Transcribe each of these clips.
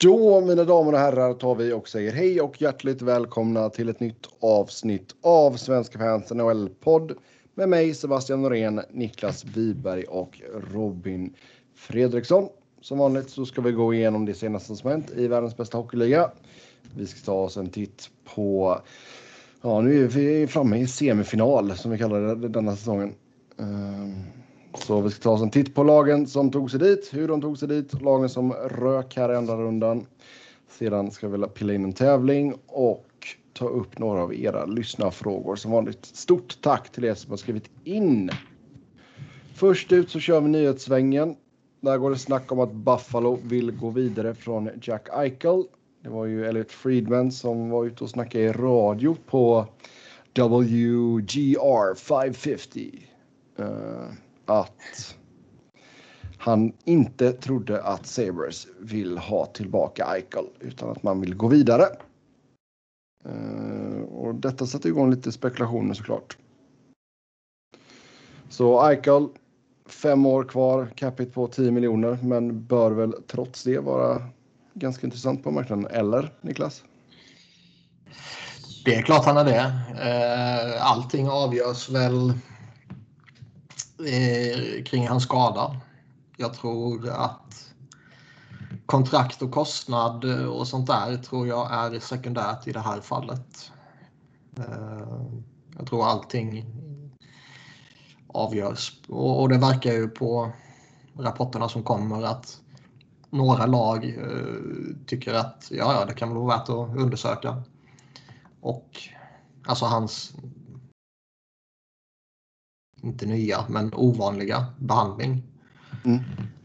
Då, mina damer och herrar, tar vi och säger hej och hjärtligt välkomna till ett nytt avsnitt av Svenska fans NHL-podd med mig Sebastian Norén, Niklas Wiberg och Robin Fredriksson. Som vanligt så ska vi gå igenom det senaste som hänt i världens bästa hockeyliga. Vi ska ta oss en titt på, ja nu är vi framme i semifinal som vi kallar det denna säsongen. Um så vi ska ta oss en titt på lagen som tog sig dit, hur de tog sig dit, lagen som rök här i andra rundan. Sedan ska vi pilla in en tävling och ta upp några av era lyssnarfrågor. Som vanligt, stort tack till er som har skrivit in. Först ut så kör vi nyhetssvängen. Där går det snack om att Buffalo vill gå vidare från Jack Eichel. Det var ju Elliot Friedman som var ute och snackade i radio på WGR 550. Uh, att han inte trodde att Sabres vill ha tillbaka Eichel utan att man vill gå vidare. Eh, och detta sätter igång lite spekulationer såklart. Så Eichel, fem år kvar, capita på 10 miljoner, men bör väl trots det vara ganska intressant på marknaden. Eller Niklas? Det är klart han är det. Eh, allting avgörs väl eh, kring hans skada. Jag tror att kontrakt och kostnad och sånt där tror jag är sekundärt i det här fallet. Eh, jag tror allting avgörs och det verkar ju på rapporterna som kommer att några lag eh, tycker att ja, ja, det kan vara värt att undersöka. Och alltså hans inte nya, men ovanliga behandling. Mm.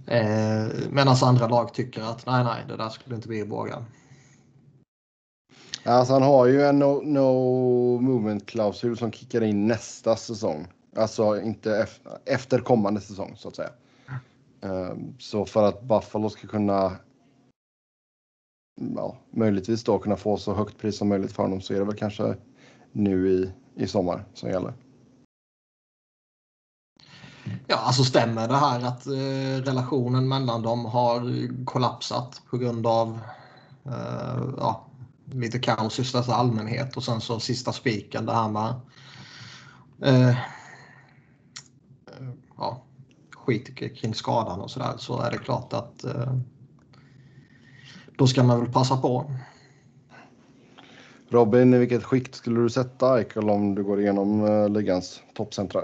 Eh, Medan andra lag tycker att nej, nej, det där skulle inte vi våga. Alltså han har ju en no, no movement-klausul som kickar in nästa säsong. Alltså inte efter kommande säsong så att säga. Um, så för att Buffalo ska kunna ja, möjligtvis då kunna få så högt pris som möjligt för honom så är det väl kanske nu i, i sommar som gäller. Ja, alltså stämmer det här att eh, relationen mellan dem har kollapsat på grund av eh, ja, lite kaos i största allmänhet och sen så sista spiken det här med eh, eh, ja, skit kring skadan och sådär så är det klart att eh, då ska man väl passa på. Robin, i vilket skikt skulle du sätta Eichel om du går igenom eh, ligans toppcentrar?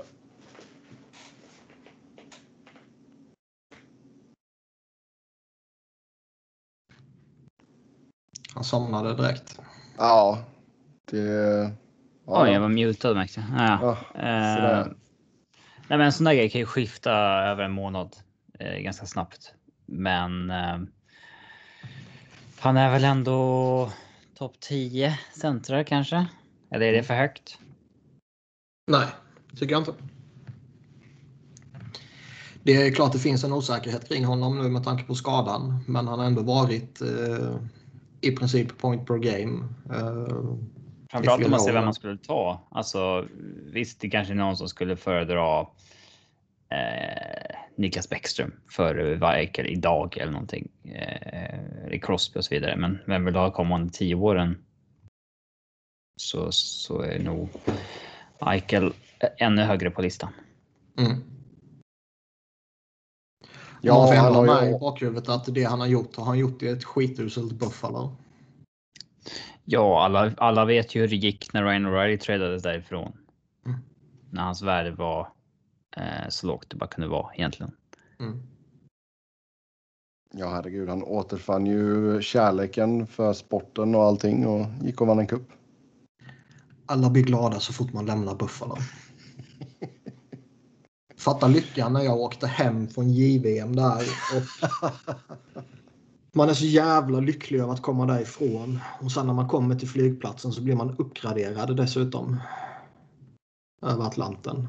Han somnade direkt. Ja, det... Ja. Oj, jag var mutad märkte jag. Ja. Ja, eh, nej, men en sån där grej kan ju skifta över en månad eh, ganska snabbt. Men eh, han är väl ändå topp 10 centrar kanske? Eller är det för högt? Nej, tycker jag inte. Det är klart det finns en osäkerhet kring honom nu med tanke på skadan. Men han har ändå varit eh, i princip point per game. Uh, Framförallt om man ser vem man skulle ta. Alltså visst, det kanske är någon som skulle föredra eh, Niklas Bäckström för Weikel idag eller någonting. Eh, Crosby och så vidare. Men vem vill ha kommande tio åren? Så, så är nog Eichel ännu högre på listan. Mm. Ja, man får ändå ha med i bakhuvudet att det han har gjort har han gjort i ett skituselt Buffalo. Ja, alla, alla vet ju hur det gick när Ryan O'Reilly tradades därifrån. Mm. När hans värde var eh, så lågt det bara kunde vara egentligen. Mm. Ja, herregud, han återfann ju kärleken för sporten och allting och gick och vann en kupp. Alla blir glada så fort man lämnar Buffalo. Fatta lyckan när jag åkte hem från JVM där. Och man är så jävla lycklig över att komma därifrån. Och sen när man kommer till flygplatsen så blir man uppgraderad dessutom. Över Atlanten.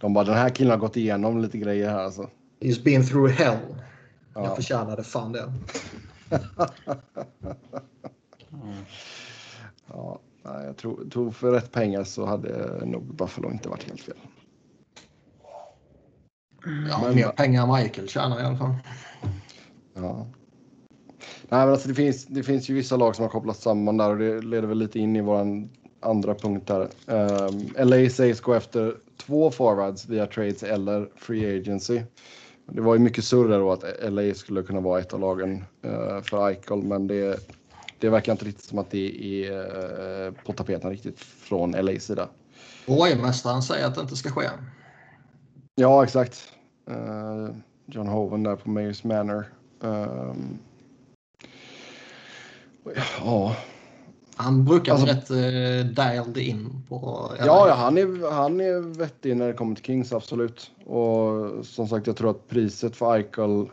De bara, den här killen har gått igenom lite grejer här alltså. He's been through hell. Ja. Jag förtjänade fan det. ja, jag tror, tror för rätt pengar så hade nog Buffalo inte varit helt fel. Ja, men, mer pengar än Michael tjänar i alla fall. Ja. Nej, men alltså det, finns, det finns ju vissa lag som har kopplats samman där och det leder väl lite in i vår andra punkt här. Um, ehm, LA sägs gå efter två forwards via trades eller free agency. Det var ju mycket surr då att LA skulle kunna vara ett av lagen uh, för Eichel, men det, det verkar inte riktigt som att det är uh, på tapeten riktigt från LAs sida. Borgmästaren säger att det inte ska ske. Ja, exakt. Uh, John Hoven där på Mayors Manor. Um, ja. Han brukar alltså, vara rätt uh, dialed in på... Ja, ja, han, är, han är vettig när det kommer till Kings, absolut. Och som sagt, jag tror att priset för Eichel,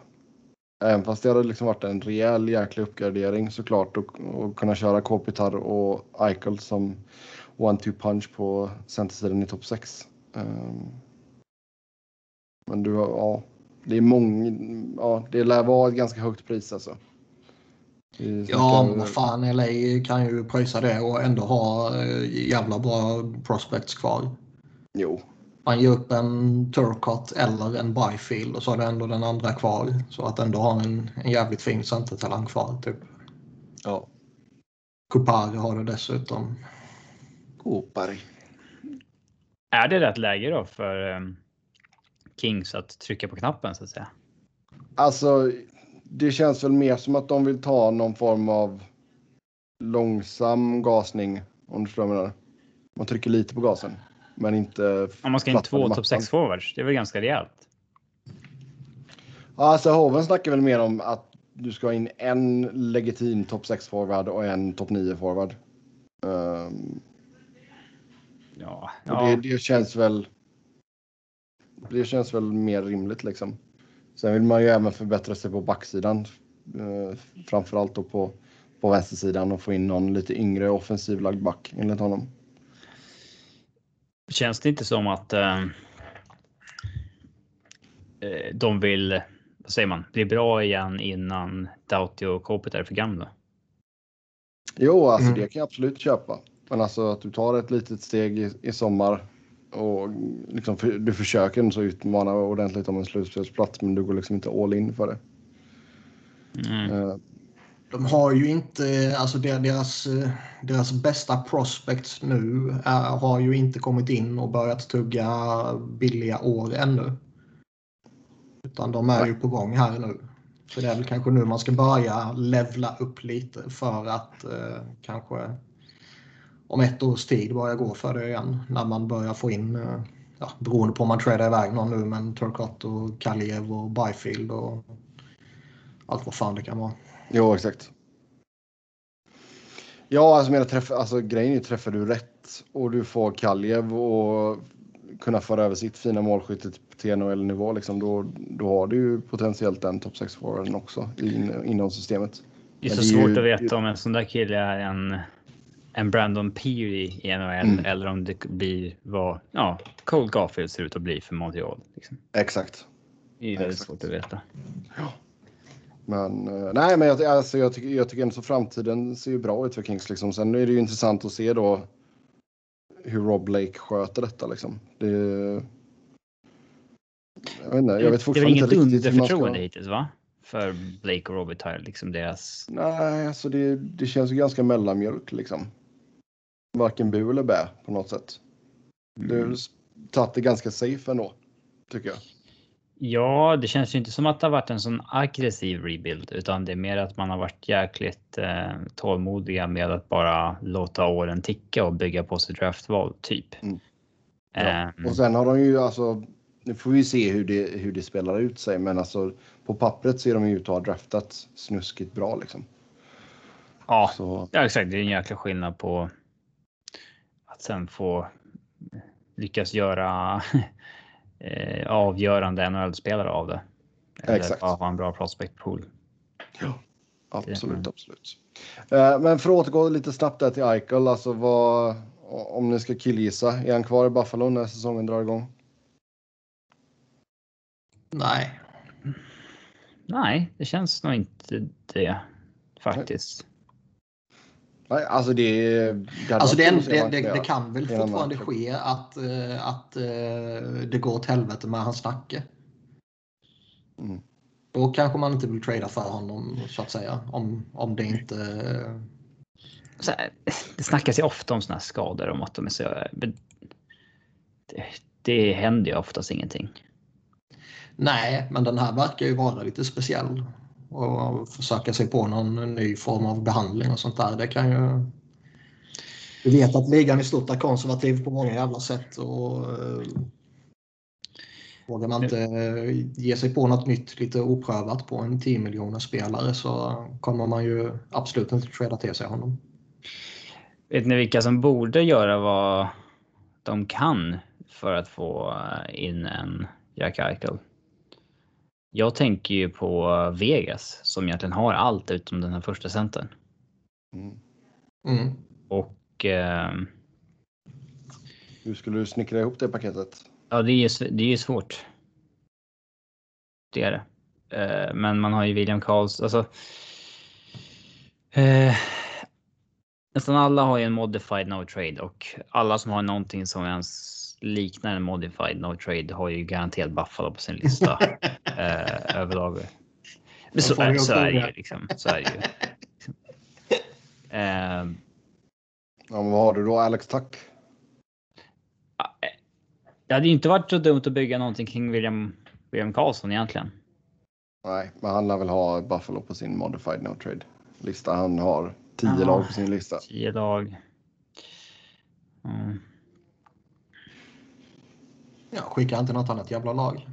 även fast det hade liksom varit en rejäl jäkla uppgradering såklart och, och kunna köra Kopitar och Eichel som one-two punch på centersidan i topp 6. Um, ehm, men du, ja, det är många, ja, det lär vara ett ganska högt pris alltså. Ja, men vad fan, LA kan ju pröjsa det och ändå ha eh, jävla bra prospects kvar. Jo. Man ger upp en Turcott eller en Byfield och så har du ändå den andra kvar. Så att ändå ha en, en jävligt fin centertalang kvar. Typ. Ja. Kupari har du dessutom. Kupari. Är det rätt läge då för um, Kings att trycka på knappen så att säga? Alltså, det känns väl mer som att de vill ta någon form av långsam gasning. Om du förstår vad jag menar. Man trycker lite på gasen, men inte. Om man ska in två topp 6 forwards, det är väl ganska rejält? Alltså Hoven snackar väl mer om att du ska ha in en legitim topp 6 forward och en topp 9 forward. Um, ja, ja. Det, det, känns väl. Det känns väl mer rimligt liksom. Sen vill man ju även förbättra sig på backsidan. Eh, framförallt då på, på vänstersidan och få in någon lite yngre offensivlagd back enligt honom. Känns det inte som att eh, eh de vill, vad säger man, bli bra igen innan Doughty och Kopet är för gamla? Jo, alltså mm. det kan jag absolut köpa. Men alltså att du tar ett litet steg i, i sommar och liksom, du försöker så utmana ordentligt om en slutspelsplats men du går liksom inte all in för det. Mm. Uh, de har ju inte, alltså deras, deras bästa prospects nu är, har ju inte kommit in och börjat tugga billiga år ännu. Utan de är ju på gång här nu. Så det är väl kanske nu man ska börja levla upp lite för att eh, kanske om ett års tid börja gå för det igen. När man börjar få in, eh, ja, beroende på om man tradar iväg någon nu, men Turcott och Kaliev och Byfield och allt vad fan det kan vara. Jo, exakt. Ja, alltså, menar, träff, alltså grejen är träffar du rätt och du får Kaljev och kunna föra över sitt fina målskytte till NHL-nivå, liksom, då, då har du ju potentiellt den topp 6 forwarden också in, inom systemet. Det är så det är svårt ju, att veta om en sån där kille är en en Brandon Peary i NHL mm. eller om det blir vad ja, Cole Garfield ser ut att bli för Montreal. Liksom. Exakt. Det är väldigt Exakt. svårt att veta. Ja. Men eh, nej, men jag, alltså, jag, tycker, jag tycker ändå så framtiden ser ju bra ut för Kings. Liksom. Sen är det ju intressant att se då hur Rob Blake sköter detta. Liksom. Det, jag vet, inte, jag vet fortfarande inte riktigt. Det är inget underförtroende ska... hittills va? För Blake och Robitaille, liksom deras... Nej, alltså det, det känns ju ganska mellanmjölk liksom varken bu eller bä på något sätt. Du har tagit det ganska safe ändå, tycker jag. Ja, det känns ju inte som att det har varit en sån aggressiv rebuild, utan det är mer att man har varit jäkligt eh, tålmodiga med att bara låta åren ticka och bygga på sig draftval, typ. Mm. Ja. Um, och sen har de ju alltså, nu får vi se hur det, hur det spelar ut sig, men alltså på pappret ser de ju ut att ha draftat snuskigt bra liksom. Ja, Så. ja exakt. Det är en jäkla skillnad på att sen få lyckas göra eh, avgörande NHL-spelare av det. Eller Exakt. ha en bra prospect pool. Ja, absolut, det, absolut. Eh, men för att återgå lite snabbt där till Eichel, alltså vad, om ni ska killgissa, är han kvar i Buffalo när säsongen drar igång? Nej. Nej, det känns nog inte det faktiskt. Nej, alltså det, det, alltså det, det, det, det kan väl fortfarande ske att, eh, att, eh, det går åt helvete med hans nacke. Mm. Då kanske man inte vill trada för honom så att säga. Om, om det inte... Så här, det snackas ju ofta om såna här skador om att de är så... Det, det händer ju oftast ingenting. Nej, men den här verkar ju vara lite speciell. Och försöka sig på någon ny form av behandling och sånt där. Det kan ju... Vi vet att ligan i stort är konservativ på många jävla sätt. Och, eh, vågar man inte ge sig på något nytt, lite oprövat på en 10 miljoner spelare så kommer man ju absolut inte träda till sig honom. Vet ni vilka som borde göra vad de kan för att få eh, in en Jack Eichel? Jag tänker ju på Vegas som egentligen har allt utom den här första centern. Mm. Mm. Och eh, Hur skulle du snickra ihop det paketet? ja, det är ju, det är ju svårt. Det är det. Eh, men man har ju William Karls, alltså. Eh, nästan alla har ju en modified no trade och alla som har någonting som ens liknar en modified no trade har ju garanterat Buffalo på sin lista eh, överlag. Men så, är, så också är det ju liksom. Så är det ju. Eh, Ja, men vad har du då? Alex Tuck? det hade ju inte varit så dumt att bygga någonting kring William, William Karlsson egentligen. Nej, men han lär väl ha Buffalo på sin modified no trade lista. Han har tio Ja. lag på sin lista. Tio lag. Mm. Ja, skicka inte något annat jävla lag.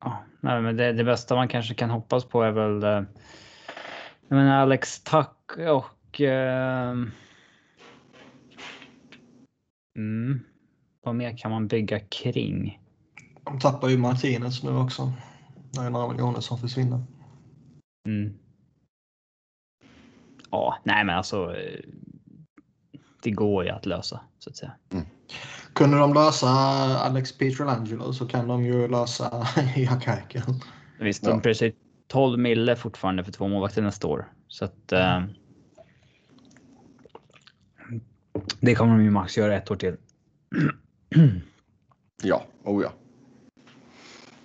Ja, nej, men det, det bästa man kanske kan hoppas på är väl. eh, Jag menar Alex Tuck och. Eh, mm, vad mer kan man bygga kring? De tappar ju Martinez nu också. Det är några miljoner som försvinner. Mm. Ja, nej, men alltså. eh, Det går ju att lösa så att säga. Kunde de lösa Alex Pietrangelo så kan de ju lösa Jack Eichel. Visst, de pröjsar 12 mille fortfarande för två målvakter nästa år. Så att. Eh, det kommer de ju max göra ett år till. Ja, oh ja.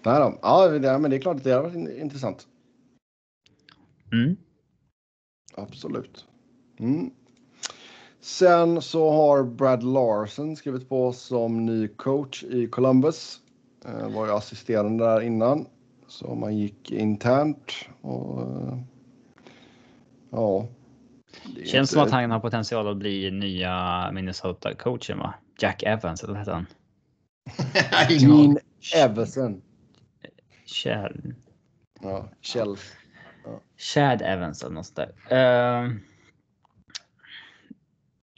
Nej då. Ja, det, men det är klart att det har varit in- intressant. Mm. Absolut. Mm. Sen så har Brad Larsen skrivit på som ny coach i Columbus. Eh, var ju assisterande där innan. Så man gick internt och eh, ja. Känns som inte- att han har potential att bli nya Minnesota-coachen va? Jack Evans, eller vad heter han? Gene Everson. Chad, Ja, Kjell. Chad Evans eller något sånt där. Ehm,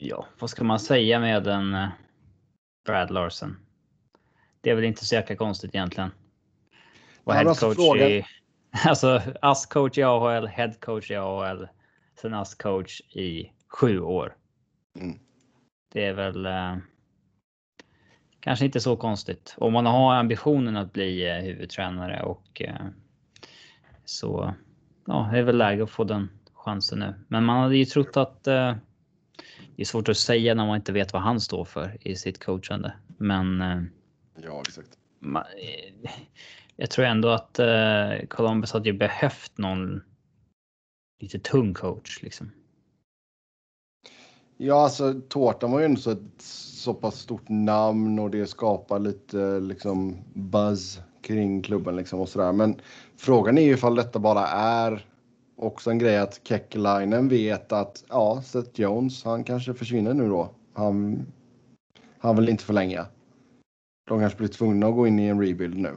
ja, vad ska man säga med en eh, Brad Larsen? Det är väl inte så jäkla konstigt egentligen. Ja, men head alltså coach frågan- i... Alltså ASS-coach i AHL, head coach i AHL, sen ASS-coach i sju år. Mm. Det är väl eh, kanske inte så konstigt. Om man har ambitionen att bli eh, huvudtränare och eh, så ja, det är väl läge att få den chansen nu. Men man hade ju trott att det är svårt att säga när man inte vet vad han står för i sitt coachande. Men eh, Ja, exakt. ma- eh, jag tror ändå att eh, Columbus hade ju behövt någon lite tung coach liksom. Ja, alltså Tårtan var ju ändå så ett så pass stort namn och det skapar lite liksom buzz kring klubben liksom och sådär. Men frågan är ju ifall detta bara är också en grej att Kekkelainen vet att ja, Seth Jones, han kanske försvinner nu då. Han, han vill inte förlänga. De kanske blir tvungna att gå in i en rebuild nu.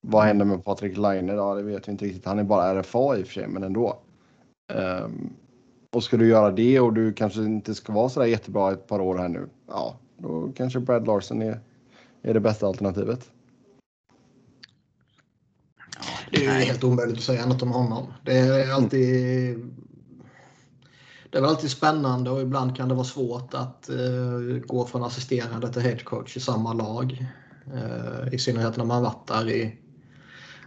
Vad händer med Patrik Laine? Ja, det vet vi inte riktigt. Han är bara RFA i och för sig, men ändå. Um, och ska du göra det och du kanske inte ska vara så där jättebra ett par år här nu. Ja, då kanske Brad Larsen är, är det bästa alternativet. Det är helt omöjligt att säga något om honom. Det är alltid... Det är väl alltid spännande och ibland kan det vara svårt att eh, gå från assisterande till headcoach i samma lag. Eh, I synnerhet när man varit där i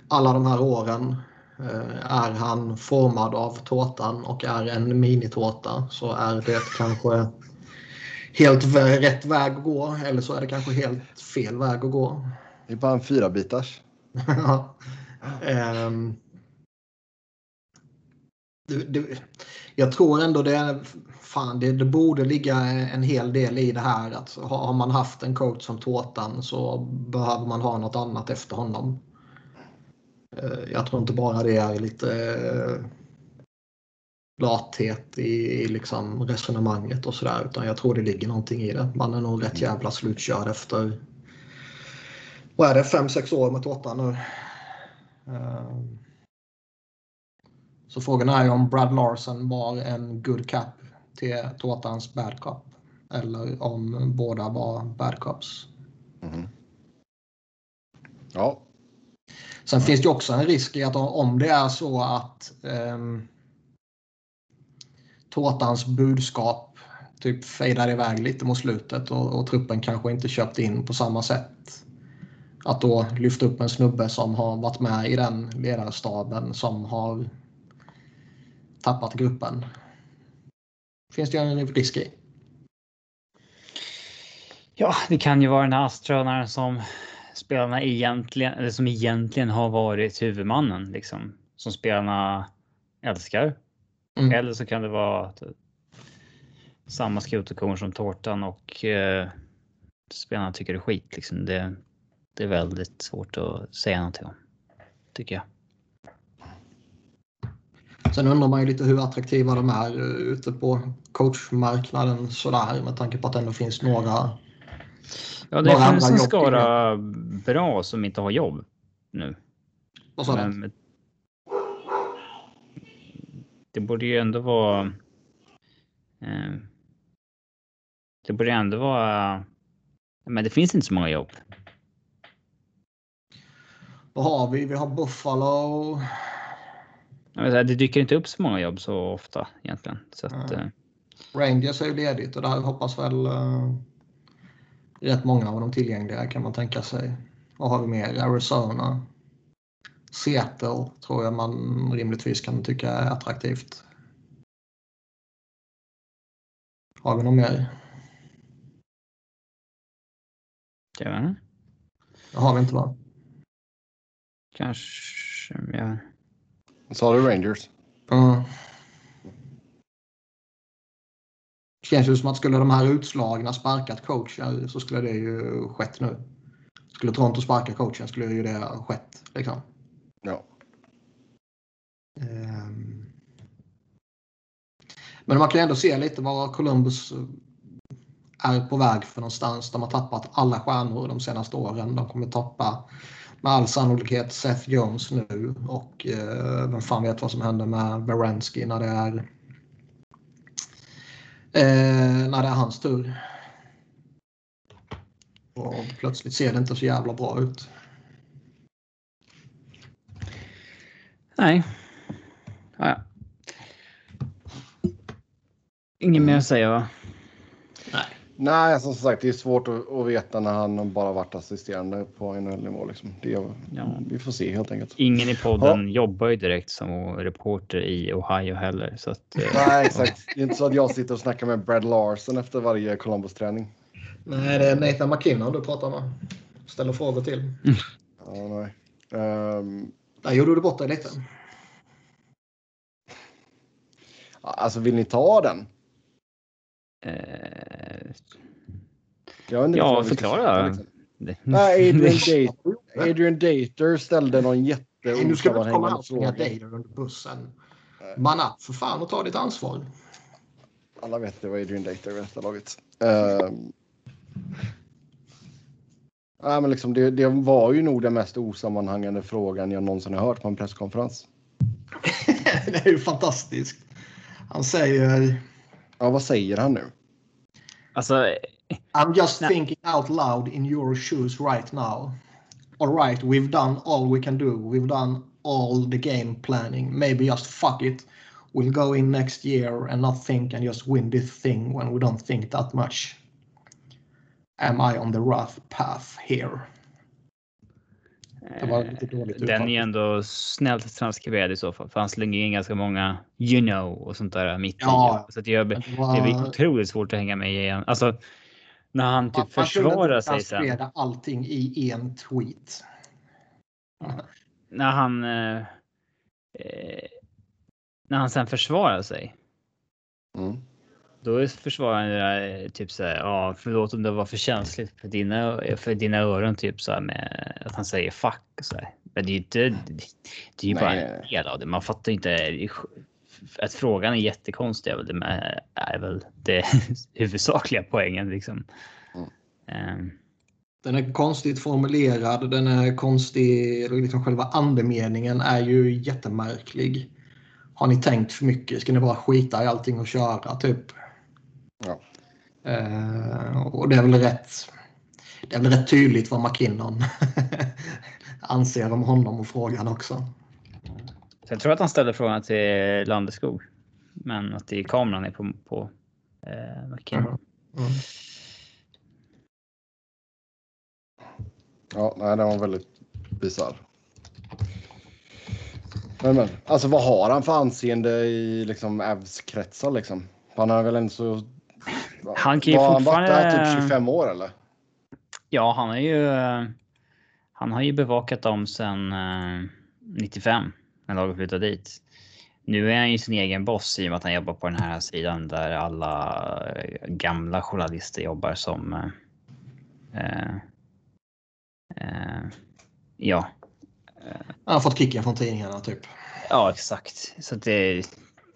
alla de här åren. Eh, är han formad av tårtan och är en minitårta så är det kanske helt rätt väg att gå eller så är det kanske helt fel väg att gå. Det är bara en fyra bitars. um, det, det, jag tror ändå det, fan, det, det borde ligga en hel del i det här att har man haft en coach som Tårtan så behöver man ha något annat efter honom. Eh, jag tror inte bara det är lite eh, lathet i, liksom resonemanget och sådär utan jag tror det ligger någonting i det. Man är nog rätt jävla slutkörd efter vad är det, 5-6 år med Tårtan nu. Eh, så frågan är ju om Brad Larsen var en good cap till Tårtans bad cop. Eller om båda var bad cops. Mm. Ja. Sen finns det också en risk i att om det är så att um, Tårtans budskap typ fejdar iväg lite mot slutet och, och, truppen kanske inte köpt in på samma sätt. Att då lyfta upp en snubbe som har varit med i den ledarstaben som har tappat gruppen. Finns det en risk i. Ja, det kan ju vara den här astronaren som spelarna egentligen, eller som egentligen har varit huvudmannen liksom. Som spelarna älskar. Mm. Eller så kan det vara samma skoterkorn som tårtan och eh, spelarna tycker det är skit. Liksom. Det, det är väldigt svårt att säga någonting om. Tycker jag. Sen undrar man ju lite hur attraktiva de är eh, ute på coachmarknaden sådär med tanke på att det ändå finns några. Ja, det några finns en skara bra som inte har jobb nu. Vad sa du? Det borde ju ändå vara. Eh, det borde ändå vara. Men det finns inte så många jobb. Vad har vi? Vi har Buffalo. Det dyker inte upp så många jobb så ofta egentligen. Så att, mm. Rangers är ju ledigt och där hoppas väl uh, rätt många av de tillgängliga kan man tänka sig. Vad har vi mer? Arizona. Seattle tror jag man rimligtvis kan tycka är attraktivt. Har vi något mer? Inte. Det har vi inte va? Kanske, ja. Sa du Rangers? Ja. Känns ju som att skulle de här utslagna sparkat coachen så skulle det ju skett nu. Skulle Toronto sparka coachen skulle ju det ha skett. Liksom. Ja. Um. Men man kan ändå se lite var Columbus är på väg för någonstans. De har tappat alla stjärnor de senaste åren. De kommer tappa med all sannolikhet Seth Jones nu och eh, vem fan vet vad som händer med Baranski när det är eh, när det är hans tur. Och plötsligt ser det inte så jävla bra ut. Nej. Ja, ja. Inget mer att säga va? Nej, alltså, som sagt, det är svårt att, att veta när han bara varit assisterande på NHL-nivå. Liksom. Det, ja. Vi får se helt enkelt. Ingen i podden ja. jobbar ju direkt som reporter i Ohio heller. Så att, eh, Nej, exakt. Det är inte så att jag sitter och snackar med Brad Larson efter varje Columbus-träning. Nej, det är Nathan McKinnon du pratar med. Ställer frågor till. Mm. Ja, nej. Um... Där gjorde du bort dig lite. Alltså, vill ni ta den? Eh, ja, förklara. Liksom. Nej, Adrian, Dater, Adrian Dater ställde någon jätte Nu ska du inte komma och slänga Dater under bussen. Man upp för fan och ta ditt ansvar. Alla vet det var Adrian Dater vid detta laget. Uh, ja, men liksom det, det, var ju nog den mest osammanhängande frågan jag någonsin har hört på en presskonferens. det är ju fantastiskt. Han säger Ja, vad säger han nu? Alltså. I'm just nej. thinking out loud in your shoes right now. All right, we've done all we can do. We've done all the game planning. Maybe just fuck it. We'll go in next year and not think and just win this thing when we don't think that much. Am I on the rough path here? Det var lite dåligt Den är ändå snällt transkriberad i så fall, för han slänger in ganska många you know och sånt där mitt ja, i. Så att jag, det blir otroligt svårt att hänga med igen. Alltså, när han typ man, försvarar sig sen. Allting i en tweet. när han. Eh, eh, när han sen försvarar sig. Mm. Då försvarar han det där, typ så här, ja förlåt om det var för känsligt för dina, för dina öron typ så här med att han säger fuck så här. Men det är ju inte, det är ju bara en del av det. Man fattar inte. Att frågan är jättekonstig är väl det, med, är väl det huvudsakliga poängen liksom. Mm. Ehm, Den är konstigt formulerad. Den är konstig. Liksom själva andemeningen är ju jättemärklig. Har ni tänkt för mycket? Ska ni bara skita i allting och köra typ? Ja. Eh, och det är väl rätt. Det är väl rätt tydligt vad McKinnon anser om honom och frågan också. Så jag tror att han ställde frågan till Landeskog. Men att det är kameran är på, på eh, McKinnon. Mm. Ja, nej, den var väldigt bisarr. Men, men, alltså vad har han för anseende i liksom Avs kretsar liksom? Han har väl ändå så... Han kan ju Var han varit där fortfarande- typ 25 år eller? Ja, han har ju. eh, Han har ju bevakat dem sedan eh, 95 när laget flyttade dit. Nu är han ju sin egen boss i och med att han jobbar på den här sidan där alla eh, gamla journalister jobbar som. eh, eh, eh, ja, Han har fått kicken från tidningarna typ. Ja, exakt. Så det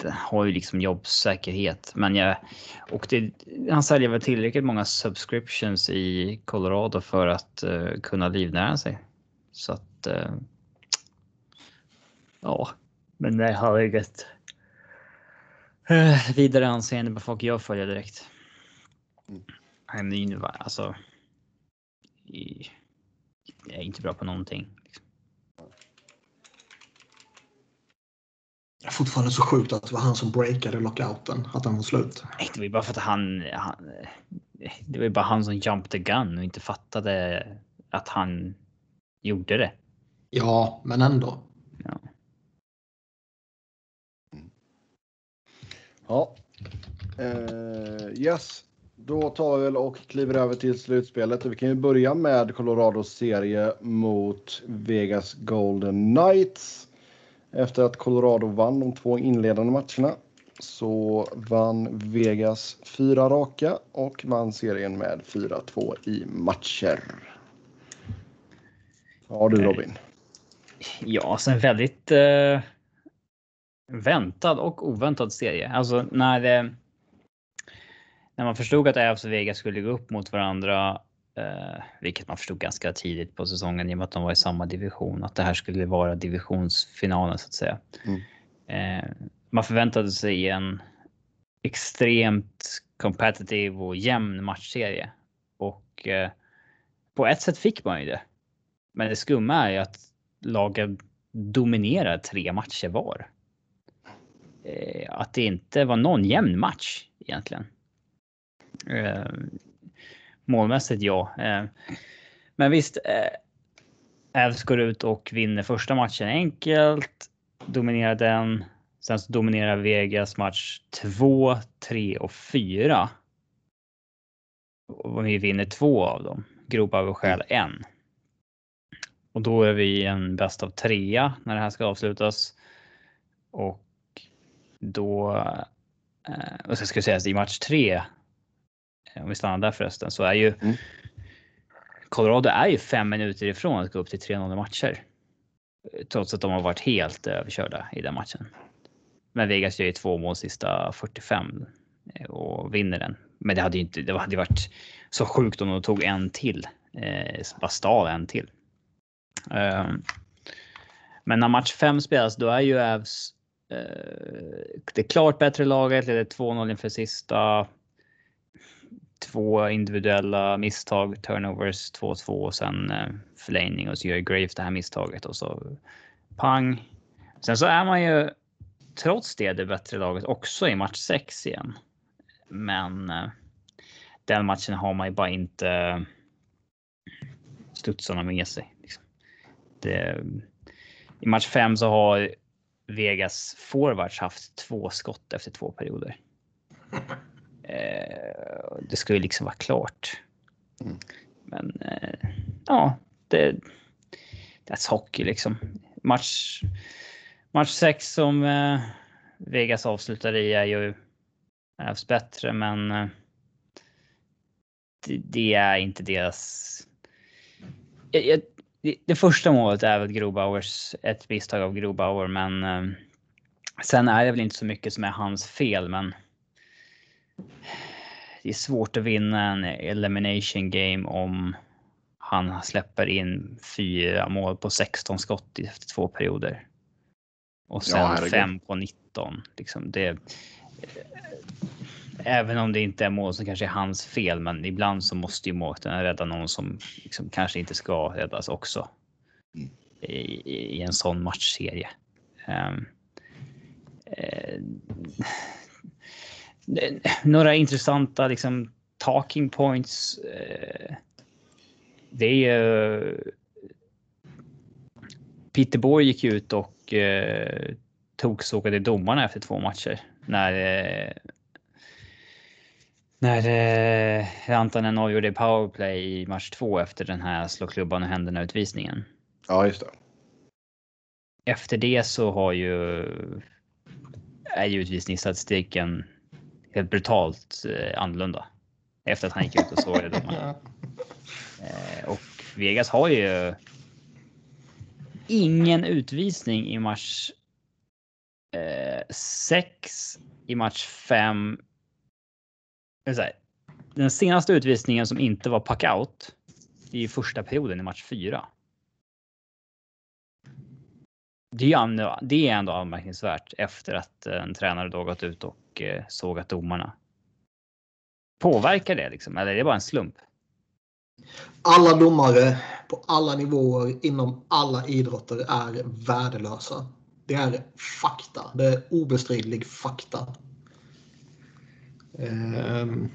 har ju liksom jobbsäkerhet. Men jag, och det, han säljer väl tillräckligt många subscriptions i Colorado för att eh, kunna livnära sig. Så att. eh, ja, men det har ett uh, vidare anseende på folk jag följer direkt. Han är ju nu alltså. I, är inte bra på någonting. Liksom. Det är fortfarande så sjukt att det var han som breakade lockouten. Att den var slut. Nej, det var ju bara för att han, han. Det var ju bara han som jumped the gun och inte fattade att han gjorde det. Ja, men ändå. Ja. Ja. Eh, yes. Då tar vi väl och kliver över till slutspelet. Vi kan ju börja med Colorados serie mot Vegas Golden Knights. Efter att Colorado vann de två inledande matcherna så vann Vegas fyra raka och vann serien med 4-2 i matcher. Ja du Robin. Ja, alltså en väldigt eh, väntad och oväntad serie. Alltså när, eh, när man förstod att Avs och Vegas skulle gå upp mot varandra, eh, vilket man förstod ganska tidigt på säsongen i och med att de var i samma division, att det här skulle vara divisionsfinalen så att säga. Mm. Eh, man förväntade sig en extremt competitive och jämn matchserie och eh, på ett sätt fick man ju det. Men det skumma är ju att lagen dominerar tre matcher var. Eh, att det inte var någon jämn match egentligen. Målmässigt ja. Eh, men visst. Eh, Ävs går ut och vinner första matchen enkelt. Dominerar den. Sen så dominerar Vegas match 2, 3 och 4. Och vi vinner två av dem. Grova överskäl en. Och då är vi en bäst av trea när det här ska avslutas. Och då. Eh, och så ska jag säga att i match tre. Om vi stannar där förresten så är ju. Mm. Colorado är ju fem minuter ifrån att gå upp till 3-0 i matcher. Trots att de har varit helt överkörda i den matchen. Men Vegas gör ju två mål sista 45 eh, och vinner den. Men det hade ju inte. Det hade varit så sjukt om de tog en till. Eh, bara stal en till. Ehm, Men när match 5 spelas, då är ju Avs eh, det klart bättre laget. Leder 2-0 inför sista. Två individuella misstag, turnovers 2-2 och sen eh, förlängning och så gör Graves det här misstaget och så pang. Sen så är man ju trots det det bättre laget också i match 6 igen. Men eh, den matchen har man ju bara inte eh, studsarna med sig. Liksom. Det, I match 5 så har Vegas forwards haft två skott efter två perioder. Eh, det skulle liksom vara klart. Mm. Men eh, ja, det, that's hockey liksom. Match, match 6 som eh, Vegas avslutar i är ju Avs bättre, men eh, det, det, är inte deras. Jag, jag, det första målet är väl Grobauers, ett misstag av Grobauer, men eh, sen är det väl inte så mycket som är hans fel, men det är svårt att vinna en elimination game om han släpper in fyra mål på 16 skott efter två perioder. Och sen ja, fem på 19. Liksom det, även om det inte är mål som kanske är hans fel, men ibland så måste ju målvakten rädda någon som liksom kanske inte ska räddas också. I, i, en sån matchserie. Um, eh, några intressanta liksom talking points. Eh, det är ju. Peter Borg gick ut och eh, toksågade domarna efter två matcher när eh, när eh, Rantanen avgjorde powerplay i match två efter den här slå klubban och händerna utvisningen. Ja, just det. Efter det så har ju är ju utvisningsstatistiken helt brutalt eh, annorlunda. Efter att han gick ut och såg det domarna. Eh, och Vegas har ju ingen utvisning i match 6, eh, i match 5 den senaste utvisningen som inte var packout i första perioden i match 4. Det är, ändå, det är ändå anmärkningsvärt efter att en tränare då gått ut och och eh, sågat domarna. Påverkar det liksom? Eller är det bara en slump? Alla domare på alla nivåer inom alla idrotter är värdelösa. Det är fakta. Det är obestridlig fakta. Ehm.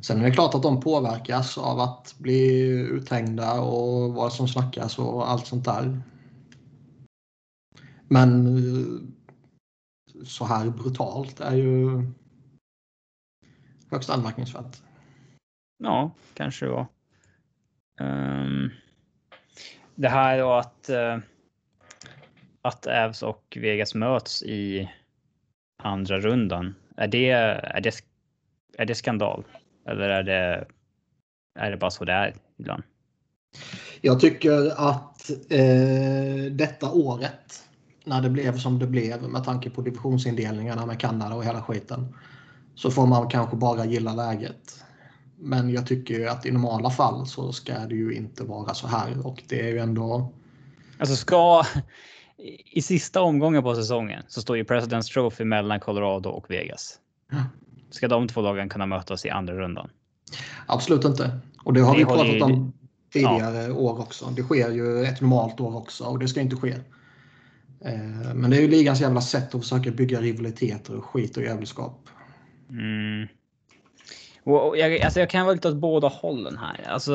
Sen är det klart att de påverkas av att bli uthängda och vad som snackas och allt sånt där. Men eh, så här brutalt är ju högst anmärkningsvärt. Ja, kanske det var. Um, det här då att uh, att Ävs och Vegas möts i andra rundan är det, är det, är det skandal? Eller är det, är det bara så det är ibland? Jag tycker att eh, detta året, när det blev som det blev med tanke på divisionsindelningarna med Kanada och hela skiten, så får man kanske bara gilla läget. Men jag tycker ju att i normala fall så ska det ju inte vara så här och det är ju ändå. Alltså ska i sista omgången på säsongen så står ju President's Trophy mellan Colorado och Vegas. Ska de två lagen kunna mötas i andra rundan? Absolut inte. Och det har det vi pratat ju... om tidigare ja. år också. Det sker ju ett normalt år också och det ska inte ske. Eh, men det är ju ligans jävla sätt att försöka bygga rivaliteter och skit och jävelskap. Mm. Och jag, alltså jag kan vara lite åt båda hållen här. Alltså,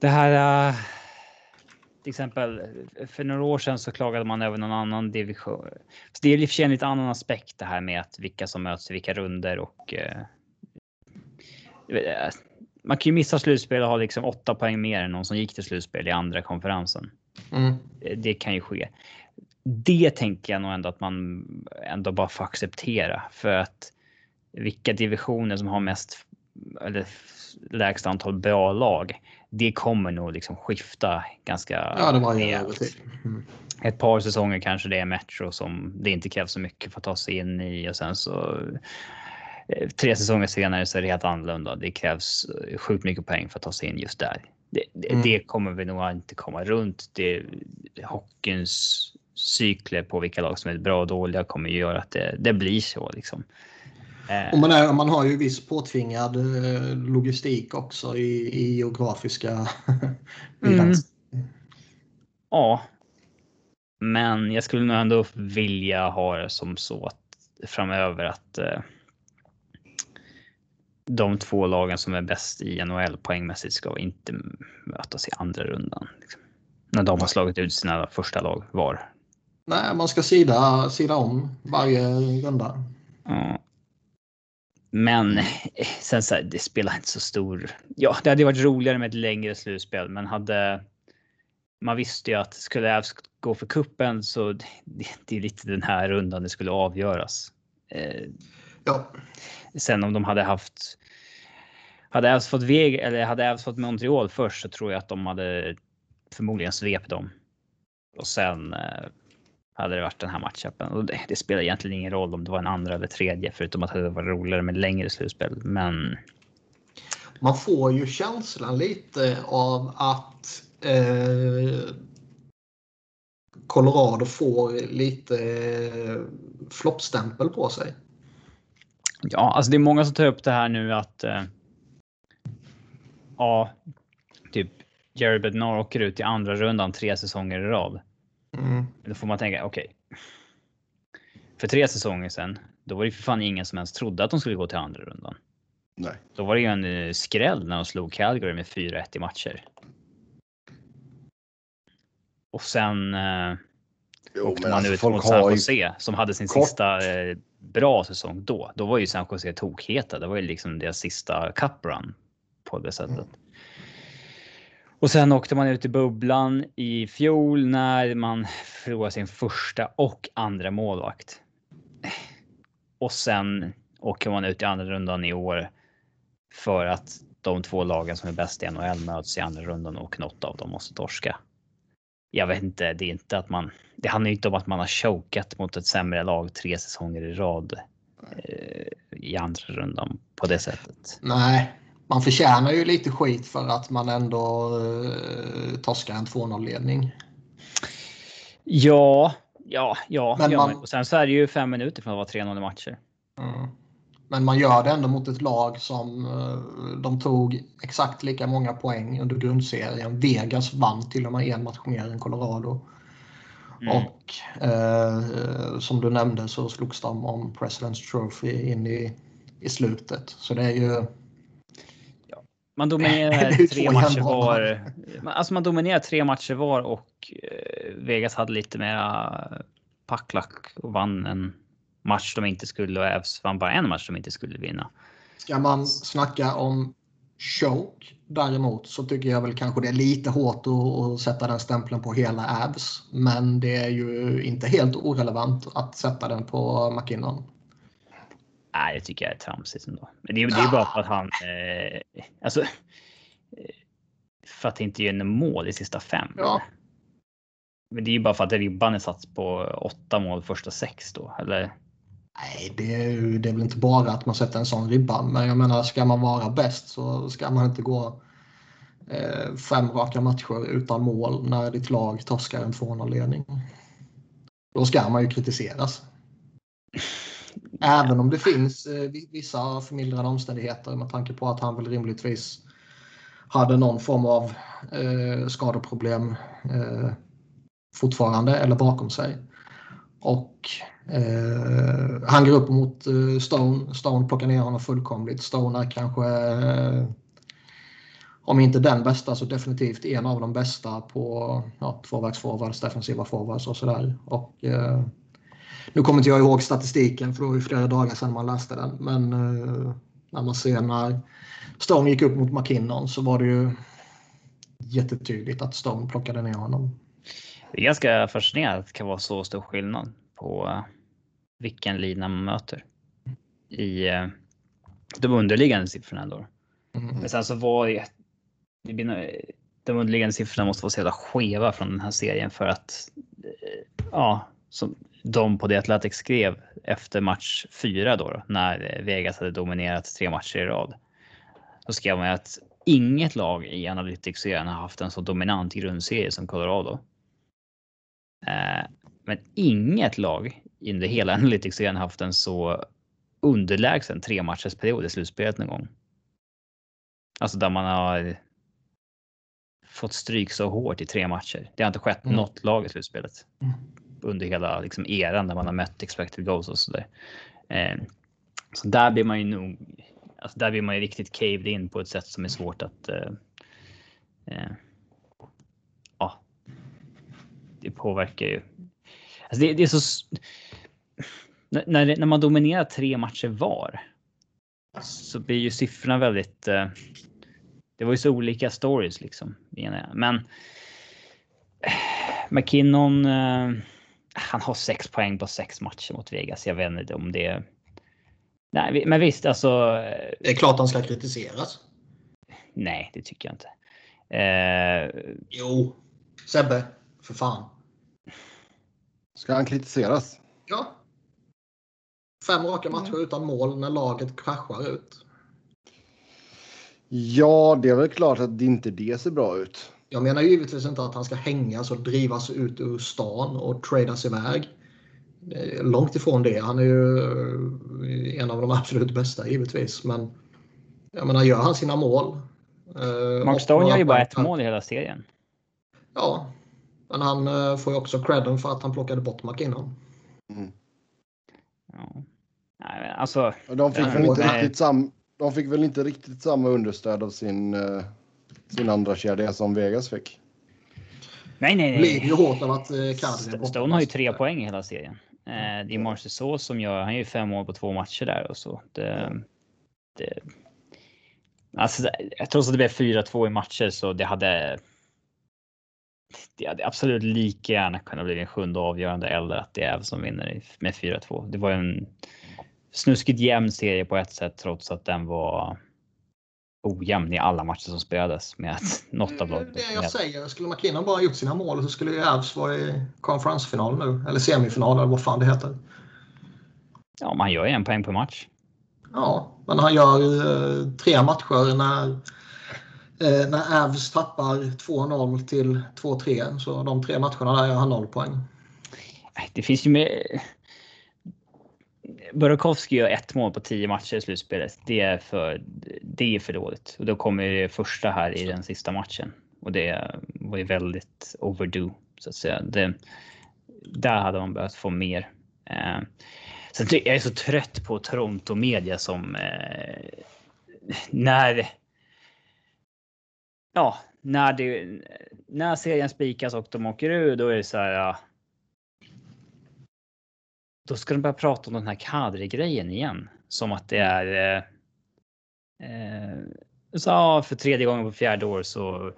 det här... Uh till exempel för några år sedan så klagade man över någon annan division. Så det är i och för sig en lite annan aspekt det här med att vilka som möts i vilka runder och. Eh, eh, man kan ju missa slutspel och ha liksom åtta poäng mer än någon som gick till slutspel i andra konferensen. Mm. Det kan ju ske. Det tänker jag nog ändå att man ändå bara får acceptera för att vilka divisioner som har mest eller lägst antal bra lag det kommer nog liksom skifta ganska. Ja, det var ju mm. Ett par säsonger kanske det är Metro som det inte krävs så mycket för att ta sig in i och sen så eh, tre säsonger senare så är det helt annorlunda. Det krävs eh, sjukt mycket poäng för att ta sig in just där. Det, mm. det kommer vi nog inte komma runt. Det, hockeyns cykler på vilka lag som är bra och dåliga kommer ju göra att det, det blir så liksom. Eh. Och man, är, man har ju viss påtvingad eh, logistik också i, i geografiska mm. Ja. Men jag skulle nog ändå vilja ha det som så att framöver att eh, de två lagen som är bäst i NHL poängmässigt ska inte mötas i andra rundan. Liksom. När de har slagit ut sina första lag var. Nej, man ska sida, sida om varje runda. Ja. Men sen så här, det spelar inte så stor. Ja, det hade varit roligare med ett längre slutspel, men hade. Man visste ju att skulle Avs gå för kuppen så det, det är lite den här rundan det skulle avgöras. Eh, Ja. sen om de hade haft. Hade Avs fått Veg eller hade Avs fått Montreal först så tror jag att de hade förmodligen svep dem. Och sen eh, hade det varit den här matchupen och det, det spelar egentligen ingen roll om det var en andra eller tredje förutom att det hade varit roligare med längre slutspel. Men Man får ju känslan lite av att eh, Colorado får lite eh, floppstämpel på sig. ja, alltså det är många som tar upp det här nu att. Eh, ja, typ Jerry Bednar åker ut i andra rundan tre säsonger i rad. Mm. Då får man tänka okej. För tre säsonger sedan, då var det för fan ingen som ens trodde att de skulle gå till andra rundan. Nej. Då var det ju en eh, skräll när de slog Calgary med 4-1 i matcher. Och sen eh, Jo, åkte man alltså, ut mot San har ju... Jose som hade sin kort- sista eh, bra säsong då. Då var ju San Jose tokheta. Det var ju liksom deras sista cup run på det sättet. Och sen åkte man ut i bubblan i fjol när man förlorade sin första och andra målvakt. Och sen åker man ut i andra rundan i år för att de två lagen som är bäst i NHL möts i andra rundan och något av dem måste torska. Jag vet inte, det är inte att man. Det handlar inte om att man har chokat mot ett sämre lag tre säsonger i rad eh, i andra rundan på det sättet. Nej, man förtjänar ju lite skit för att man ändå eh, torskar en 2-0-ledning. Ja, ja, ja. Men ja man- men, och sen så är det ju fem minuter från att vara 3-0 i matcher. Mm. Men man gör det ändå mot ett lag som eh, de tog exakt lika många poäng under grundserien. Vegas vann till och med en match mer än Colorado. Mm. Och eh, som du nämnde så slogs de om President's Trophy in i, i slutet. Så det är ju... Man dominerar tre matcher var. Man- Alltså man dominerar tre matcher var och eh, Vegas hade lite mera packlack och vann en match de inte skulle och Avs vann bara en match de inte skulle vinna. Ska man snacka om choke däremot så tycker jag väl kanske det är lite hårt att, att sätta den stämpeln på hela Avs. Men det är ju inte helt orelevant att sätta den på McKinnon. Nej, det tycker jag är tramsigt ändå. Men det är det är bara för att han. Eh, alltså. eh, För att inte göra mål i sista fem. Ja. Men det är ju bara för att ribban är satt på åtta mål första sex då, eller? Nej, det är, ju, det är väl inte bara att man sätter en sån ribba. Men jag menar, ska man vara bäst så ska man inte gå eh, fem raka matcher utan mål när ditt lag torskar en 2-0-ledning. Då ska man ju kritiseras. Även om det finns eh, vi- vissa förmildrande omständigheter med tanke på att han väl rimligtvis hade någon form av eh, skadeproblem eh, fortfarande eller bakom sig. Och eh, han går upp mot eh, Stone. Stone plockar ner honom fullkomligt. Stone är kanske, eh, om inte den bästa, så definitivt en av de bästa på ja, tvåvägsforwards, defensiva forwards och sådär. Och, eh, nu kommer inte jag ihåg statistiken för det var ju flera dagar sedan man läste den. Men eh, när man ser när Stone gick upp mot McKinnon så var det ju jättetydligt att Stone plockade ner honom. Det är ganska fascinerande att det kan vara så stor skillnad på eh, vilken lina man möter. I eh, de underliggande siffrorna då. Mm. Men sen så var nog- de underliggande siffrorna måste vara så jävla skeva från den här serien för att eh, ja, som de på The Athletic skrev efter match fyra då, då när Vegas hade dominerat tre matcher i rad. Då skrev man ju att inget lag i Analytics-serien har haft en så dominant grundserie som Colorado. Eh, men inget lag under hela Analytics-serien har haft en så underlägsen tre matchers period i slutspelet någon gång. Alltså där man har fått stryk så hårt i tre matcher. Det har inte skett Mm. något lag i slutspelet Mm under hela liksom, eran när man har mött expected goals och sådär. Eh, så där blir man ju nog. Alltså där blir man ju riktigt caved in på ett sätt som är svårt att. Eh, eh, ja. Det påverkar ju. Alltså det, det är så. När, när, man dominerar tre matcher var. så blir ju siffrorna väldigt. Eh, det var ju så olika stories liksom. Men eh, McKinnon. Eh, Eh, han har sex poäng på sex matcher mot Vegas. Jag vet inte om det. Nej, men visst alltså. Det är klart han ska kritiseras. Nej, det tycker jag inte. Eh, jo, Sebbe, för fan. Ska han kritiseras? Ja. Fem raka matcher mm. utan mål när laget kraschar ut. Ja, det är väl klart att det inte det ser bra ut. Jag menar givetvis inte att han ska hängas och drivas ut ur stan och tradas iväg. Långt ifrån det. Han är ju eh, en av de absolut bästa givetvis. Men jag menar, gör han sina mål. Eh, Mark Stone gör ju bara ett mål i hela serien. Ja, men han eh, får ju också credden för att han plockade bort McKinnon. Mm. Ja. Nej, alltså, de, fick väl inte riktigt sam, de fick väl inte riktigt samma understöd av sin, uh, sin andra kedja som Vegas fick. Nej, nej, nej. Blir ju hårt av att uh, St Stone har ju tre poäng i hela serien. Uh, det är Marcus så som gör, han gör ju fem mål på två matcher där och så. Det, det, alltså, trots att det blev 4-2 i matcher så det hade det hade absolut lika gärna kunnat bli en sjunde avgörande eller att det är som vinner med 4-2. Det var en snuskigt jämn serie på ett sätt trots att den var ojämn i alla matcher som spelades med något av lagen. Det jag säger, skulle McKinnon bara gjort sina mål så skulle ju Avs vara i konferensfinal nu. Eller semifinal eller vad fan det heter. Ja, man gör ju en poäng per match. Ja, men han gör eh, tre matcher när Eh, när Avs tappar 2-0 till 2-3 så de tre matcherna där gör han 0 poäng. Det finns ju med. Burakovsky gör ett mål på tio matcher i slutspelet. Det är för, det är för dåligt. Och då kommer det första här i den sista matchen. Och det var ju väldigt overdue så att säga. Det, där hade man behövt få mer. Eh, sen, jag är så trött på Toronto media som eh, när ja, när, det, när serien spikas och de åker ur, då är det så här. Ja, då ska de börja prata om den här Kadri-grejen igen. Som att det är. Eh, eh, så ja, för tredje gången på fjärde år så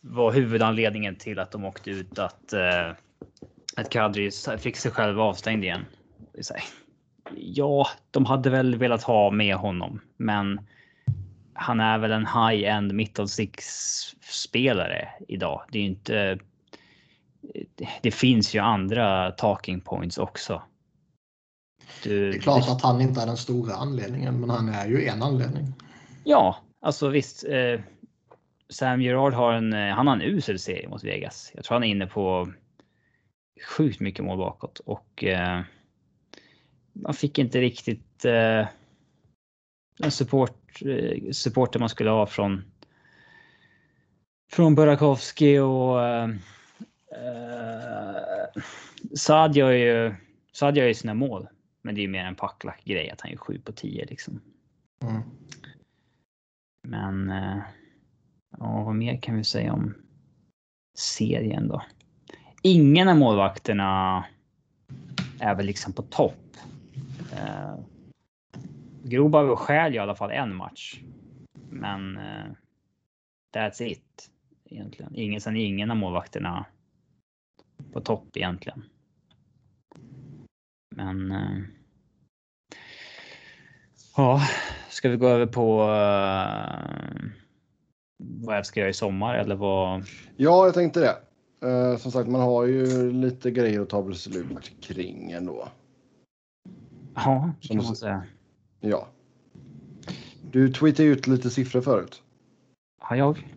var huvudanledningen till att de åkte ut att, eh, att Kadri fick sig själv avstängd igen. Ja, de hade väl velat ha med honom, men han är väl en high-end middle spelare idag. Det är ju inte. Det finns ju andra talking points också. Du, det är klart att han inte är den stora anledningen, men han är ju en anledning. Ja, alltså visst. Eh, Sam Gerard har en, eh, han har en usel serie mot Vegas. Jag tror han är inne på sjukt mycket mål bakåt och eh, man fick inte riktigt eh, en support, eh, supporter man skulle ha från från Burakovsky och uh, uh, Saad gör ju Saad gör ju sina mål. Men det är ju mer en packlack grej att han är 7 på 10 liksom. Mm. Men uh, ja, vad mer kan vi säga om serien då? Ingen av målvakterna är väl liksom på topp. Grobauer stjäl ju i alla fall en match. Men uh, that's it. Egentligen. Ingen, sen är ingen av målvakterna på topp egentligen. Men. Uh, ja, ska vi gå över på uh, vad jag ska göra i sommar eller vad? Ja, jag tänkte det. Uh, som sagt, man har ju lite grejer att ta beslut kring ändå. Ja, det kan man säga. Ja. Du tweetade ut lite siffror förut. Har jag?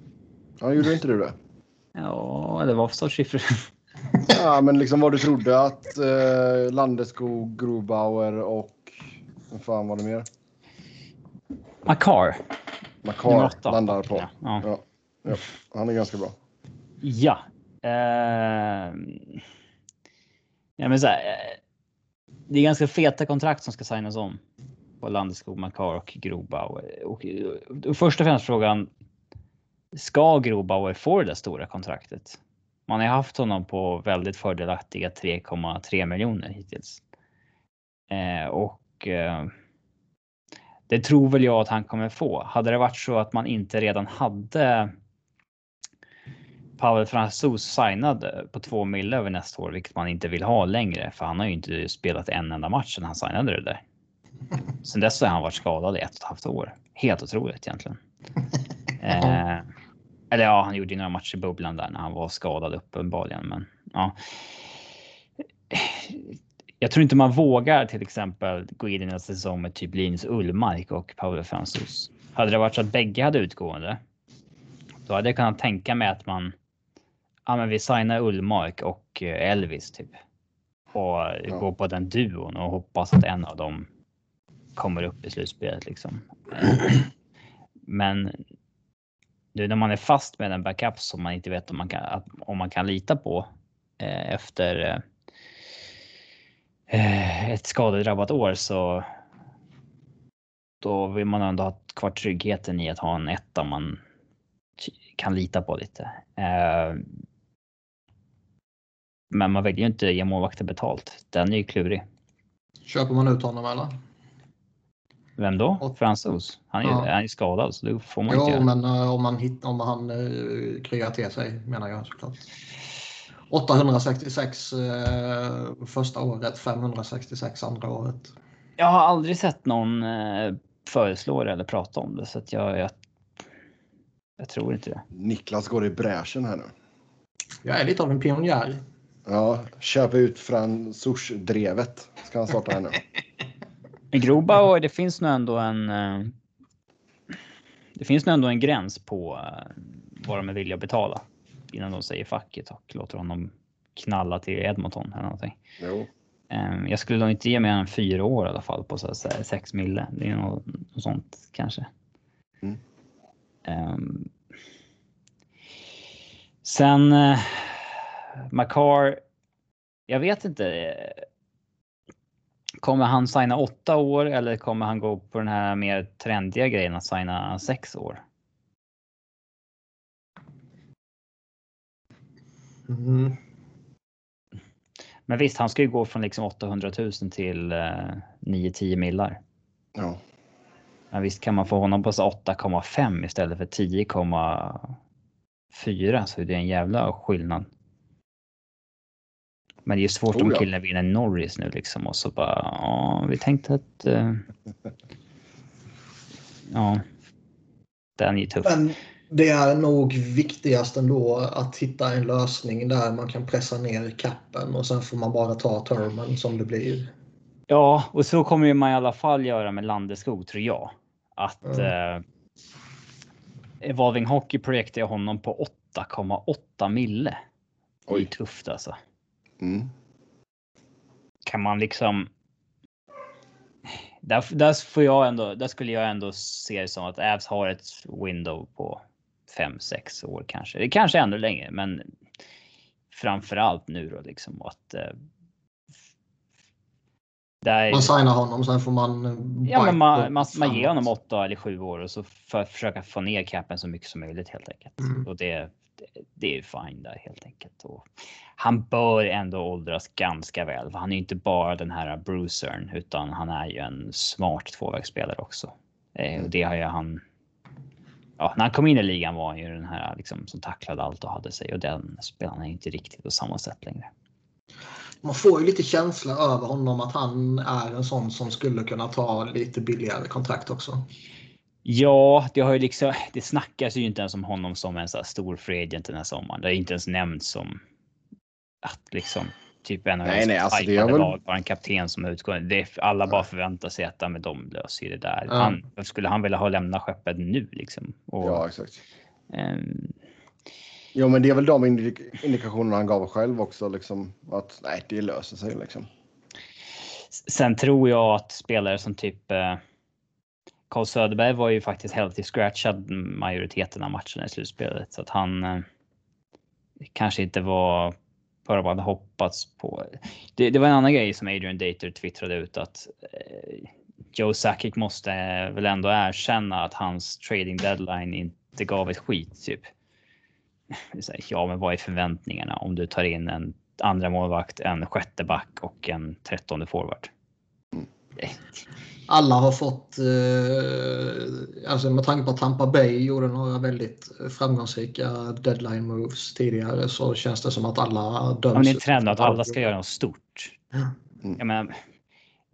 Ja, gjorde inte du det? Ja, det var för sorts siffror. Ja, men liksom vad du trodde att eh, Landeskog, Grobauer och vad fan var det mer? Makar. Makar landar på. Ja. Ja. ja. Han är ganska bra. Ja. Uh, ja men så här, eh, det är ganska feta kontrakt som ska signas om på Landeskog, Makar och Grobauer. Och, och först och främst frågan. Ska Grobauer få det där stora kontraktet? Man har haft honom på väldigt fördelaktiga 3,3 miljoner hittills. Eh, och eh, det tror väl jag att han kommer få. Hade det varit så att man inte redan hade Pavel Fransos signad på två mil över nästa år, vilket man inte vill ha längre, för han har ju inte spelat en enda match sedan han signade det där. Sen dess har han varit skadad i ett och ett halvt år. Helt otroligt egentligen. eh, eller ja, han gjorde ju några matcher i bubblan där när han var skadad uppenbarligen, men ja. Jag tror inte man vågar till exempel gå in i en säsong med typ Linus Ullmark och Pavel Fransos. Hade det varit så att bägge hade utgående, då hade jag kunnat tänka mig att man ja, men vi signar Ullmark och eh, Elvis typ. Och ja. går på den duon och hoppas att en av dem kommer upp i slutspelet liksom. Men när man är fast med en backup som man inte vet om man kan, om man kan lita på eh, efter eh, ett skadedrabbat år så då vill man ändå ha kvar tryggheten i att ha en etta man kan lita på lite. Eh, men man väljer ju inte ge målvakten betalt. Den är ju klurig. Köper man ut honom eller? Vem då? Fransos? Han är ju ja. är skadad så det får man jo, inte göra. men uh, om, man hit, om han uh, kryar till sig menar jag såklart. 866 uh, eh, första året, 566 andra året. Jag har aldrig sett någon uh, föreslå det eller prata om det så att jag, jag, jag tror inte det. Niklas går i bräschen här nu. Jag är lite av en pionjär. Ja, köpa ut Fransours-drevet ska han starta här nu. I Grobauer, det finns nog ändå en... Eh, det finns nog ändå en gräns på eh, vad de är villiga att betala innan de säger facket och låter honom knalla till Edmonton eller någonting. Jo. Ehm, jag skulle nog inte ge mer än fyra år i alla fall på så säga, sex mille. Det är något, något sånt kanske. Mm. Um, sen uh, Makar. Jag vet inte. Kommer han signa åtta år eller kommer han gå på den här mer trendiga grejen att signa sex år? Mm. Men visst, han ska ju gå från liksom 800 000 till eh, 9-10 millar. Ja. Men visst kan man få honom på 8,5 istället för 10,4 så det är en jävla skillnad. Men det är svårt oh, om killen vinner Norris nu liksom och så bara, ja, vi tänkte att... Uh, ja. Den är ju tuff. Men det är nog viktigast ändå att hitta en lösning där man kan pressa ner kappen och sen får man bara ta termen som det blir. Ja, och så kommer man i alla fall göra med Landeskog tror jag. Att mm. eh, Evolving Hockey projekterar honom på 8,8 mille. Det är tufft alltså. Mm. Kan man liksom. Där, där, får jag ändå, där skulle jag ändå se det som att Avs har ett window på 5-6 år kanske. Det kanske ännu längre, men framförallt nu då liksom att. Eh, där, man signar honom, sen får man. Ja, men man, man, man ger honom 8 eller 7 år och så för försöka få ner capen så mycket som möjligt helt enkelt. Mm. Och det, det är fine där helt enkelt. Och han bör ändå åldras ganska väl, för han är inte bara den här brucern utan han är ju en smart tvåvägsspelare också. Eh, och mm. det har ju han. Ja, när han kom in i ligan var han ju den här liksom, som tacklade allt och hade sig och den spelaren är inte riktigt på samma sätt längre. Man får ju lite känsla över honom att han är en sån som skulle kunna ta lite billigare kontrakt också. Ja, det har ju liksom. Det snackas ju inte ens om honom som en så stor free agent den här sommaren. Det är inte ens nämnts som att liksom typ en av nej, nej, alltså det väl... lag var en kapten som utgår. Det, alla bara förväntar sig att med dem löser det där. Ja. Han, skulle han vilja ha lämnat skeppet nu liksom? Och, ja, exakt. Um, jo, men det är väl de indik indikationerna han gav själv också, liksom att nej, det löser sig liksom. Sen tror jag att spelare som typ eh, Carl Söderberg var ju faktiskt healthy scratchad majoriteten av matcherna i slutspelet så att han eh, kanske inte var vad han hoppats på. Det, det, var en annan grej som Adrian Dater twittrade ut att eh, Joe Sakic måste eh, väl ändå erkänna att hans trading deadline inte gav ett skit typ. Ja, men vad är förväntningarna om du tar in en andra målvakt, en sjätte back och en trettonde forward? Alla har fått, eh, alltså med tanke på att Tampa Bay gjorde några väldigt framgångsrika deadline moves tidigare så känns det som att alla döms. Om det är en trend att alla ska göra något stort. Mm. Jag menar,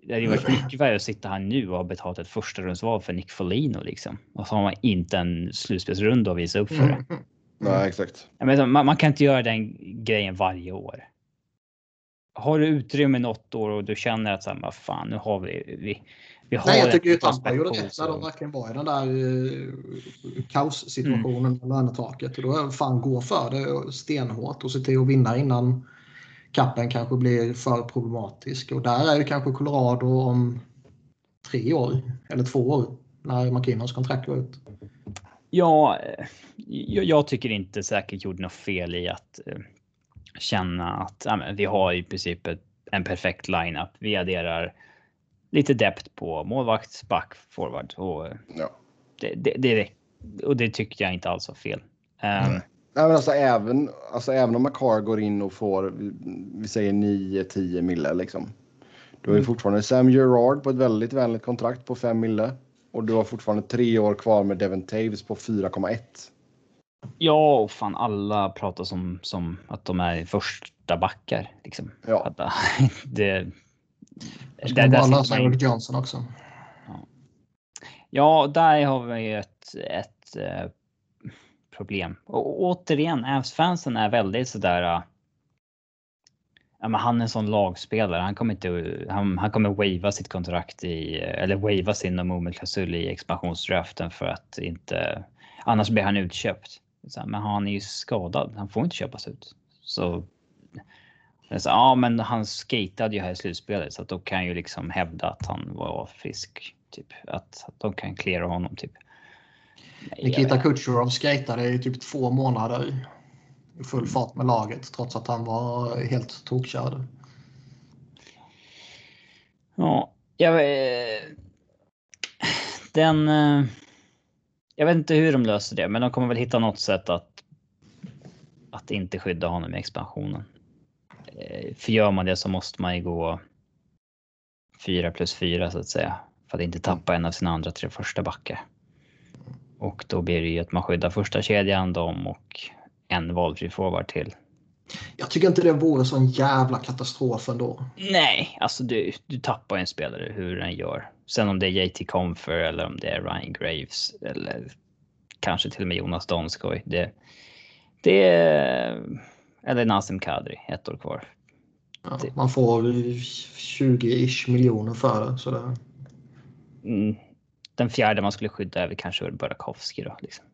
det hade varit mycket värre att sitta här nu och ha betalat ett första rundsval för Nick Folino liksom. Och så har man inte en slutspelsrunda att visa upp för det. Mm. Nej, exakt. Jag menar, man, man, kan inte göra den grejen varje år. Har du utrymme något år och du känner att så här, vad fan, nu har vi, vi vi har Nej, jag tycker ju Tampa gjorde rätt när de verkligen var i den där uh, kaossituationen mm. med lönetaket. Och då fan gå för det stenhårt och se till att vinna innan kappen kanske blir för problematisk. Och där är ju kanske Colorado om tre år eller två år när McKinnons kontrakt går ut. Ja, jag, jag tycker inte säkert gjorde något fel i att uh, känna att ja, vi har i princip ett, en perfekt lineup. Vi adderar lite depth på målvakt, back, forward och ja. det, det, det, och det tyckte jag inte alls var fel. Mm. Nej, men alltså, även, alltså, även om McCar går in och får, vi säger 9-10 mille liksom. Du har ju fortfarande Sam Gerard på ett väldigt vänligt kontrakt på 5 mille. Och du har fortfarande tre år kvar med Devon Taves på 4,1. Ja, och fan alla pratar som, som att de är första backar. Liksom. Ja. det, det, det alla Sarah Johnson också. Ja. ja, där har vi ett, ett eh, problem. Och återigen, Avs-fansen är väldigt sådär. Uh, ja, men han är en sån lagspelare. Han kommer inte. Han, han kommer wava sitt kontrakt i eller wava sin moment-klausul i expansionsdraften för att inte annars blir han utköpt. Men han är ju skadad. Han får inte köpas ut. Så så, ja, men han skatade ju här i slutspelet så att då kan ju liksom hävda att han var frisk. Typ att, att de kan klära honom typ. Nikita Kucherov skatade i typ två månader i full fart med laget trots att han var helt tokkörd. Ja, jag, den. Jag vet inte hur de löser det, men de kommer väl hitta något sätt att. Att inte skydda honom i expansionen. Eh, för gör man det så måste man ju gå 4 plus 4 så att säga. För att inte tappa en av sina andra tre första backar. Och då blir det ju att man skyddar första kedjan, dem och en valfri forward till. Jag tycker inte det vore sån jävla katastrof ändå. Nej, alltså du, du tappar en spelare hur den gör. Sen om det är JT Comfer eller om det är Ryan Graves eller kanske till och med Jonas Donskoj. Det, det eller Nassim Kadri, ett år kvar. Ja, man får 20-ish miljoner för det. Sådär. Mm, den fjärde man skulle skydda är väl kanske Burakovsky då. Liksom.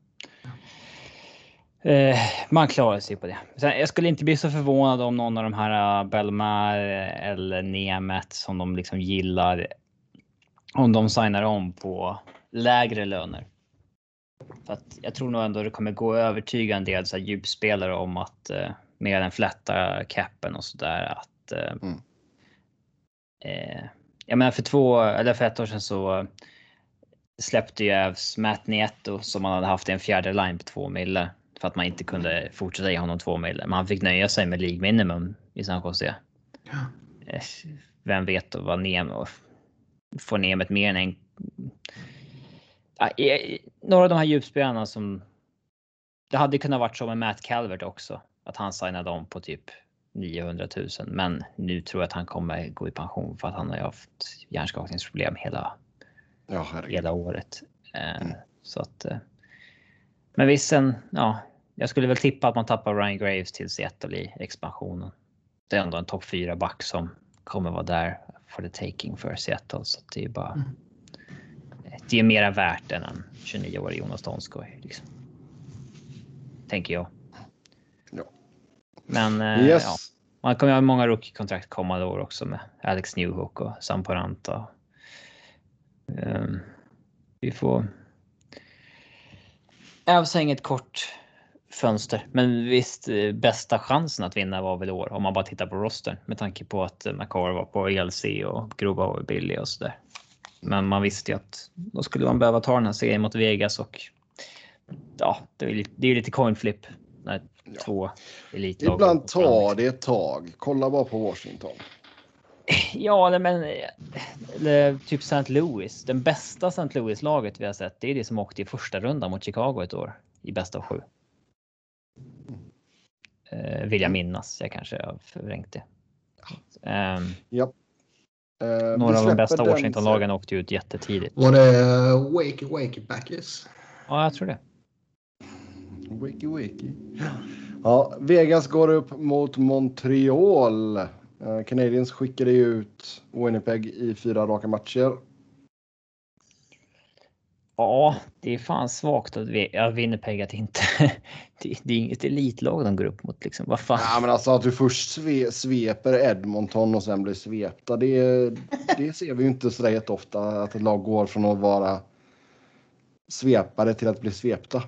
Eh, man klarar sig på det. Sen, jag skulle inte bli så förvånad om någon av de här uh, Belmar eller Nemet som de liksom gillar. Om de signar om på lägre löner. För att jag tror nog ändå det kommer gå att övertyga en del så här, djupspelare om att uh, med den flätta capen och sådär att. Eh, mm. eh, jag menar för två eller för ett år sedan så släppte ju Ävs Matt Nieto som man hade haft i en fjärde line på två mille för att man inte kunde fortsätta ge honom två mille. Men han fick nöja sig med League minimum i San Jose. Ja. Eh, vem vet vad Nem får Nemet mer än en. Några av de här djupspelarna som. Det hade kunnat varit så med Matt Calvert också att han signade om på typ 900 000. Men nu tror jag att han kommer gå i pension för att han har haft hjärnskakningsproblem hela, ja, hela året. Eh, mm. Så att. Eh, men visst, sen, ja, jag skulle väl tippa att man tappar Ryan Graves till Seattle i expansionen. Det är ändå en topp 4 back som kommer vara där för the taking för Seattle. Så det är bara. Mm. Det är mera värt än en 29-årig Jonas Donskoj. Liksom. Tänker jag. Men eh, yes. ja, man kommer ha många rookie-kontrakt kommande år också med Alex Newhook och Sam Poranta. Um, vi får. Ävs har inget kort fönster, men visst eh, bästa chansen att vinna var väl år om man bara tittar på roster med tanke på att McCar var på ELC och Grova var billig och så där. Men man visste ju att då skulle man behöva ta den här serien mot Vegas och ja, det är ju lite, det är lite coin flip när ja. två elitlag. Ibland tar det ett tag. Kolla bara på Washington. Ja, men eller typ St. Louis. Den bästa St. Louis-laget vi har sett, det är det som åkte i första rundan mot Chicago ett år i bästa av sju. Eh, vill jag minnas. Jag kanske har förvrängt det. Um, ja. Uh, några av de bästa Washington-lagen åkte ut jättetidigt. Var det Wakey Wakey Backers? Ja, jag tror det. Wakey Wakey. Ja, Vegas går upp mot Montreal. Uh, Canadiens skickade ut Winnipeg i fyra raka matcher. Ja, det är fan svagt att ja, Winnipeg att inte... Det, det, är inget elitlag de går upp mot liksom. Vad fan? Ja, men alltså att du först sve, sveper Edmonton och sen blir svepta. Det, det ser vi ju inte så jätteofta att ett lag går från att vara svepare till att bli svepta.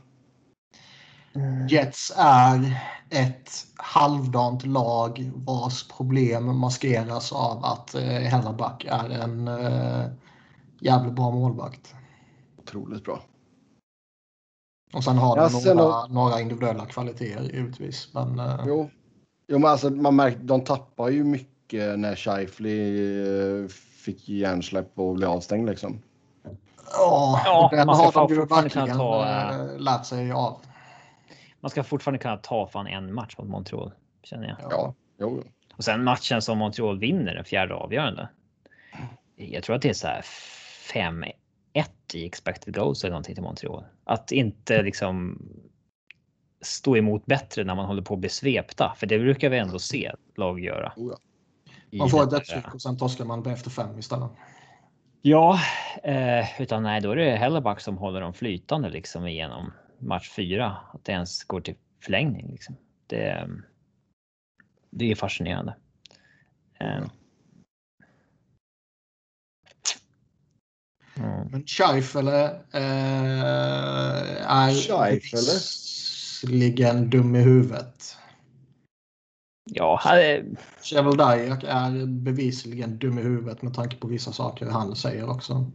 Jets är ett halvdant lag vars problem maskeras av att eh, Hellerback är en eh, jävligt bra målvakt. Otroligt bra. Och sen har de några, några individuella kvaliteter givetvis. Men, uh... jo. jo, men alltså man märker de tappar ju mycket när Scheifly uh, fick hjärnsläpp och blev avstängd liksom. Ja, ja den man har de ju verkligen ta, uh, lärt sig av. Man ska fortfarande kunna ta fan en match mot Montreal, känner jag. Ja, jo. Och sen matchen som Montreal vinner, den fjärde avgörande. Jag tror att det är så här 5 ett i expected goals eller någonting till Montreal. Att inte liksom stå emot bättre när man håller på att bli svepta, för det brukar vi ändå se lag göra. Oh ja. Man får ett dödstryck och sen torskar man efter fem istället. Ja, eh, utan nej, då är det Helleback som håller dem flytande liksom igenom match fyra. Att det ens går till förlängning. Liksom. Det, det är fascinerande. Eh, Mm. Men Scheifele eh, är visserligen dum i huvudet. Ja. Chevel Dyack är bevisligen dum i huvudet med tanke på vissa saker han säger också.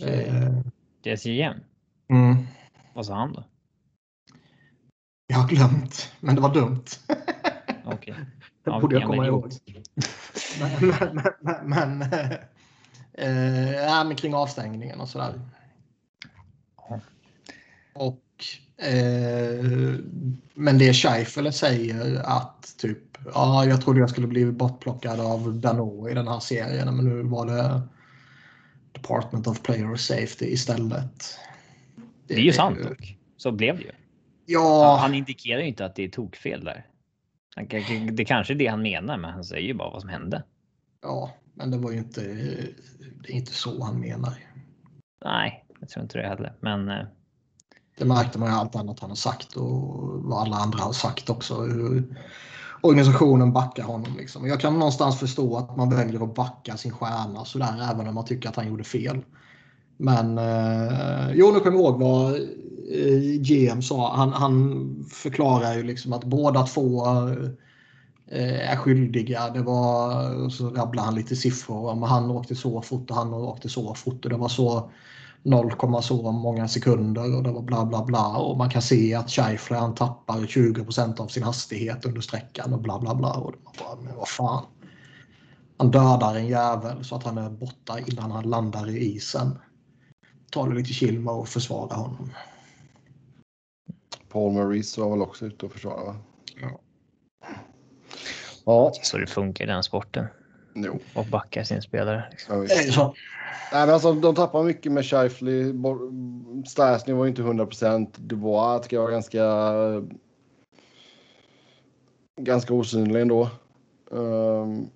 Eh. Det igen. Mm. Vad sa han då? Jag har glömt, men det var dumt. Okej. Okay. Det borde jag komma ihåg. men, men, men, men Eh, men kring avstängningen och sådär. Och, eh, men det Scheifele säger att typ ja, jag trodde jag skulle bli bortplockad av Dano i den här serien men nu var det Department of Player Safety istället. Det, det är ju sant dock. Så blev det ju. Ja. Han indikerar ju inte att det är tokfel där. Det kanske är det han menar, men han säger ju bara vad som hände. Ja, men det var ju inte, det är inte så han menar. Nej, jag tror inte det heller. Men... Eh, det märkte man ju allt annat han har sagt och vad alla andra har sagt också. Hur organisationen backar honom. Liksom. Jag kan någonstans förstå att man väljer att backa sin stjärna sådär även om man tycker att han gjorde fel. Men eh, jo, nu kommer jag ihåg vad eh, GM sa. Han, han förklarar ju liksom att båda två eh, Eh, är skyldiga. Det var, så rabblar han lite siffror. Om han åkte så fort och han åkte så fort och det var så 0, så många sekunder och det var bla bla bla. Och man kan se att Scheifler han tappar 20% av sin hastighet under sträckan och bla bla bla. Och man bara, men vad fan. Han dödar en jävel så att han är borta innan han landar i isen. Ta det lite chill med att försvara honom. Paul Maurice var väl också ute och försvara va? Ja. Ja. Så det funkar i den sporten. Jo. Och backar sin spelare. Liksom. Ja, Nej, men alltså, de tappar mycket med Scheifly. Stasny var inte 100 procent. Dubois tycker jag var ganska, ganska osynlig ändå. Um...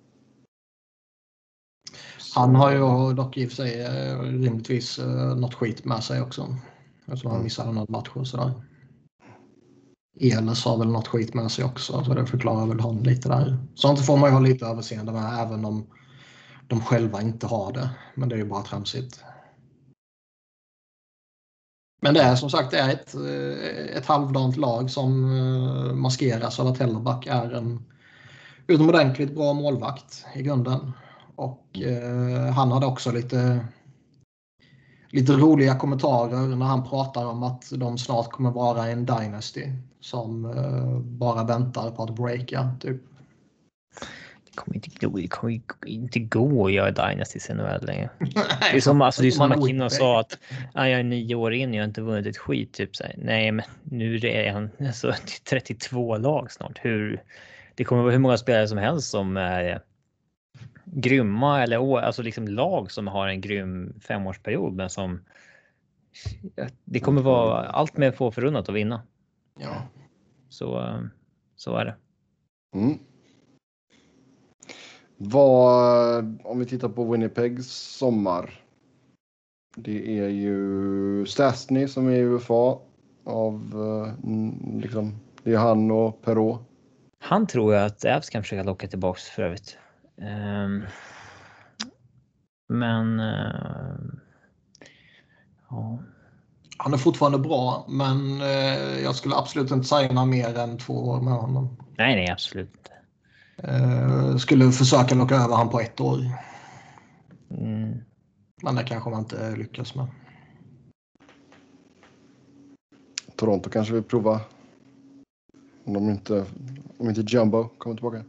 Han har ju dock i och för sig eh, rimligtvis uh, något skit med sig också. Eftersom han mm. missade några matcher och sådär. Enes har väl något skit med sig också, så det förklarar väl honom lite där. Sånt får man ju ha lite överseende med, även om de själva inte har det. Men det är ju bara tramsigt. Men det är som sagt det är ett, eh, ett halvdant lag som eh, maskeras av att Hellerback är en utomordentligt bra målvakt i grunden. Och eh, han hade också lite lite roliga kommentarer när han pratar om att de snart kommer vara en Dynasty som uh, bara väntar på att breaka. Typ. kommer inte, det kommer inte gå att göra Dynasty i NHL längre. Det är som, alltså, det är som McKinnon sa att ah, jag är nio år in och jag har inte vunnit ett skit. Typ, så här. Nej, men nu är han alltså, 32 lag snart. Hur, det kommer vara hur många spelare som helst som är grymma eller alltså liksom lag som har en grym femårsperiod men som det kommer vara allt med få förunnat att vinna. Ja. Så, så är det. Mm. Vad, om vi tittar på Winnipegs sommar. Det är ju Stastny som är i UFA av eh, liksom, det är han och Perrault. Han tror jag att Avs kan försöka locka tillbaks för övrigt. Um, men uh, ja. Han är fortfarande bra, men uh, jag skulle absolut inte signa mer än två år med honom. Nej, nej, absolut inte. Uh, skulle försöka locka över honom på ett år. Mm. Men det kanske man inte lyckas med. Toronto kanske vill prova. Om de inte, om inte Jumbo kommer tillbaka.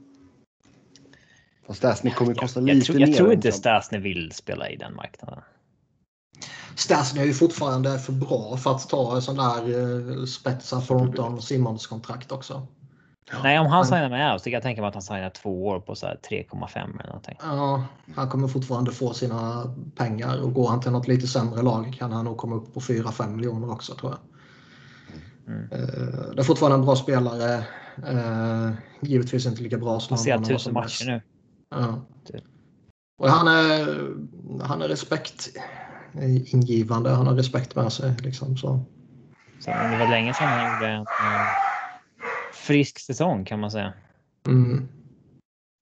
Fast Stasny kommer kosta jag, lite jag, tror, jag mer. tror än inte. Stasny vill spela i den marknaden. Stasny är ju fortfarande för bra för att ta sån där uh, spetsa Thornton Simmons kontrakt också. Nej, om han Han- signar med Avs, så kan jag tänka mig att han signar två år på så här 3,5 eller någonting. Ja, han kommer fortfarande få sina pengar och går han till något lite sämre lag kan han nog komma upp på 4-5 miljoner också tror jag. Mm. Eh, Det är fortfarande en bra spelare. Eh, Givetvis inte lika bra som Han ser han var tusen som matcher nu. Ja. Typ. Och han är, han är respekt ingivande. Han har respekt med sig. Liksom, så. Så det var länge sedan han gjorde en eh, frisk säsong kan man säga. Mm.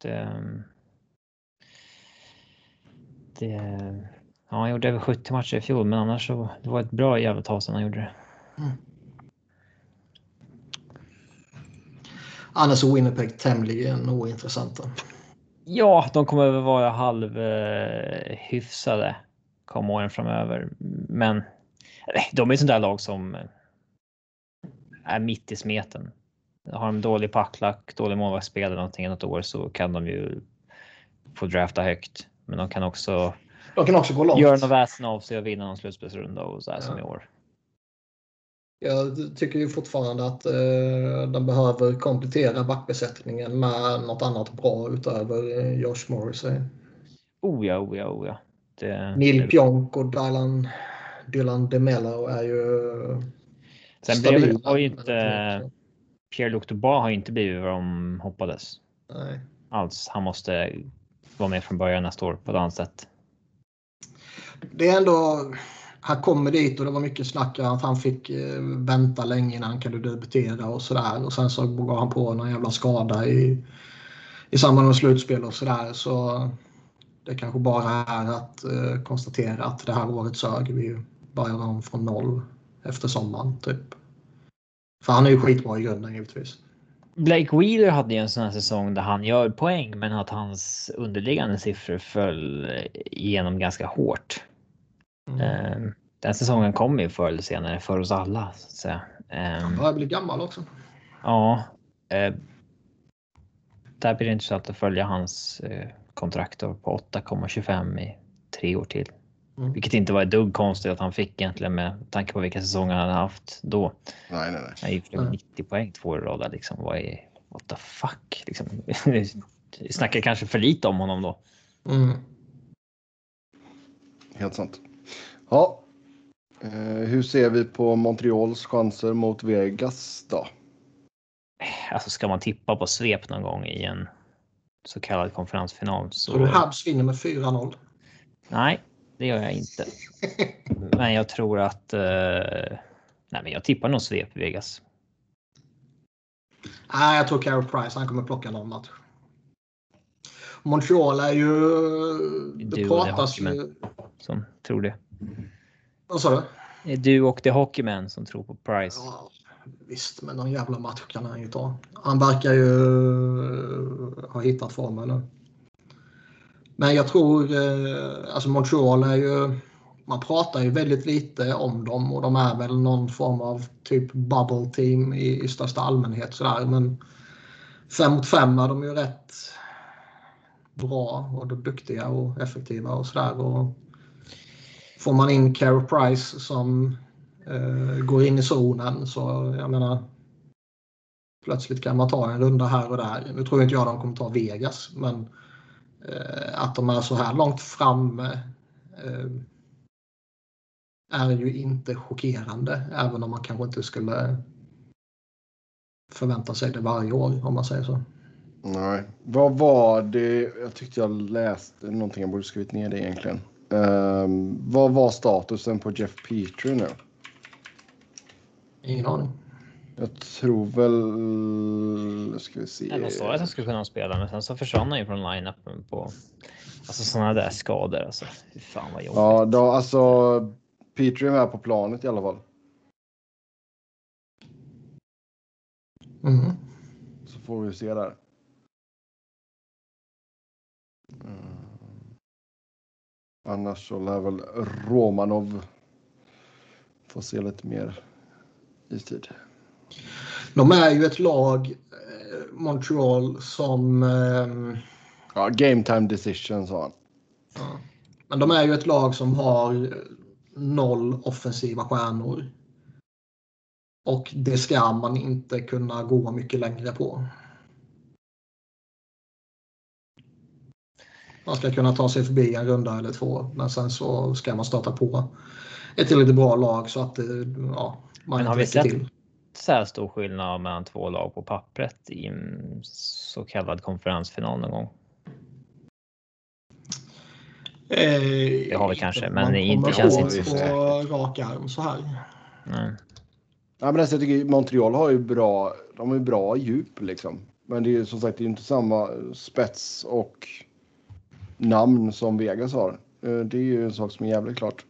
Det, det, ja, han gjorde över 70 matcher i fjol, men annars så det var ett bra jävla tag sedan han gjorde det. Annars är Winnipeg tämligen ointressanta. Ja, de kommer väl vara halv eh, komma åren framöver, men eh, de är ett sånt där lag som är mitt i smeten. Har de dålig packlack, dålig målvaktsspel eller någonting något år så kan de ju få drafta högt. Men de kan också De kan också gå långt. göra något väsen av sig och vinna någon slutspelsrunda och så här som i år. Jag tycker ju fortfarande att eh, de behöver komplettera backbesättningen med något annat bra utöver eh, Josh Morrissey. Oh ja, oh ja, oh ja. Det, Neil det- Pionk och Dylan, Dylan DeMello är ju Sen blev, stabila, har ju men inte Pierre-Luc Dubois har inte blivit vad de hoppades Nej. alls. Han måste vara med från början nästa år på ett annat sätt. Det är ändå, han kommer dit och det var mycket snack om att han fick eh, vänta länge innan han kunde debutera och sådär. Och sen så gav han på någon jävla skada i, i samband med slutspel och sådär. Så det kanske bara är att eh, konstatera att det här året sög. Vi börjar om från noll efter sommaren typ. För han är ju skitbra i grunden givetvis. Blake Wheeler hade ju en sån här säsong där han gör poäng, men att hans underliggande siffror föll igenom ganska hårt. Mm. Eh, Den säsongen kommer ju förr eller senare för oss alla. Så att säga. Eh, Han börjar bli gammal också. Ja. Eh, där blir det intressant att följa hans eh, kontrakt på 8,25 i tre år till. Mm. Vilket inte var ett dugg konstigt att han fick egentligen med tanke på vilka säsonger han hade haft då. Nej, nej, nej. Han gick Mm. 90 poäng två år i rad liksom. Vad är what the fuck liksom? Vi snackar kanske för lite om honom då. Mm. Helt sant. Ja. Eh, hur ser vi på Montreals chanser mot Vegas då? Alltså ska man tippa på svep någon gång i en så kallad konferensfinal Så du så. Habs vinner med 4-0. Nej, det gör jag inte. Men jag tror att. Eh, nej, men jag tippar nog svep Vegas. Nej, jag tror Carey Price han kommer plocka någon match. Montreal är ju... Du Det The pratas ju... Som tror det. Vad sa du? Det är du och The Hockeyman som tror på Price. Ja, visst, men någon jävla match kan han ju ta. Han verkar ju ha hittat formen nu. Men jag tror... eh, Alltså Montreal är ju... Man pratar ju väldigt lite om dem och de är väl någon form av typ bubble team i, i största allmänhet sådär. Men fem mot fem är de ju rätt bra och duktiga och effektiva och sådär. Får man in Carey Price som eh, går in i zonen så jag menar plötsligt kan man ta en runda här och där. Nu tror inte jag de kommer ta Vegas men eh, att de är så här långt framme eh, är ju inte chockerande även om man kanske inte skulle förvänta sig det varje år om man säger så. Nej, vad var det? Jag tyckte jag läste någonting. Jag borde skrivit ner det egentligen. Um, vad var statusen på Jeff Petrie nu? Ingen aning. Jag tror väl... Ska vi se. de sa att han skulle kunna spela, men sen så försvann han ju från line-upen på alltså sådana där skador. Alltså, fy fan vad jobbigt. Ja, då, alltså Petrie är med på planet i alla fall. Mm. Så får vi se där. Mm. Annars så lär väl Romanov få se lite mer istid. De är ju ett lag, eh, Montreal, som... Eh, ja, game time decision sa han. Ja. Men de är ju ett lag som har noll offensiva stjärnor. Och det ska man inte kunna gå mycket längre på. Man ska kunna ta sig förbi en runda eller två. Men sen så ska man starta på ett lite bra lag så att ja, man men har vi sett till. så här stor skillnad mellan två lag på pappret i en så kallad konferensfinal någon gång? Eh, det har vi kanske, men inte känns inte så. på rak arm så här. Nej. Ja, men alltså, jag tycker Montreal har ju bra, de har ju bra djup liksom. Men det är ju som sagt det är inte samma spets och namn som Vegas har. Eh, det är ju en sak som är jävligt klart.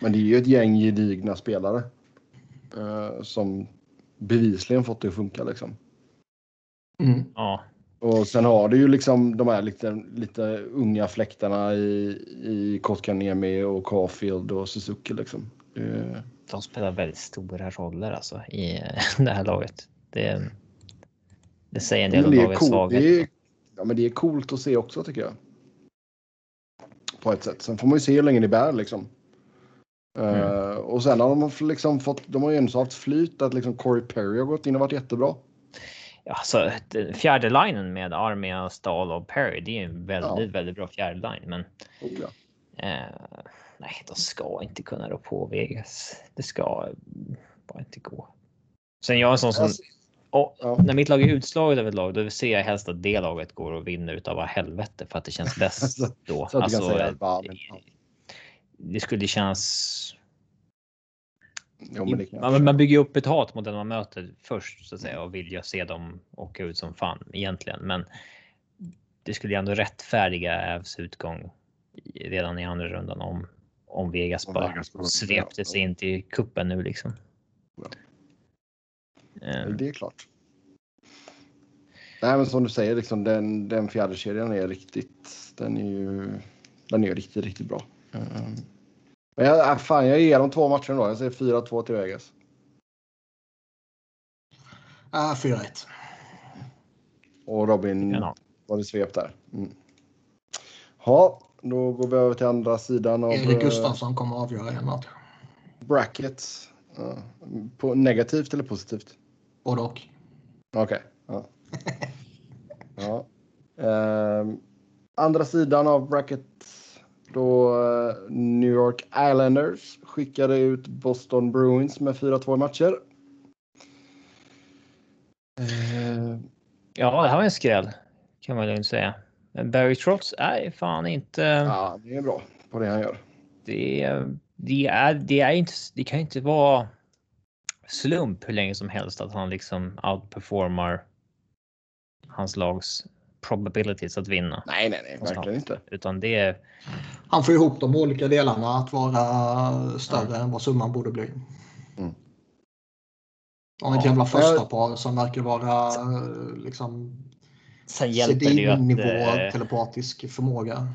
Men det är ju ett gäng gedigna spelare. Eh, som bevisligen fått det att funka liksom. Mm. Ja. Och sen har du ju liksom de här lite, lite unga fläktarna i, i Kotkaniemi och Caulfield och Suzuki liksom. Det... De spelar väldigt stora roller alltså i det här laget. Det, det säger en del om lagets svaghet. Ja, men det är coolt att se också tycker jag. På ett sätt. Sen får man ju se hur länge det bär liksom. Mm. Uh, och sen har de liksom fått, de har ju ändå haft flyt att liksom Corey Perry har gått in och varit jättebra. Ja, så fjärde linen med Armia, Stahl och Perry, det är en väldigt, ja. väldigt bra fjärde line. Men ja. uh, nej, de ska inte kunna rå på Vegas. Det ska bara inte gå. Sen jag är en sån som alltså, och ja. när mitt lag är utslaget av ett lag, då ser jag helst att det laget går och vinner utav helvete för att det känns bäst då. så alltså, säga, bara, men, ja. Det skulle kännas. Jo, man, man, bygger upp ett hat mot den man möter först så att säga och vill ju se dem åka ut som fan egentligen. Men det skulle ju ändå rättfärdiga Ävs utgång redan i andra rundan om om Vegas om bara Vegas svepte sig in till kuppen nu liksom. Mm. Det är klart. Nej, men som du säger, liksom, den, den fjärde kedjan är riktigt. Den är ju. Den är riktigt, riktigt bra. Mm. Men jag, äh, fan, jag ger dem två matcher då. Jag säger 4-2 till Vegas. Uh, 4-1. Och Robin ja. var det svep där. Mm. Ja, då går vi över till andra sidan. Av, Erik Gustafsson kommer att avgöra en match. Brackets. Ja. På negativt eller positivt? Både och. Okej. Okay. Ja. ja. Uh, andra sidan av bracket. Då uh, New York Islanders skickade ut Boston Bruins med 4-2 matcher. Uh, ja, det här var en skräll kan man lugnt säga. Men Barry Trotz är fan inte. Ja, det är bra på det han gör. Det, det är, det är inte. Det kan inte vara slump hur länge som helst att han liksom outperformar hans lags probabilities att vinna. Nej, nej, nej, verkligen inte. Utan det är... Han får ihop de olika delarna att vara större ja. än vad summan borde bli. Mm. Och ett ja. jävla första par som verkar vara liksom Sen hjälper det ju att... nivå eh, telepatisk förmåga.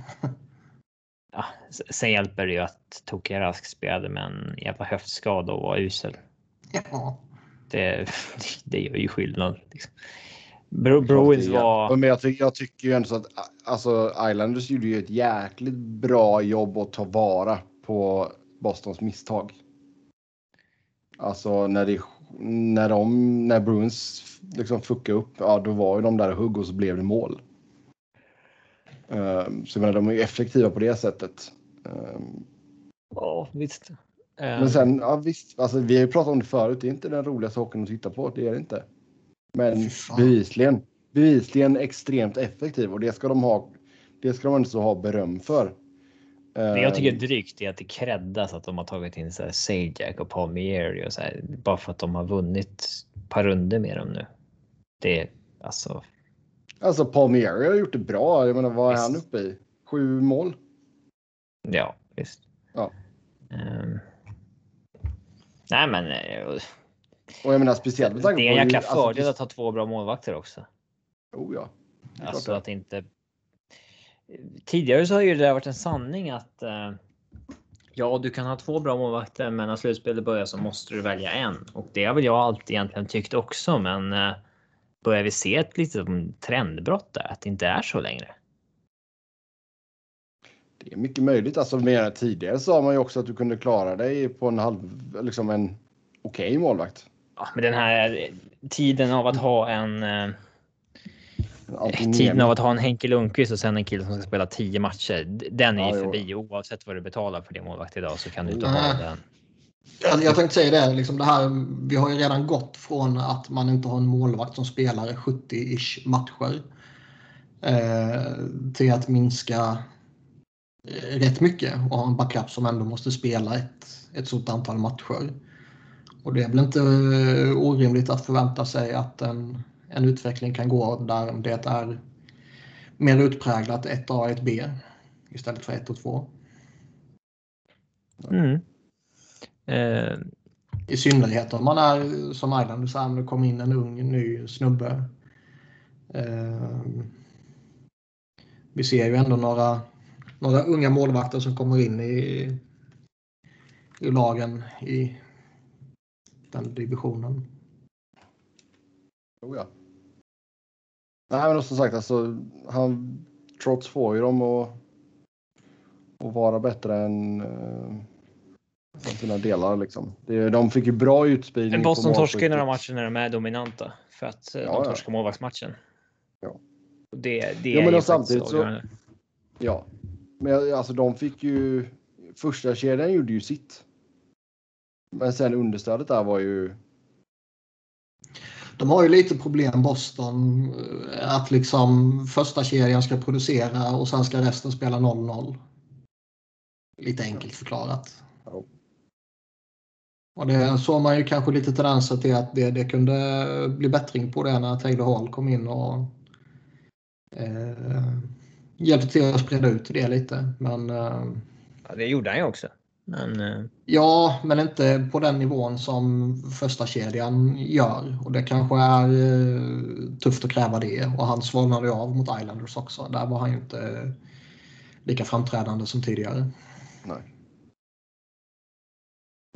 ja, sen hjälper det ju att Tokiga Rask spelade med en jävla höftskada och var usel. Ja. Det, det gör ju skillnad. Liksom. Bru Bruins var... Men jag, tycker, jag tycker ju ändå så att alltså, Islanders gjorde ju ett jäkligt bra jobb att ta vara på Bostons misstag. Alltså när, det, när, de, när Bruins liksom fuckade upp, ja då var ju de där hugg och så blev det mål. Um, så jag menar, de är effektiva på det sättet. Um, ja, visst. Men sen, ja, visst, alltså, vi har ju pratat om det förut, det är inte den roligaste hockeyn att titta på, det är det inte. Men bevisligen, bevisligen extremt effektiv och det ska de ha. Det ska de inte ha beröm för. Det jag tycker är ehm. drygt är att det creddas att de har tagit in så här Sajak och Palmieri och så här, bara för att de har vunnit ett par runder med dem nu. Det är alltså. Alltså Palmieri har gjort det bra. Jag menar, vad är han uppe i? Sju mål? Ja, visst. Ja. Um, nej, men. Eh, och jag menar speciellt med tanke på. Det är en jäkla alltså, fördel att ha två bra målvakter också. Oh ja. Alltså att inte. Tidigare så har ju det där varit en sanning att. Uh, ja, du kan ha två bra målvakter, men när slutspelet börjar så måste du välja en och det har väl jag alltid egentligen tyckt också. Men uh, börjar vi se ett litet trendbrott där att det inte är så längre? Det är mycket möjligt. Alltså mer tidigare sa man ju också att du kunde klara dig på en halv, liksom en okej okay målvakt. Ja, men den här tiden av att ha en. Eh, tiden av att ha en Henke Lundqvist och sen en kille som ska spela tio matcher. Den är ju ja, förbi. Jo. Oavsett vad du betalar för det målvakt idag så kan du inte ha den. Jag, jag tänkte säga det, liksom det här, vi har ju redan gått från att man inte har en målvakt som spelar 70-ish matcher eh, till att minska rätt mycket och ha en backup som ändå måste spela ett, ett stort antal matcher. Och det är väl inte eh, orimligt att förvänta sig att en, en utveckling kan gå där det är mer utpräglat 1A och 1B istället för 1 och 2. Mm. Eh. I synnerhet om man är som Island, så här, det kom in en ung ny snubbe. Eh. Vi ser ju ändå några några unga målvakter som kommer in i, i lagen i den divisionen. Oh ja. Nej, men som sagt, alltså, han, trots får ju dem att, att vara bättre än uh, sina delar. Liksom. Det, de fick ju bra utspridning. Boston torskar ju några matcher när de är dominanta för att uh, ja, de torskar ja. målvaktsmatchen. Ja. Det, det jo, men är samtidigt så. Ja, men alltså de fick ju... Första kedjan gjorde ju sitt. Men sen understödet där var ju... De har ju lite problem Boston. Eh, att liksom första kedjan ska producera och sen ska resten spela 0-0. Lite enkelt förklarat. Ja. Och det såg man ju kanske lite tendenser till att det, det kunde bli bättring på det när Taylor Hall kom in och eh, hjälpte till att sprida ut det lite. Men, eh, ja, det gjorde han ju också. Men, eh, ja, men inte på den nivån som första kedjan gör. Och det kanske är eh, tufft att kräva det. Och han svalnade av mot Islanders också. Där var han ju inte lika framträdande som tidigare. Nej.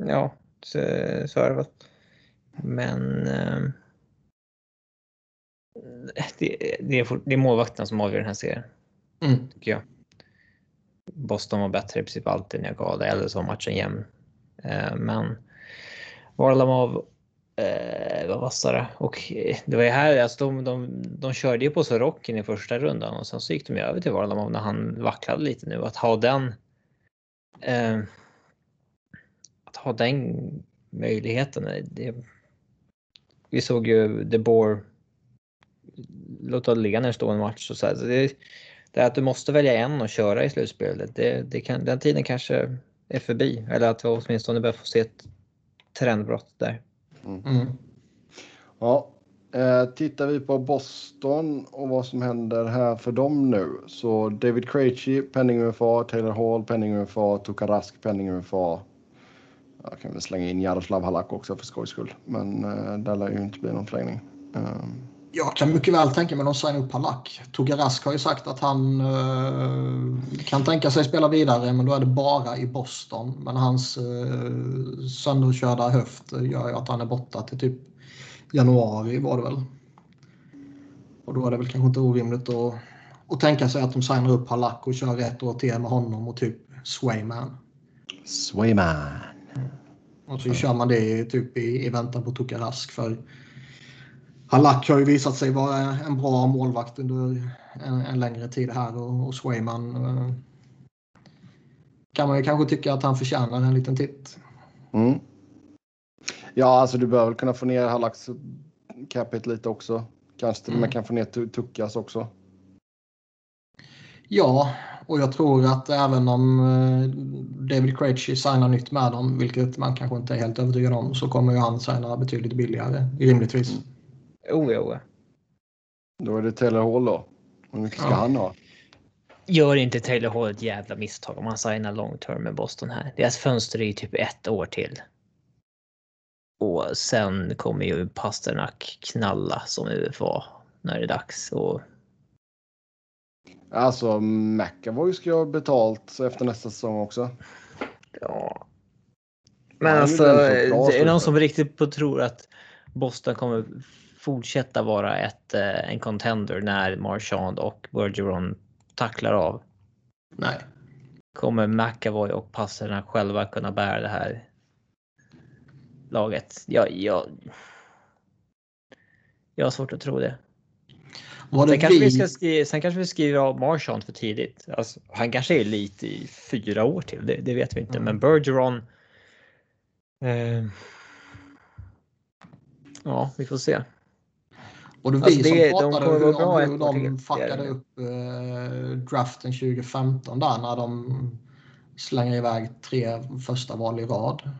Ja, så, så är det väl. Men det, det, är, det är målvakten som avgör den här serien. Mm. Tycker jag. Boston var bättre i princip alltid när jag gav det, eller så var matchen jämn. Eh, men Varlamov eh, var vassare och eh, det var ju här, alltså de, de, de körde ju på så rocken i första rundan och sen så gick de över till Varlamov när han vacklade lite nu. Att ha den. Eh, att ha den möjligheten. Eh, det, vi såg ju De Boer låta ligga när det en match och så, här, så det, det är att du måste välja en och köra i slutspelet. Det, det kan, den tiden kanske är förbi. Eller att vi åtminstone börjar få se ett trendbrott där. Mm. Mm. Ja, eh, tittar vi på Boston och vad som händer här för dem nu. Så David Krejci, penning UFA, Taylor Hall, penning UFA, Tukarask, penning UFA. Jag kan väl slänga in Jaroslav Halak också för skojs skull. Men eh, där lär ju inte bli någon förlängning. Um, jag kan mycket väl tänka mig att de signar upp Palak. Togge Rask har ju sagt att han uh, kan tänka sig spela vidare men då är det bara i Boston. Men hans uh, sönderkörda höft gör ju att han är borta till typ januari var det väl. Och då är det väl kanske inte orimligt att, att tänka sig att de signar upp Halak och kör ett år till med honom och typ Swayman. Swayman. Och så kör man det typ i, i väntan på Tukarask för Halak har ju visat sig vara en bra målvakt under en, en längre tid här och, och Swayman eh, kan man ju kanske tycka att han förtjänar en liten titt. Mm. Ja, alltså du bör väl kunna få ner Hallaks capita lite också. Kanske till och med Mm. kan få ner Tu- Tuckas också. Ja, och jag tror att även om eh, David Krejci signar nytt med dem, vilket man kanske inte är helt övertygad om, så kommer ju han signa betydligt billigare, rimligtvis. Oh, oh. Då är det Taylor Hall då. Hur mycket ska Ja. han ha? Gör inte Taylor Hall ett jävla misstag om han signar long term med Boston här. Deras fönster är ju typ ett år till. Och sen kommer ju Pasternak knalla som UFA när det är dags. Och Alltså McAvoy ska ju ha betalt efter nästa säsong också. ja. Men alltså, det är någon som riktigt på tror att Boston kommer fortsätta vara ett, eh, en contender när Marchand och Bergeron tacklar av. Nej. Kommer McAvoy och Pasternak själva kunna bära det här laget? Jag, jag, jag har svårt att tro det. Var Sen kanske, vi vi, ska skriva, sen kanske vi skriver av Marchand för tidigt. Alltså, han kanske är lite i fyra år till, det, det vet vi inte. Mm. Men Bergeron. Eh, ja, vi får se. Var det vi Alltså, det- som de pratade kommer hur, om hur de fuckade upp eh, draften 2015 där när de slänger iväg tre första val i rad?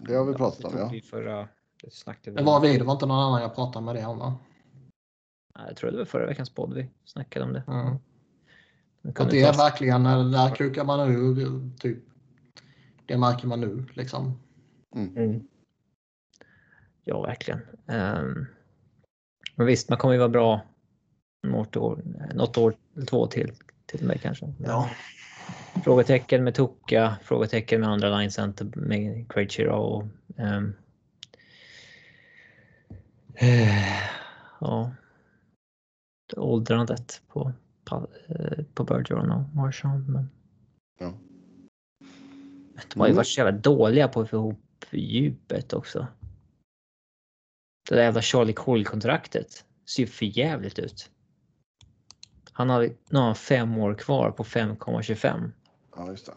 Det har vi pratat om ja. Vi förra, det vi var vi, det var inte någon annan jag pratade med det om va? Jag tror det var förra veckans podd vi snackade om det. Mm. Vi Att det är ta- verkligen, eh, där kukar man ur typ. Det märker man nu liksom. Mm. Ja, verkligen. Um, men visst, man kommer ju vara bra något år, något år eller två till. Till och med kanske. Ja. Frågetecken med Tuka, frågetecken med andra line center med Craig Chira och eh, ja. Åldrandet på, på, eh, på Bergeron och Marchand. Men Ja. de har ju varit så jävla dåliga på att få ihop djupet också. Det där jävla Charlie Cole-kontraktet ser ju för jävligt ut. Han har, nu har han fem år kvar på 5,25. Ja, just det.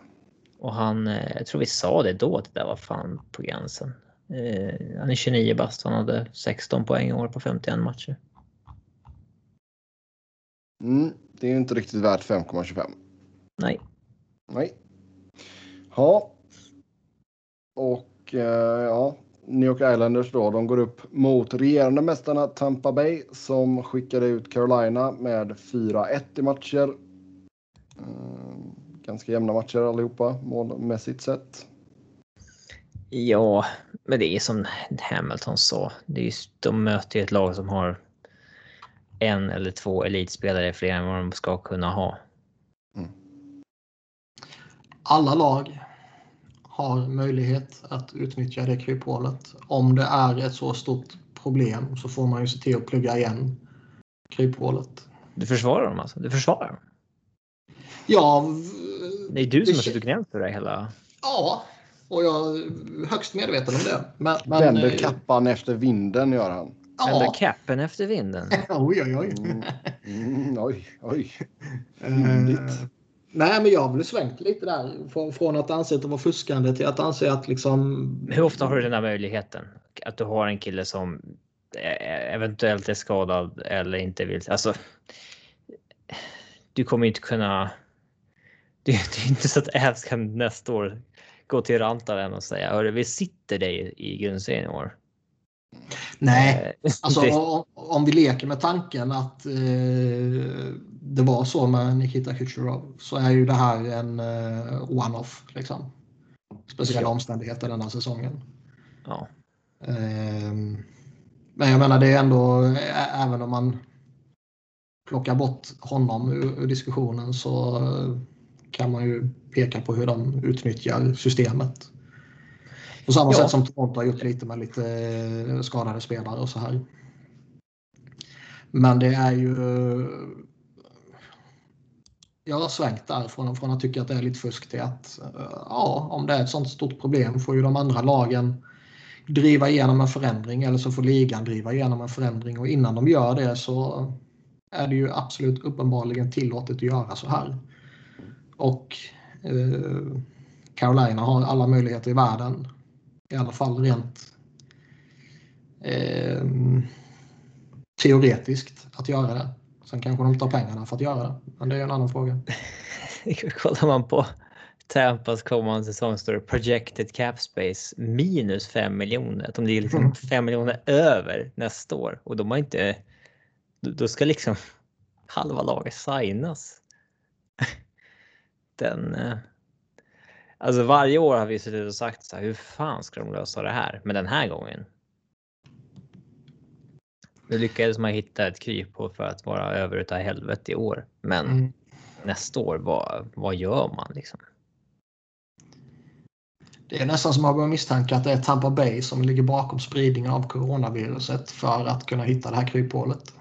Och han, eh, jag tror vi sa det då, att det där var fan på gränsen. Eh, han är 29 bast, han hade 16 poäng i år på 51 matcher. Mm, det är ju inte riktigt värt 5,25. Nej, Nej. Ja. Och eh, ja, New York Islanders då, de går upp mot regerande mästarna Tampa Bay som skickade ut Carolina med 4-1 i matcher. Eh, ganska jämna matcher allihopa målmässigt sett. ja, men det är som Hamilton sa. Det är just, de möter ju ett lag som har en eller två elitspelare fler än vad de ska kunna ha. Alla lag har möjlighet att utnyttja det kryphålet. Om det är ett så stort problem så får man ju se till att plugga igen kryphålet. Du försvarar dem alltså? Du försvarar dem? Ja, Det är du som Det har suttit och gnällt för det hela. ja, och jag är högst medveten om det. Men, men, Vänder eh, kappan efter vinden gör han. Vänder Ja, capen efter vinden. oj, oj, oj. Mm, mm, oj, oj. Fyndigt. Nej, men jag har väl svängt lite där. Från, från att anse att det var fuskande till att anse att liksom... Hur ofta har du den här möjligheten? Att du har en kille som eh, eventuellt är skadad eller inte vill. Alltså. Du kommer inte kunna. Det är inte så att Avs kan nästa år gå till Rantaren och säga hörru, vi sitter dig i grundserien i år. Nej, Eh, Alltså om, om vi leker med tanken att eh, det var så med Nikita Kucherov så är ju det här en eh, one-off. Liksom. Speciella omständigheter denna säsongen. ja. Ehm, men jag menar det är ändå, även om man plockar bort honom ur, ur diskussionen så eh, kan man ju peka på hur de utnyttjar systemet. På samma Ja. sätt som Toronto har gjort lite med lite eh, skadade spelare och så här. Men det är ju... Jag har svängt där från, från att tycka att det är lite fusk till att eh, ja, om det är ett sånt stort problem får ju de andra lagen driva igenom en förändring eller så får ligan driva igenom en förändring och innan de gör det så är det ju absolut uppenbarligen tillåtet att göra så här. Och eh, Carolina har alla möjligheter i världen, i alla fall rent eh, teoretiskt, att göra det. Sen kanske de tar pengarna för att göra det, men det är en annan fråga. Kollar man på Tampas kommande säsong står det projected cap space minus 5 miljoner. Att de ligger liksom 5 mm. miljoner över nästa år och de har inte. Då ska liksom halva laget signas. Den. Eh, alltså varje år har vi suttit och sagt så här, hur fan ska de lösa det här? Men den här gången. Nu lyckades man hitta ett kryphål för att vara över utav helvete i år, men mm. nästa år, vad, vad gör man liksom? Det är nästan som att man börjar misstänka att det är Tampa Bay som ligger bakom spridningen av coronaviruset för att kunna hitta det här kryphålet.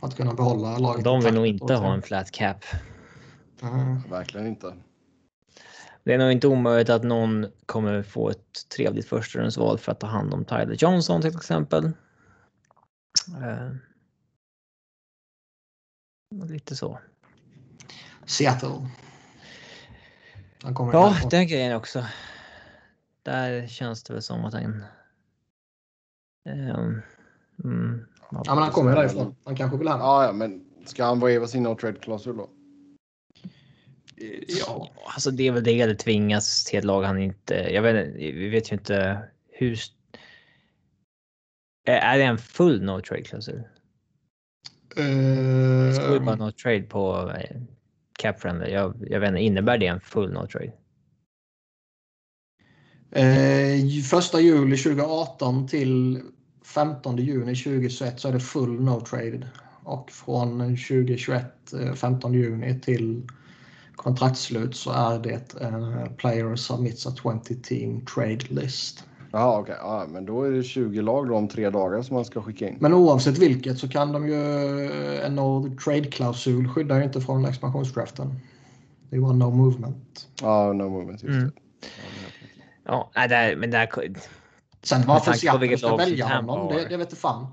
För att kunna behålla laget. De vill nog inte ha en flat cap. Mm. Verkligen inte. Det är nog inte omöjligt att någon kommer få ett trevligt förstahundsval för att ta hand om Tyler Johnson till exempel. Uh, lite så. Seattle. ja, den grejen också där känns det väl som att han... Um, mm, ja, men han kommer därifrån. Han kanske vill hem. Ja, ja, men ska han waiva sin no trade klausul då? Ja, alltså det är väl det det tvingas till ett lag han inte... Jag vet, vi vet ju inte hur... Är det en full no trade klausul? Uh, det står ju bara no trade på eh, cap friendly. Jag, jag vet inte, innebär det en full no trade? Eh, första juli 2018 till 15 juni 2021 så är det full no trade. Och från 2021 15 eh, juni till kontraktslut så är det en player submits a 20 team trade list. Jaha okej, okay. ja, men då är det 20 lag då om tre dagar som man ska skicka in. Men oavsett vilket så kan de ju en no trade klausul skyddar ju inte från expansionsdraften. Det är bara no movement. Ja, no movement. Just mm. Ja, nej, där, men där... Sen varför Seattle ska välja honom, det, det vet fan.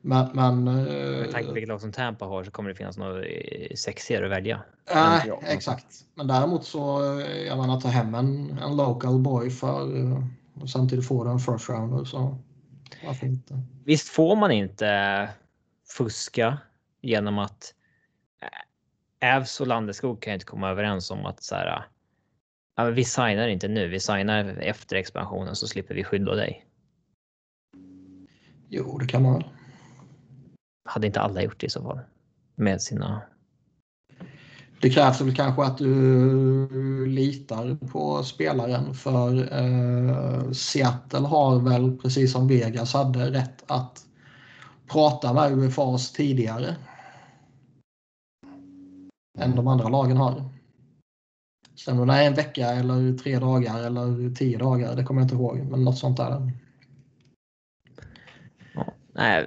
Men, men, med tanke på vilket lag som Tampa har så kommer det finnas något eh, sexigare att välja. Nej, äh, exakt. Men däremot så, eh, jag menar ta hem en, en local boy för eh, och samtidigt få en first rounder så varför inte? Visst får man inte fuska genom att Ävs och Landeskog kan inte komma överens om att så här, Ja, vi signar inte nu. Vi signar efter expansionen så slipper vi skydda dig. Jo, det kan man väl. Hade inte alla gjort det i så fall? Med sina... Det krävs väl kanske att du litar på spelaren för eh, Seattle har väl precis som Vegas hade rätt att prata med UFAs tidigare. Än de andra lagen har. Sen om det är en vecka eller tre dagar eller tio dagar, det kommer jag inte ihåg. Men något sånt där. Ja, nej.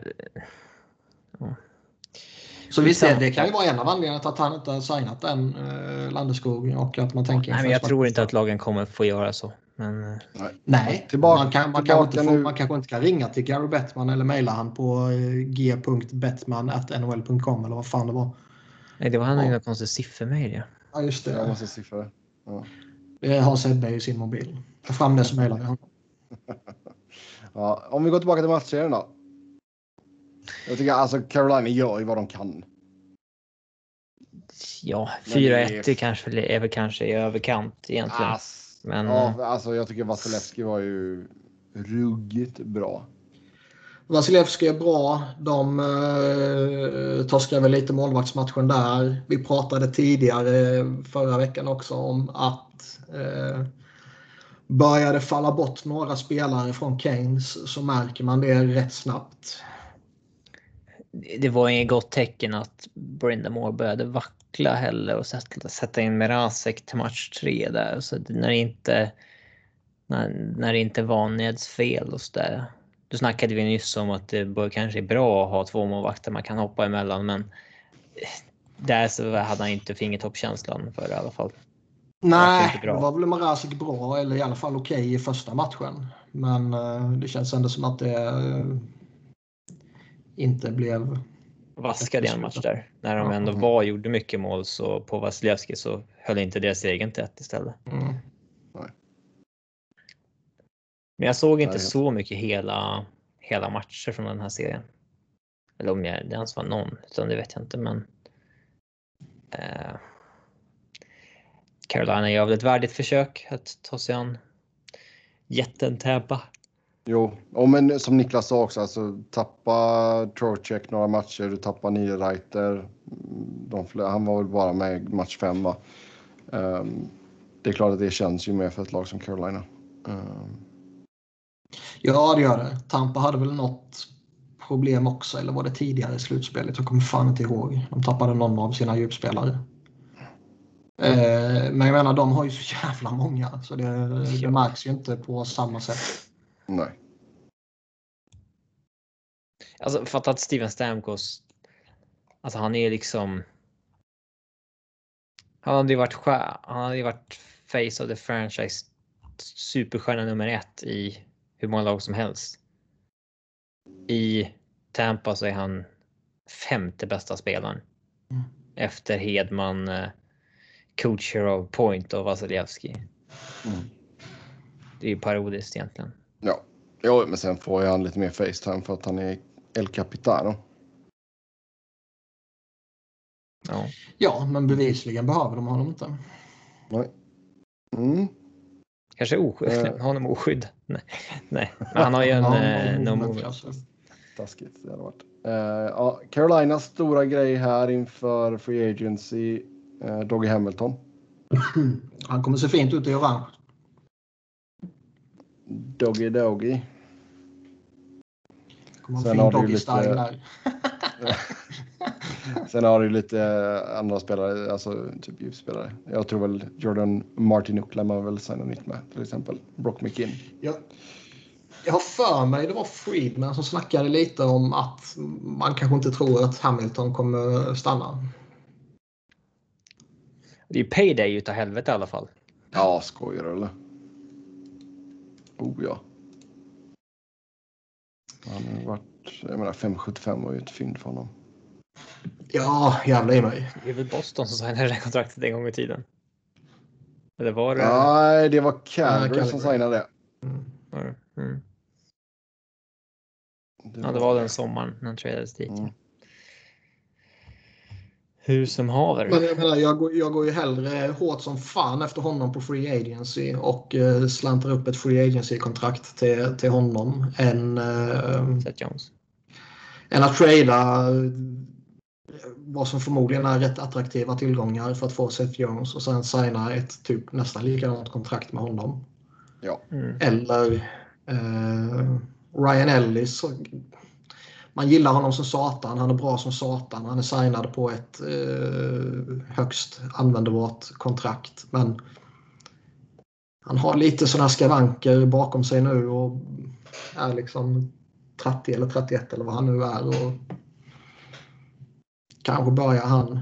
Ja. Så visst, det, det kan ju vara en av anledningarna till att han inte har signat den, eh, Landeskog. Och att man tänker... Nej, men jag tror inte att lagen kommer få göra så. Men... Eh, nej. Tillbaka, man, kan, man, kanske inte får, man kanske inte kan ringa till Gary Bettman eller mejla han på eh, g.bettman.nhl.com eller vad fan det var. Nej, det var han ja. en konstig siffermejl. Ja. ja, just det. Jag måste siffra. Ja. Det har Sebbe i sin mobil. Ta fram det som mejlar honom. ja, om vi går tillbaka till matchserien då. Jag tycker alltså Carolina gör ju vad de kan. Ja, 4-1 är... kanske är väl kanske i överkant egentligen. Ass, Men... Ja, alltså jag tycker Vasilevski var ju ruggigt bra. Vasilevski är bra. De eh, torskade väl lite målvaktsmatchen där. Vi pratade tidigare förra veckan också om att eh, börjar falla bort några spelare från Keynes så märker man det rätt snabbt. Det var inget gott tecken att Brenda Moore började vackla heller och sätta, sätta in Merasek till match tre där. Så när det inte, när, när det inte var Neds fel och så där du snackade vi nyss om att det bör, kanske är bra att ha två målvakter man kan hoppa emellan, men där så hade han inte fingertoppkänslan för det i alla fall. Nej, det var väl Mrazek bra eller i alla fall okej okay i första matchen. Men uh, det känns ändå som att det inte blev... Vaskade en match där. När de ändå var och gjorde mycket mål så på Vasilevski så höll inte deras egen tätt istället. Mm. Men jag såg inte Nej, så mycket hela, hela matcher från den här serien. Eller om jag, det ens var någon, utan det vet jag inte. Men eh, Carolina gör väl ett värdigt försök att ta sig an jätten Tampa. Jo, och men som Niklas sa också, alltså tappa Trocheck några matcher, du tappar Niederreiter. Mm, han var väl bara med match fem va? Um, det är klart att det känns ju mer för ett lag som Carolina. Um. Ja, det gör det. Tampa hade väl något problem också, eller var det tidigare i slutspelet? Jag kommer fan inte ihåg. De tappade någon av sina djupspelare. Eh, men jag menar, de har ju så jävla många så det, det märks ju inte på samma sätt. Nej. Alltså fatta att Steven Stamkos, alltså han är liksom. Han hade ju varit, han hade ju varit face of the franchise superstjärna nummer ett i hur många lag som helst. I Tampa så är han femte bästa spelaren. Mm. Efter Hedman, eh, coacher of Point och Vasilevski. Mm. Det är ju parodiskt egentligen. Ja. ja, men sen får han lite mer Facetime för att han är El Capitano. Ja. ja, men bevisligen behöver de honom inte. Nej. Mm. Kanske oskydd. Uh, honom oskydd. Nej, nej. Men han har ju en ja, uh, no Taskigt det hade varit. Uh, ja, Carolinas stora grej här inför Free Agency. Uh, Doggy Hamilton. Han kommer se fint ut i orange. Doggy Doggy. Sen har du lite... Sen har du lite andra spelare, alltså typ djupspelare. Jag tror väl Jordan Martin lär man väl signa nytt med till exempel. Brock McKinn. Ja. Jag har för mig det var Friedman som snackade lite om att man kanske inte tror att Hamilton kommer stanna. Det är ju payday utav helvete i alla fall. Ja, skojar du eller? Oh ja. Han har varit, jag menar 5,75 var ju ett fynd för honom. Ja, jävla i mig. Det är väl Boston som signade det kontraktet en gång i tiden? Eller var det? Nej, det var Calgary som signade det. Mm. Mm. Det ja, det var den sommaren när han tradades dit. Mm. Hur som haver. Men jag, menar, jag, går, jag går ju hellre hårt som fan efter honom på Free Agency och uh, slantar upp ett Free Agency-kontrakt till, till honom än, uh, Seth Jones. än att trada vad som förmodligen är rätt attraktiva tillgångar för att få Seth Jones och sen signa ett typ nästan likadant kontrakt med honom. Ja. Mm. Eller uh, Ryan Ellis man gillar honom som satan. Han är bra som satan. Han är signad på ett eh, högst användbart kontrakt. Men han har lite sådana skavanker bakom sig nu och är liksom 30 eller 31 eller vad han nu är. Och kanske börjar han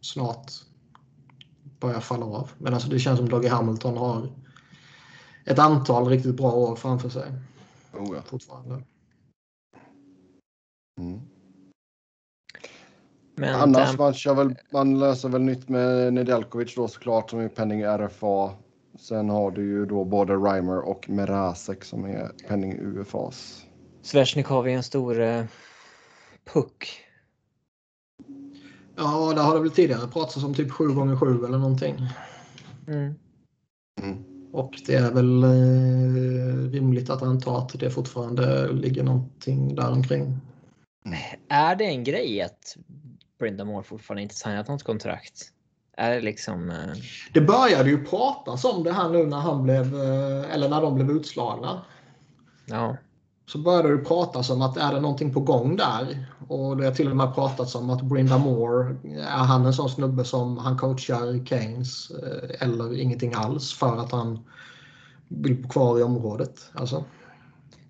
snart börja falla av. Men alltså det känns som Dougie Hamilton har ett antal riktigt bra år framför sig. Oh ja. Fortfarande. Mm. Men Annars den... man, kör väl, man löser väl nytt med Nedeljkovic då såklart som är penning RFA. Sen har du ju då både Reimer och Merasek som är penning UFAs. Svesjnikov är en stor eh, puck. Ja, det har det väl tidigare pratats om typ 7 gånger 7 eller någonting. Mm. Mm. Och det är väl eh, rimligt att anta att det fortfarande ligger någonting där omkring. Är det en grej att Brenda Moore fortfarande inte signat något kontrakt? Är det liksom... Eh... Det började ju pratas om det här nu när han blev, eh, eller när de blev utslagna. Ja. Så började det pratas om att är det någonting på gång där? Och det har till och med pratats om att Brenda Moore, är han en sån snubbe som han coachar Keynes eh, eller ingenting alls för att han vill bo kvar i området? Alltså.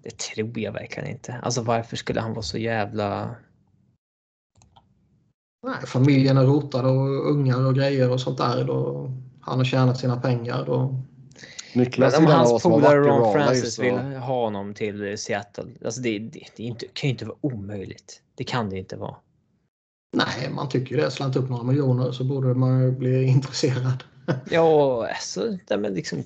Det tror jag verkligen inte. Alltså varför skulle han vara så jävla... Nej, familjen är rotad och ungar och grejer och sånt där. Då han har tjänat sina pengar. Då... Niklas Men om hans polare Ron Francis så- vill ha honom till Seattle. Alltså det, det, det inte, kan ju inte vara omöjligt. Det kan det inte vara. Nej, man tycker ju det. Slängt upp några miljoner så borde man ju bli intresserad. Ja, alltså, nej, men liksom.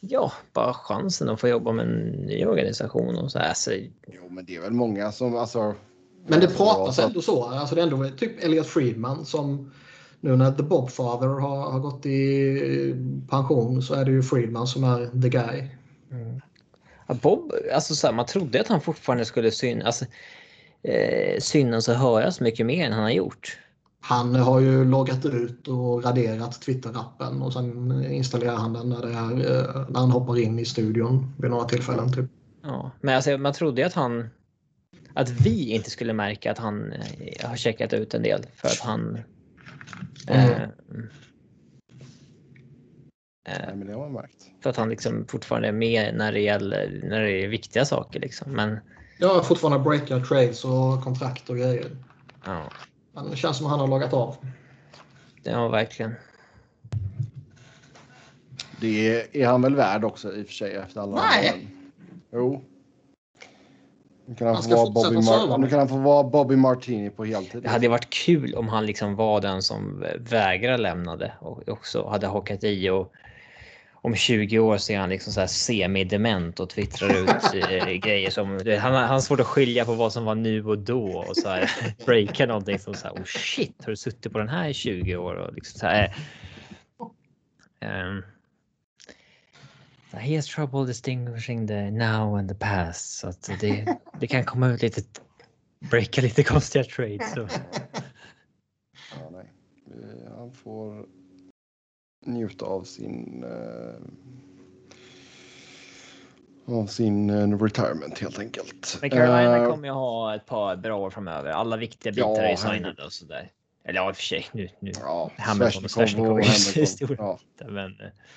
Ja, bara chansen att få jobba med en ny organisation och så här. Så, Jo, men det är väl många som alltså. Men det alltså, pratas så- ändå så. Alltså det är ändå typ Elliot Friedman som nu när The Bobfather har, har gått i pension så är det ju Friedman som är the guy. Ja, Bob, alltså så här, man trodde att han fortfarande skulle syn, alltså, eh, synas och höras mycket mer än han har gjort. Han har ju loggat ut och raderat Twitter-appen och sen installerar han den när, det är, eh, när han hoppar in i studion vid några tillfällen. Typ. Ja, men alltså, man trodde ju att han att vi inte skulle märka att han eh, har checkat ut en del för att han eh, eh, Nej, men det har man märkt. för att han liksom fortfarande är med när det gäller när det är viktiga saker liksom. Men Jag har fortfarande breakat trades och kontrakt och grejer. ja, Men det känns som att han har loggat av. det var verkligen. Det är han väl värd också i och för sig efter alla Nej. åren. Jo. Nu kan han, Han få ska vara Bobby. Mar- nu kan han få vara Bobby Martini på heltid. Det hade varit kul om han liksom var den som vägrar lämnade och också hade hakat i och om 20 år så är han liksom så här semidement och twittrar ut eh, grejer som han, han har svårt att skilja på vad som var nu och då och så här breaka någonting som så här oh shit har du suttit på den här i 20 år och liksom så här. Um, he has trouble distinguishing the now and the past så att det, det kan komma ut lite breaka lite konstiga trades. Så. Ja, nej. Han får njuta av sin eh, av sin eh, retirement helt enkelt. Men Carolina Eh, kommer ju ha ett par bra år framöver. Alla viktiga Ja, bitar är ju signade och sådär. Eller ja, i och för sig nu. nu. Ja, Hamilton och är stora. Ja, Men,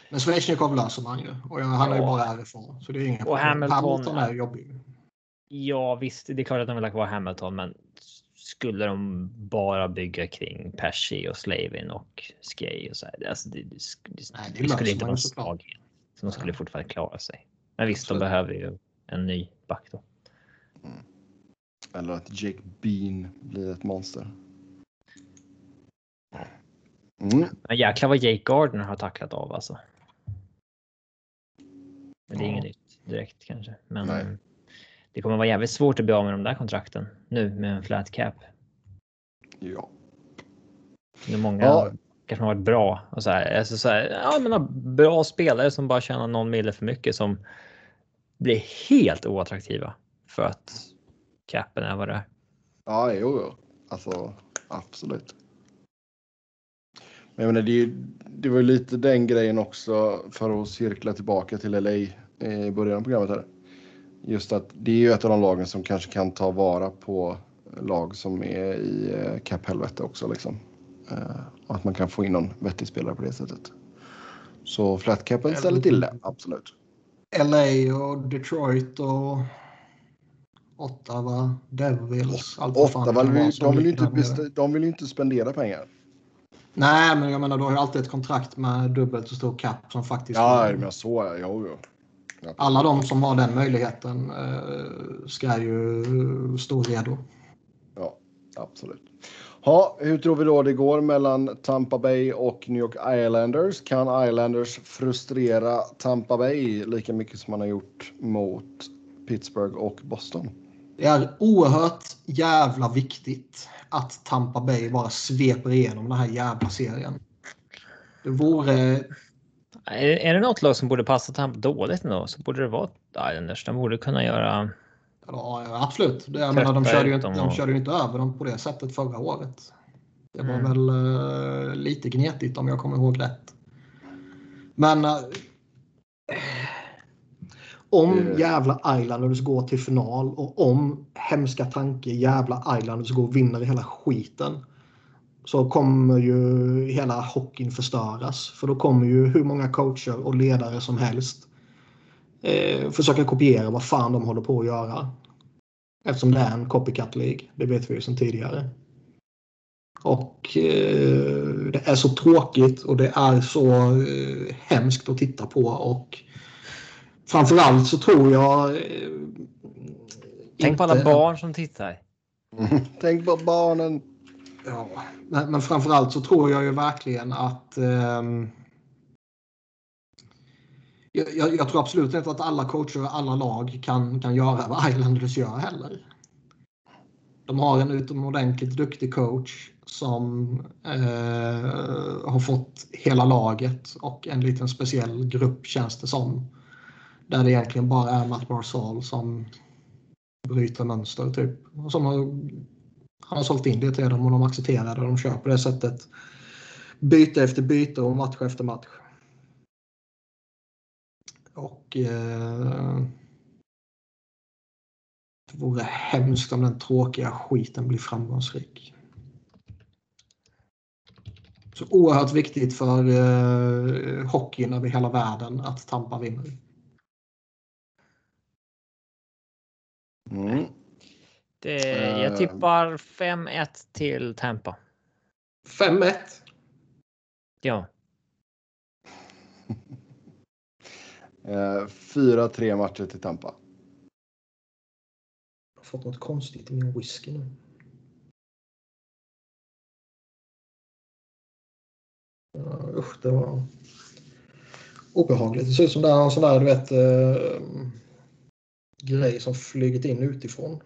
Men Svesjnikov löser man ju. Och han är ju Ja. bara härifrån. Så det är inga Och Hamilton- Hamilton är jobbig. ja, visst, det är klart att de vill ha kvar Hamilton, men skulle de bara bygga kring Pesci och Slavin och Skay och så här. Alltså, det, det, det, Nej, det, skulle inte vara en svaghet. Så de skulle fortfarande klara sig. Men visst, Absolut. de behöver ju en ny back då. eller att Jake Bean blir ett monster. Mm. Men jäklar vad Jake Gardner har tacklat av alltså. Men det är Ja. inget nytt direkt kanske. Men Nej. Eh, det kommer vara jävligt svårt att bli av med de där kontrakten nu med en flat cap. Ja. Det är många Ja. kanske har varit bra och så här, alltså så här, ja, men bra spelare som bara tjänar någon mille för mycket som blir helt oattraktiva för att capen är vad det är. Ja, jo, jo. Alltså, absolut. Men jag menar, det, ju- det var ju lite den grejen också för att cirkla tillbaka till LA i början av programmet. Här. Just att det är ju ett av de lagen som kanske kan ta vara på lag som är i eh, cap-helvete också. Liksom. Eh, att man kan få in någon vettig spelare på det sättet. Så flatcapen ställer till det, absolut. LA och Detroit och Ottawa, Devils. Allt vad fan Ottawa, det vill- de vill, inte, de vill ju inte spendera pengar. Nej, men jag menar du har ju alltid ett kontrakt med dubbelt så stor cap som faktiskt... Ja, men så är jo, jo. Ja, Alla de som har den möjligheten eh, ska ju stå redo. Ja, absolut. Ha, hur tror vi då det går mellan Tampa Bay och New York Islanders? Kan Islanders frustrera Tampa Bay lika mycket som man har gjort mot Pittsburgh och Boston? Det är oerhört jävla viktigt att Tampa Bay bara sveper igenom den här jävla serien. Det vore... Är, är det något lag som borde passa Tampa dåligt ändå så borde det vara Islanders. De borde kunna göra Ja, absolut. Det, jag menar, de, körde ju de körde ju inte över dem på det sättet förra året. Det var Mm. väl eh, lite gnetigt om jag kommer ihåg rätt. Men eh, om Det- jävla Islanders går till final och om hemska tanke jävla Islanders går och vinner hela skiten så kommer ju hela hockeyn förstöras. För då kommer ju hur många coacher och ledare som helst eh, försöka kopiera vad fan de håller på att göra. Eftersom det är en copycat League. Det vet vi ju sedan tidigare. Och eh, det är så tråkigt och det är så eh, hemskt att titta på. Och framförallt så tror jag... Eh, Tänk på alla barn som tittar. Tänk på barnen. Ja, men, men framförallt så tror jag ju verkligen att eh, jag, jag, tror absolut inte att alla coacher och alla lag kan, kan göra vad Islanders gör heller. De har en utomordentligt duktig coach som eh, har fått hela laget och en liten speciell grupp känns det som. Där det egentligen bara är Matt Barzal som bryter mönster typ. Som har, har sålt in det till dem och de accepterar det och de kör på det sättet. Byte efter byte och match efter match. Och eh, det vore hemskt om den tråkiga skiten blir framgångsrik. Så oerhört viktigt för eh, hockeyn över hela världen att Tampa vinner. Mm. Det, jag eh. tippar 5-1 till Tampa. 5-1? Ja. 4-3 eh, matcher till Tampa. Jag har fått något konstigt i min whisky nu. Uh, usch, det var obehagligt. Det ser ut som det är en sån där, du vet, uh, grej som flugit in utifrån.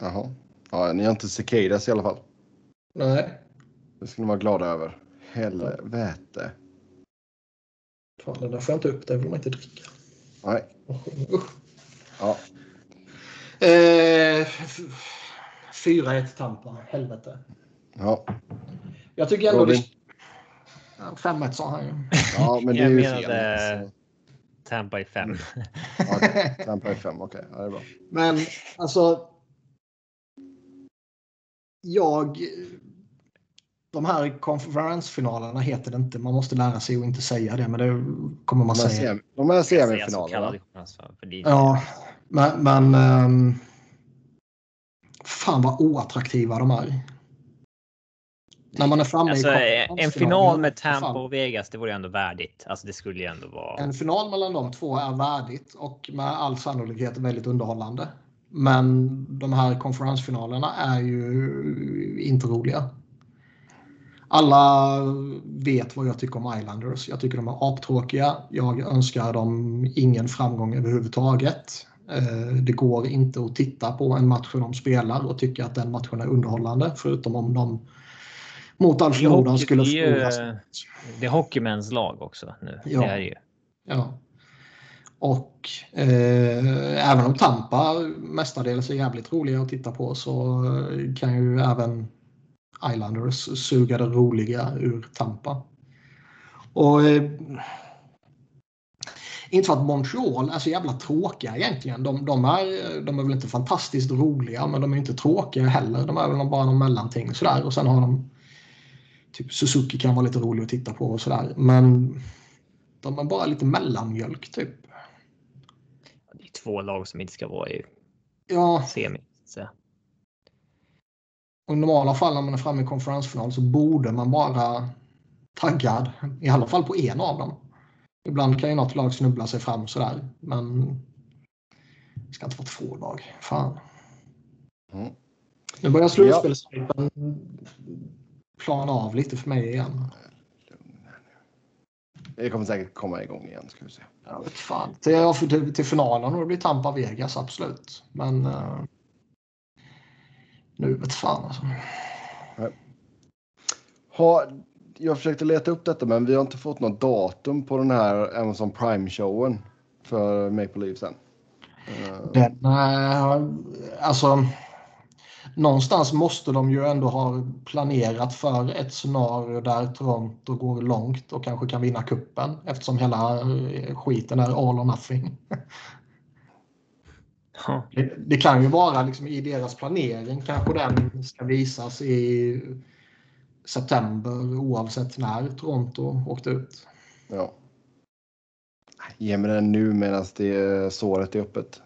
Jaha. Ja, ni har inte cicadas i alla fall. Nej. Det ska ni vara glada över. Helvete. Fan, det där får jag inte upp. Det vill man inte dricka. Nej. Usch. Ja. Eh, 4-1 Tampa. Helvete. Ja. Jag tycker ändå... Robin. 5-1 sa han ju. Ja, men det är ju fel. Menade... Tampa i 5. ja, Tampa i 5, okej. Okay. Ja, det är bra. Men alltså. Jag de här konferensfinalerna heter det inte. Man måste lära sig att inte säga det, men det kommer man de säga. de här semifinalerna. Ja, men, men um, fan vad oattraktiva de är. När man är framme alltså, i En final med Tampa och Vegas, det vore ändå värdigt. Alltså det skulle ju ändå vara. En final mellan de två är värdigt och med all sannolikhet väldigt underhållande. Men de här konferensfinalerna är ju inte roliga. Alla vet vad jag tycker om Islanders. Jag tycker de är aptråkiga. Jag önskar dem ingen framgång överhuvudtaget. Eh, det går inte att titta på en match de spelar och tycka att den matchen är underhållande förutom om de mot all förmodan skulle förlora. Det är hockeymäns lag också nu. Ja. Det är ju. Ja. Och eh, även om Tampa mestadels är jävligt roliga att titta på så kan ju även Islanders suga det roliga ur Tampa. Och eh, inte för att Montreal är så jävla tråkiga egentligen. De, de, är, de är väl inte fantastiskt roliga men de är inte tråkiga heller. De är väl bara någon mellanting sådär. Och sen har de typ Suzuki kan vara lite rolig att titta på och sådär. Men de är bara lite mellanmjölk typ. Två lag som inte ska vara i ja. semi. Så. Och I normala fall när man är framme i konferensfinal så borde man vara taggad. I alla fall på en av dem. Ibland kan ju något lag snubbla sig fram sådär. Men det ska inte vara två lag. Fan. Mm. Nu börjar slutspelshypen ja. plana av lite för mig igen. Det kommer säkert komma igång igen. Ska vi se. Jag vet fan. Till, till, till finalen och det blir Tampa Vegas, absolut. Men uh, nu vet fan alltså. Ha, jag försökte leta upp detta men vi har inte fått något datum på den här Amazon Prime-showen för Maple Leafs än. Den, äh, alltså, någonstans måste de ju ändå ha planerat för ett scenario där Toronto går långt och kanske kan vinna kuppen eftersom hela eh, skiten är all or nothing. Det, det, kan ju vara liksom i deras planering kanske den ska visas i september oavsett när Toronto åkte ut. Ja. Ge mig den nu medan det såret är öppet.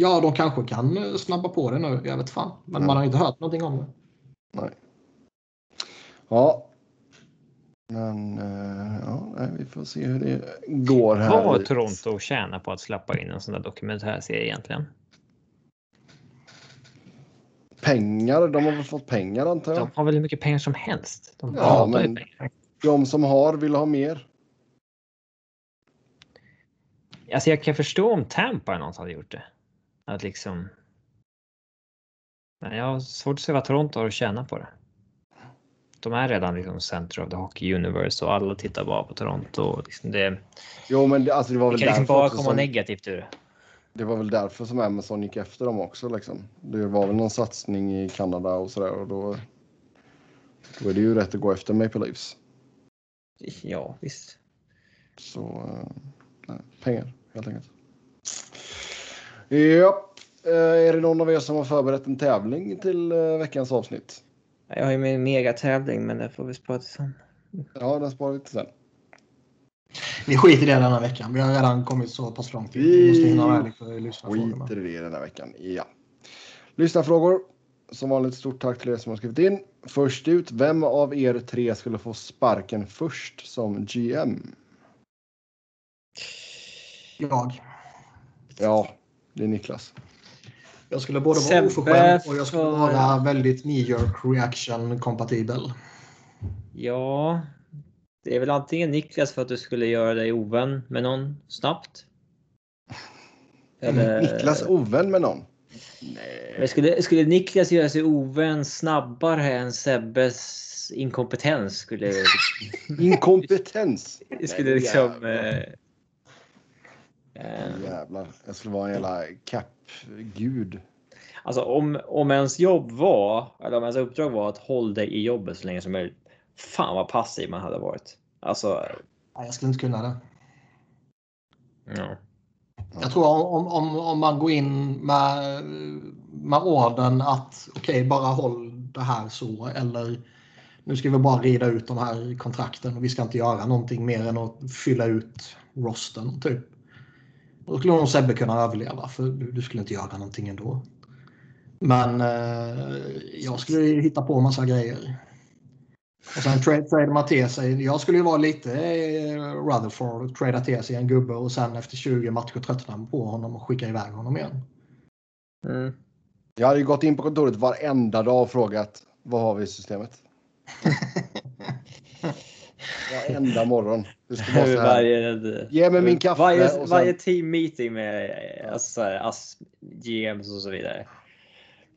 Ja, de kanske kan eh, snabba på det nu. Jag vet fan. Men man har inte hört någonting om det. Nej. Ja. Men eh, ja, vi får se hur det går här. Vad Toronto tjänar på att släppa in en sån där dokumentärserie egentligen? Pengar, de har väl fått pengar antar jag. De har väl hur mycket pengar som helst. De Ja, men- pengar. De som har vill ha mer. Alltså jag kan förstå om Tampa något hade gjort det. Att liksom. Men jag har svårt att se vad Toronto har att tjäna på det. De är redan liksom center of the hockey universe och alla tittar bara på Toronto. och Liksom det, det Jo, men det, alltså, det var väl kan liksom bara komma som, negativt ur det. Det var väl därför som Amazon gick efter dem också. Liksom. Det var väl någon satsning i Kanada och sådär och då, då är det ju rätt att gå efter Maple Leafs. Ja, visst. Så eh, nej, pengar helt enkelt. Ja, eh, är det någon av er som har förberett en tävling till eh, veckans avsnitt? Jag har ju min megatävling, men det får vi spara till sen. Ja, den sparar vi till sen. Vi skiter i det denna veckan. Vi har redan kommit så pass långt. Vi måste hinna med lite lyssnarfrågor. Skiter i det den här veckan. Ja. Lyssnarfrågor. Som vanligt stort tack till er som har skrivit in. Först ut, vem av er tre skulle få sparken först som GM? Jag. Ja, det är Niklas. Jag skulle både vara oförskämd och jag skulle för- vara väldigt knee-jerk reaction kompatibel. Ja, det är väl antingen Niklas för att du skulle göra dig ovän med någon snabbt. Eller... Niklas ovän med någon? Nej. Skulle, skulle Niklas göra sig ovän snabbare än Sebbes inkompetens skulle Inkompetens. skulle Nej, liksom... jävlar. Eh, eh, Jävlar. Jag skulle vara en jävla kapp-gud. alltså om, om ens jobb var, eller om ens uppdrag var att hålla dig i jobbet så länge som möjligt. Fan vad passiv man hade varit. Alltså, jag skulle inte kunna det. ja. Jag tror om, om, om man går in med, med orden att okej, bara håll det här så eller nu ska vi bara rida ut de här kontrakten och vi ska inte göra någonting mer än att fylla ut rosten typ. Då skulle nog Sebbe kunna överleva för du, du skulle inte göra någonting ändå. Men eh, jag skulle ju hitta på massa grejer. Och sen trade, trade man till sig. Jag skulle ju vara lite eh, Rutherford trada till sig en gubbe och sen efter 20 matcher tröttna på honom och skicka iväg honom igen. Mm. Jag hade ju gått in på kontoret varenda dag och frågat vad har vi i systemet? Varenda morgon. Det ska vara så här. Varje, Ge mig min kaffe Varje, sen- varje team meeting med alltså, så här, AS, GMs och så vidare.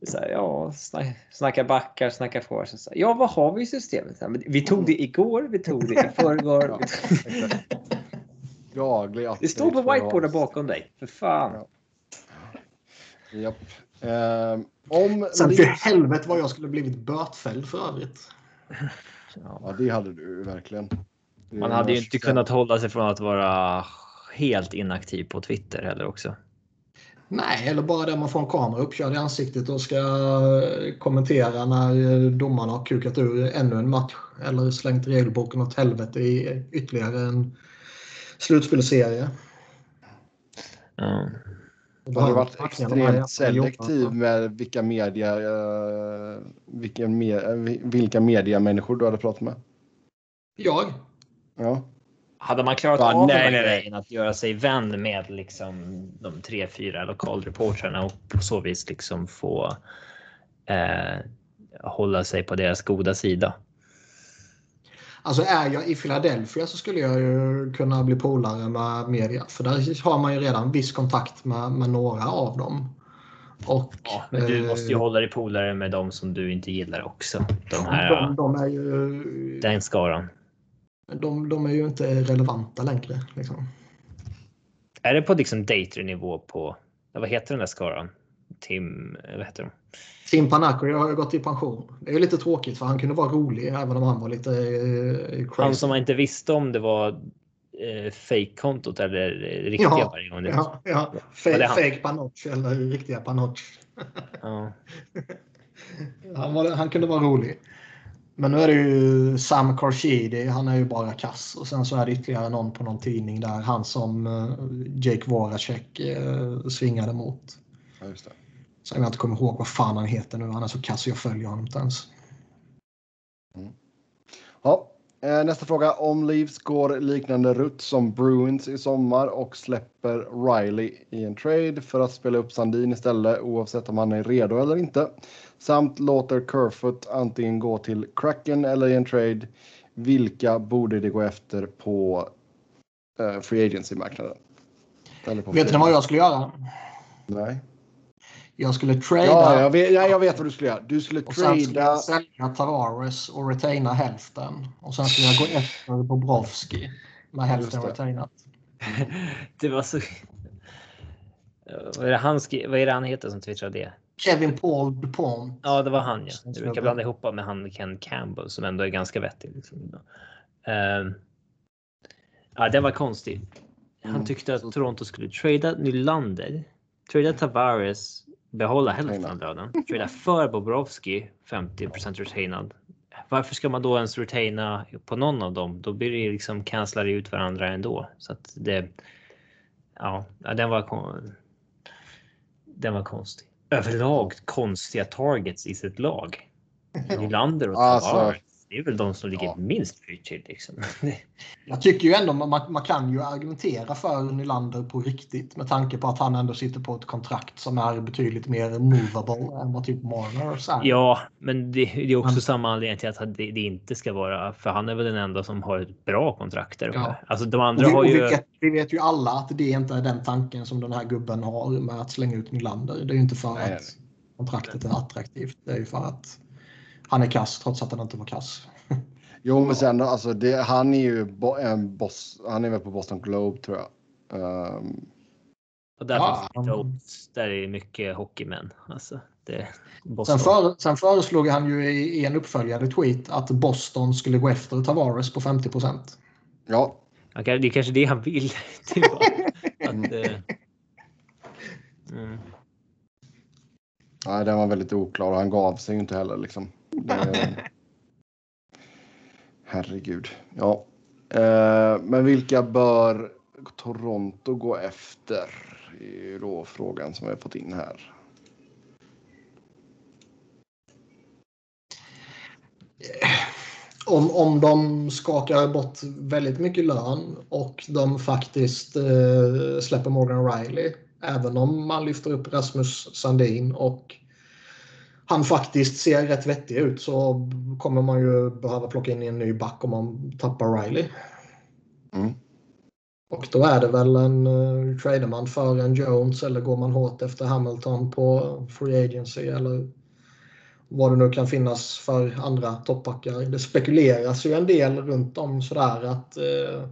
Så här, ja, snack, snacka backar, snacka forwards. Så här, Ja, vad har vi i systemet? Men Vi tog det igår, vi tog det i förrgår. Ja, Det står på whiteboarden bakom dig. För fan. Ja. Japp. Ehm, om Sen för helvete vad jag skulle blivit bötfälld för övrigt. Ja, det hade du verkligen. Det Man hade ju inte kunnat hålla sig från att vara helt inaktiv på Twitter heller också. Nej, eller bara det man får en kamera uppkörd i ansiktet och ska eh, kommentera när eh, domarna har kukat ur ännu en match eller slängt regelboken åt helvete i ytterligare en slutspelsserie. Ja. Har du varit extremt selektiv jobbarna. med vilka media, eh, vilken me, eh, vilka mediamänniskor du hade pratat med? Jag? Ja. Hade man klarat Bara, av nej, den nej, här nej. grejen att göra sig vän med liksom de tre, fyra lokalreportrarna och på så vis liksom få eh, hålla sig på deras goda sida. Alltså är jag i Philadelphia så skulle jag ju kunna bli polare med media. För där har man ju redan viss kontakt med, med några av dem. Och, Ja, men du eh, måste ju hålla dig polare med de som du inte gillar också. De här, de, de, är ju, den skaran. de, de är ju inte relevanta längre. Liksom. Är det på liksom dater-nivå på, vad heter den där skaran? Tim, vad heter de? Tim Panacco har ju gått i pension. Det är ju lite tråkigt för han kunde vara rolig även om han var lite eh, crazy. Han som man inte visste om det var eh, fake-kontot eller eh, riktiga Ja, varje gång. Ja, ja. Fake, fake Panoch eller riktiga Panoch. Ja. Han, var, han kunde vara rolig. Men nu är det ju Sam Carchidi, han är ju bara kass. Och sen så är det ytterligare någon på någon tidning där, han som uh, Jake Voracek uh, svingade mot. Ja, Sen jag inte kommer ihåg vad fan han heter nu, han är så kass jag följer honom inte ens. Ja, eh, nästa fråga. Om Leafs går liknande rutt som Bruins i sommar och släpper Riley i en trade för att spela upp Sandin istället oavsett om han är redo eller inte. Samt låter Kerfoot antingen gå till Kraken eller i en trade. Vilka borde det gå efter på eh, Free Agency-marknaden? Vet ni vad jag skulle göra? Nej. Jag skulle trada Ja, jag vet, ja, jag vet vad du skulle göra. Du skulle och sen skulle trada... jag sälja Tavares och retaina hälften. Och sen skulle jag gå efter Bobrovski med hälften retainat. Det var så... Vad är det han, skri... vad är det han heter som twittrade det? Kevin Paul DuPont. Ja, det var han ja. Jag brukar blanda ihop med han Ken Campbell som ändå är ganska vettig. Liksom. Ehm, ja, den var konstig. Han Mm. tyckte att Toronto skulle trada Nylander, trada Tavares, behålla hälften av lönen, trada för Bobrovski 50% retainad. Varför ska man då ens retaina på någon av dem? Då blir det liksom cancelar ut varandra ändå. Så att det. Ja, den var. Den var konstig. Överlag konstiga targets i sitt lag. Nylander och Alltså, Tavares. Det är väl de som ligger ja. minst pyrt till liksom. Jag tycker ju ändå man, man kan ju argumentera för Nylander på riktigt med tanke på att han ändå sitter på ett kontrakt som är betydligt mer movable än vad typ Marner är. Ja, men det, det är också Men- samma anledning till att det, det inte ska vara, för han är väl den enda som har ett bra kontrakt där. Ja. Alltså de andra vi, har ju. vilket, vi vet ju alla att det inte är den tanken som den här gubben har med att slänga ut Nylander. Det är ju inte för nej, att kontraktet är attraktivt. Det är ju för att han är kass trots att han inte var kass. Jo, men sen alltså, det, han är ju bo, en boss. Han är väl på Boston Globe tror jag. Ehm, Och där Ja, finns han- det Totes, där är mycket hockeymän. Alltså, det, Sen, för, sen föreslog han ju i, i en uppföljande tweet att Boston skulle gå efter Tavares på 50 procent. ja, Han Det är kanske det han vill. typ. att, eh, mm. nej, den var väldigt oklar och han gav sig ju inte heller liksom. Det, herregud. Ja, Eh, men vilka bör Toronto gå efter? Det är ju då frågan som vi har fått in här. Om, om de skakar bort väldigt mycket lön och de faktiskt eh, släpper Morgan Riley. Även om man lyfter upp Rasmus Sandin och han faktiskt ser rätt vettig ut så kommer man ju behöva plocka in en ny back om man tappar Riley. Mm. Och då är det väl en uh, trader man för en Jones eller går man hårt efter Hamilton på Free Agency eller vad det nu kan finnas för andra toppbackar. Det spekuleras ju en del runt om sådär att eh,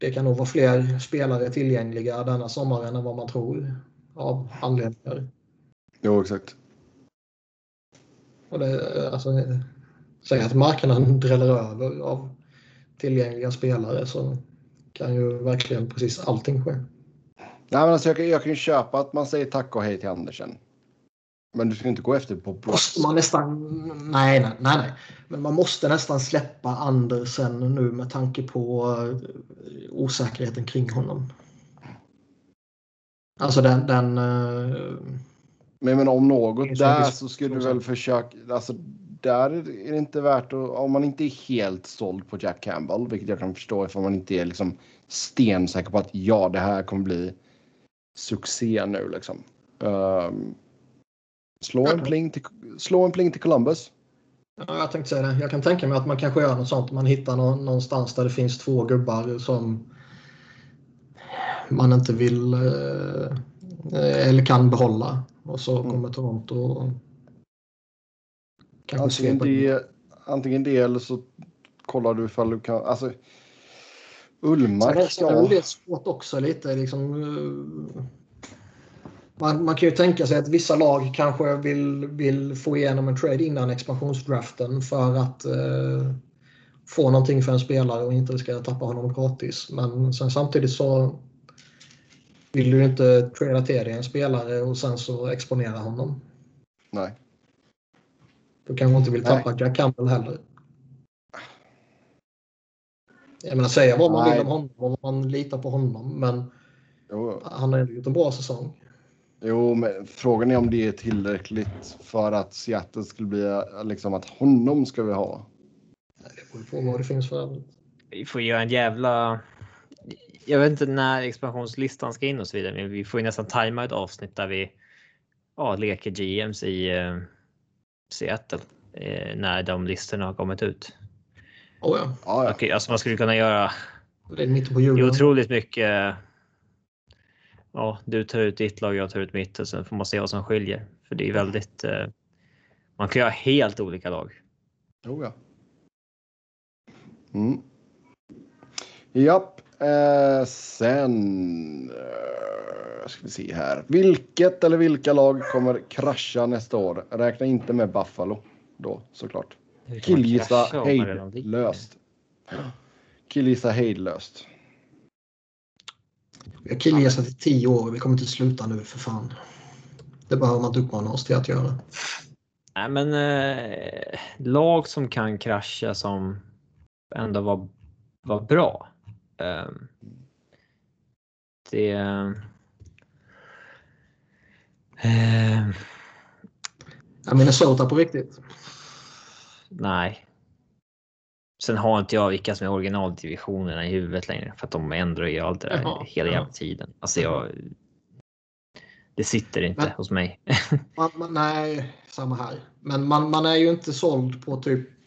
det kan nog vara fler spelare tillgängliga denna sommaren än vad man tror av anledningar. Jo, exakt. Och det, alltså, eh, säg att marknaden dräller över av tillgängliga spelare så kan ju verkligen precis allting ske. Nej, men alltså, jag, kan, jag kan ju köpa att man säger tack och hej till Andersen. Men du ska inte gå efter på. Måste man nästan... Nej, nej, nej, nej. Men man måste nästan släppa Andersen nu med tanke på eh, osäkerheten kring honom. Alltså den... den eh, Men, men om något där så skulle du väl försöka. Alltså, där är det inte värt att. Om man inte är helt såld på Jack Campbell, vilket jag kan förstå ifall man inte är liksom stensäker på att ja, det här kommer bli succé nu liksom. Ehm, slå, en pling till, slå en pling till Columbus. ja, jag tänkte säga det. Jag kan tänka mig att man kanske gör något sånt. Man hittar nå- någonstans där det finns två gubbar som man inte vill eh, eller kan behålla. Och så Mm. kommer Toronto och kanske Antingen svepa in. det, antingen det eller så kollar du ifall du kan. Alltså, Ullmark. är, sen är Ja, det svårt också lite. Liksom, eh, man, man kan ju tänka sig att vissa lag kanske vill, vill få igenom en trade innan expansionsdraften för att eh, få någonting för en spelare och inte ska tappa honom gratis. Men sen samtidigt så vill du inte trada till dig en spelare och sen så exponera honom. nej. Då kanske inte vill tappa Jack Campbell heller. Jag menar säga vad man Nej. vill om honom och vad man litar på honom. Men Jo, han har ändå gjort en bra säsong. jo, men frågan är om det är tillräckligt för att Seattle skulle bli liksom att honom ska vi ha. Det beror på vad det finns för övrigt. Vi får göra en jävla... Jag vet inte när expansionslistan ska in och så vidare, men vi får ju nästan tajma ett avsnitt där vi ja, leker GMs i eh, Seattle eh, när de listorna har kommit ut. Oh, ja. Ja, ja. Okej, alltså man skulle kunna göra Det är otroligt mycket. Ja, du tar ut ditt lag, jag tar ut mitt och sen får man se vad som skiljer. För det är väldigt. Eh, man kan göra helt olika lag. Jo, ja. Mm. Japp. Eh, sen eh, ska vi se här. Vilket eller vilka lag kommer krascha nästa år? Räkna inte med Buffalo då såklart. Killgissa hejdlöst. Killgissa hejdlöst. Vi har killgissat i tio år. Vi kommer inte sluta nu för fan. Det behöver man inte uppmana oss till att göra. Nej, men eh, lag som kan krascha som ändå var, var bra. Eh, det. Eh, Ja, Minnesota på riktigt. nej. Sen har inte jag vilka som är originaldivisionerna i huvudet längre för att de ändrar ju allt det där Jaha, hela ja. jävla tiden. Alltså jag. Det sitter inte Men- hos mig. Man, man, nej, samma här. Men man, man är ju inte såld på typ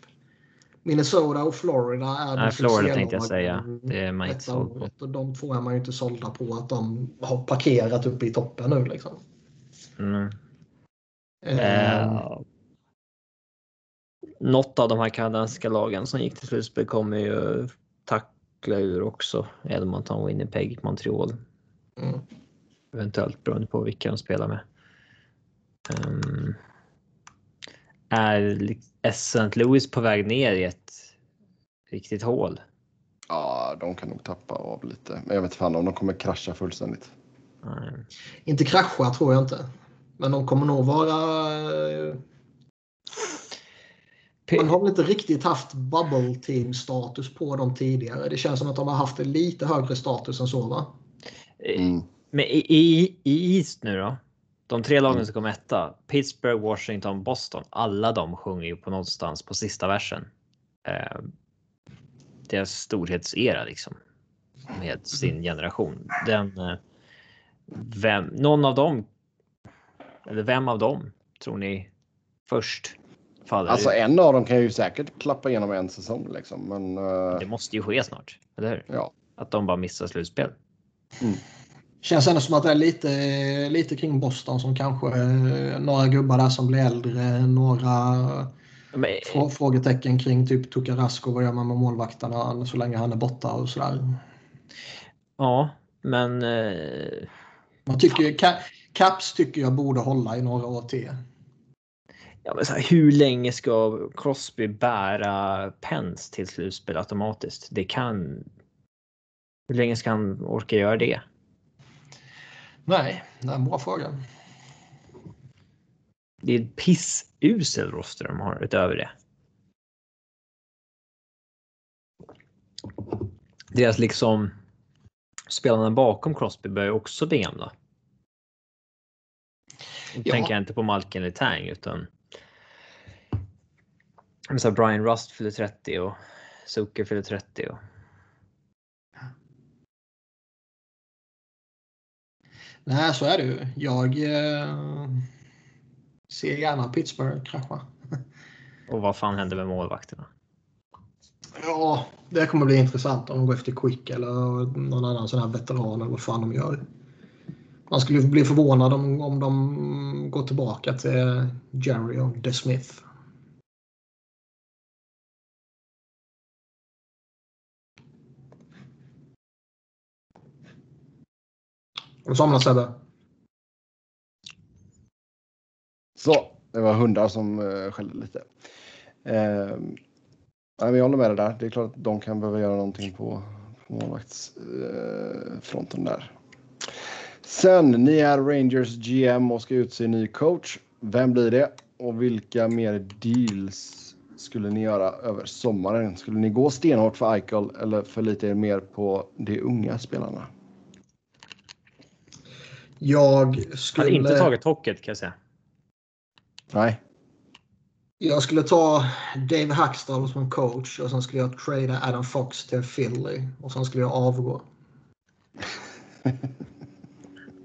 Minnesota och Florida. Är Nej, de Florida tänkte jag säga. Det är man inte såld på. Och de två är man ju inte sålda på att de har parkerat uppe i toppen nu liksom. Mm. Eh, Eh, något av de här kanadensiska lagen som gick till slutspel kommer ju tackla ur också. Edmonton, Winnipeg, Montreal. mm. Eventuellt beroende på vilka de spelar med. Um, är St. Louis på väg ner i ett riktigt hål? Ja, de kan nog tappa av lite. Men jag vet fan om de kommer krascha fullständigt. Nej. Inte krascha tror jag inte. Men de kommer nog vara... eh, Man har väl inte riktigt haft bubble team status på dem tidigare. Det känns som att de har haft en lite högre status än så va? Mm. Men i, i, i East nu då? De tre lagen som kom etta, Pittsburgh, Washington, Boston. Alla de sjunger ju på någonstans på sista versen. Eh, deras storhetsera liksom. Med sin generation. Den, eh, vem, någon av dem. Eller vem av dem tror ni först faller Alltså ur? en av dem kan ju säkert klappa igenom en säsong liksom. Men eh, Det måste ju ske snart, eller hur? ja. Att de bara missar slutspel. Känns ändå som att det är lite, lite kring Boston som kanske eh, några gubbar där som blir äldre. Några Men, frå- frågetecken kring typ Tukarasko. Vad gör man med målvakterna så länge han är borta och sådär. ja, men eh, Man tycker, Ca- Caps tycker jag borde hålla i några år till. Ja, men så här, hur länge ska Crosby bära Pence till slutspel automatiskt? Det kan. Hur länge ska han orka göra det? Nej, det är en bra fråga. Det är en pissusel roster de har utöver det. Deras liksom spelarna bakom Crosby börjar också bli gamla. Då Ja. tänker jag inte på Malkin eller Tang utan. Så Brian Rust fyller 30 och Zucker fyller 30. Och, Nej, så är det ju. Jag eh, ser gärna Pittsburgh krascha. och vad fan händer med målvakterna? Ja, det kommer bli intressant om de går efter Quick eller någon annan sån här veteran eller vad fan de gör. Man skulle bli förvånad om, om de går tillbaka till Jerry och De Har du somnat Sebbe? Så, det var hundar som uh, skällde lite. Eh, nej, jag håller med dig där. Det är klart att de kan behöva göra någonting på, på målvaktsfronten eh, där. Sen, ni är Rangers GM och ska utse ny coach. Vem blir det? Och vilka mer deals skulle ni göra över sommaren? Skulle ni gå stenhårt för Eichel eller förlita er mer på de unga spelarna? Jag skulle... Hade inte tagit hocket kan jag säga. Nej. Jag skulle ta Dave Hackstall som coach och sen skulle jag trada Adam Fox till Philly och sen skulle jag avgå.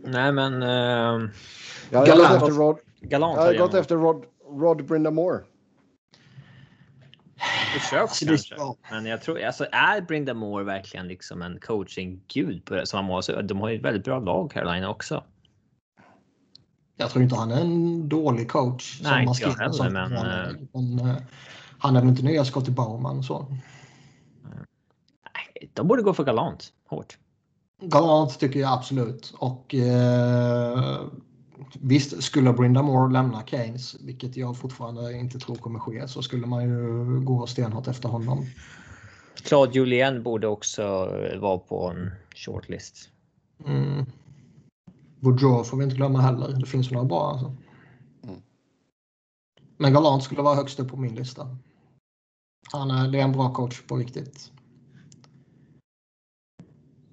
Nej, men... Uh, jag har gått efter Rod. Galant jag har gått efter Rod, Rod Brindamore. Försök kanske. Men jag tror, alltså är Brindamore verkligen liksom en coaching-gud på det som han måste? De har ju ett väldigt bra lag Carolina också. Jag tror inte han är en dålig coach. Nej, inte jag heller, men... men uh, han är väl inte nya Scottie Bauman så. Nej, de borde gå för galant, hårt. Galant tycker jag absolut. Och eh, visst, skulle Brinda Moore lämna Keynes, vilket jag fortfarande inte tror kommer ske, så skulle man ju gå stenhårt efter honom. Claude Julien borde också vara på en shortlist. Mm. Boudreau får vi inte glömma heller. Det finns några bra alltså. Mm. Men Galant skulle vara högst upp på min lista. Han är, det är en bra coach på riktigt.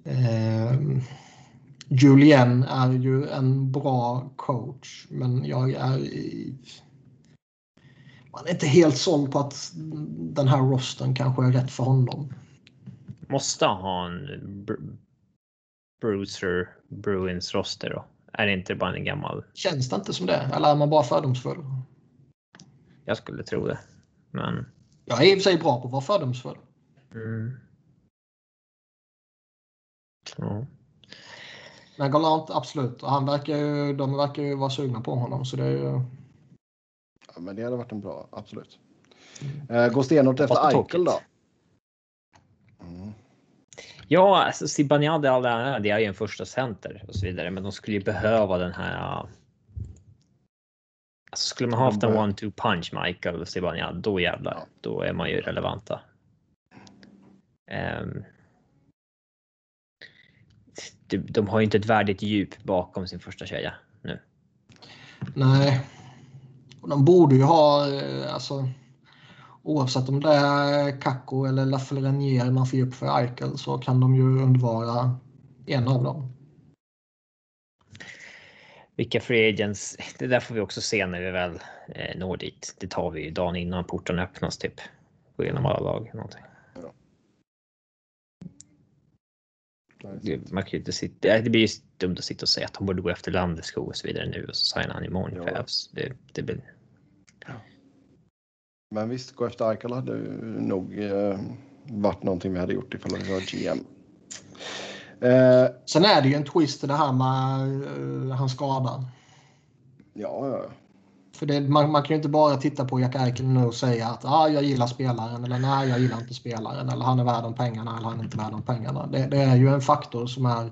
Eh, Julien är ju en bra coach, men jag är... Man är inte helt såld på att den här rosten kanske är rätt för honom. Måste ha en Brucer Bruins roster då? Är det inte bara en gammal? Känns det inte som det? Eller är man bara fördomsfull? Jag skulle tro det. Men... Jag är i och för sig bra på att vara fördomsfull. Mm. Ja. Men Galant, absolut. Han verkar ju, de verkar ju vara sugna på honom. Så det är ju... Ja, men det hade varit en bra, absolut. Mm. Gå stenhårt efter Eichel då? Mm. Ja, alltså Zibanejad det är ju en första center och så vidare, men de skulle ju behöva den här. Alltså skulle man haft en one-two punch Michael och Zibanejad, då jävlar, ja. då är man ju relevanta. Um, de har ju inte ett värdigt djup bakom sin första kedja nu. Nej, och de borde ju ha eh, alltså oavsett om det är Kakko eller Lafreniere man får upp för Eichel så kan de ju undvara en av dem. Vilka free agents? Det där får vi också se när vi väl eh, når dit. Det tar vi ju dagen innan porten öppnas typ. Gå igenom alla lag. Någonting. Man kan inte sitta, det blir ju dumt att sitta och säga att han borde gå efter Landeskog och så vidare nu och så signar han imorgon Avs. Det, det blir... Ja. Men visst, gå efter Eichel hade nog eh, varit någonting vi hade gjort ifall vi var GM. Eh, Sen är det ju en twist i det här med uh, hans skada. Ja, ja. För det, man, man, kan ju inte bara titta på Jack Eichel nu och säga att ah, jag gillar spelaren eller nej, jag gillar inte spelaren eller han är värd de pengarna eller han är inte värd de pengarna. Det, det är ju en faktor som är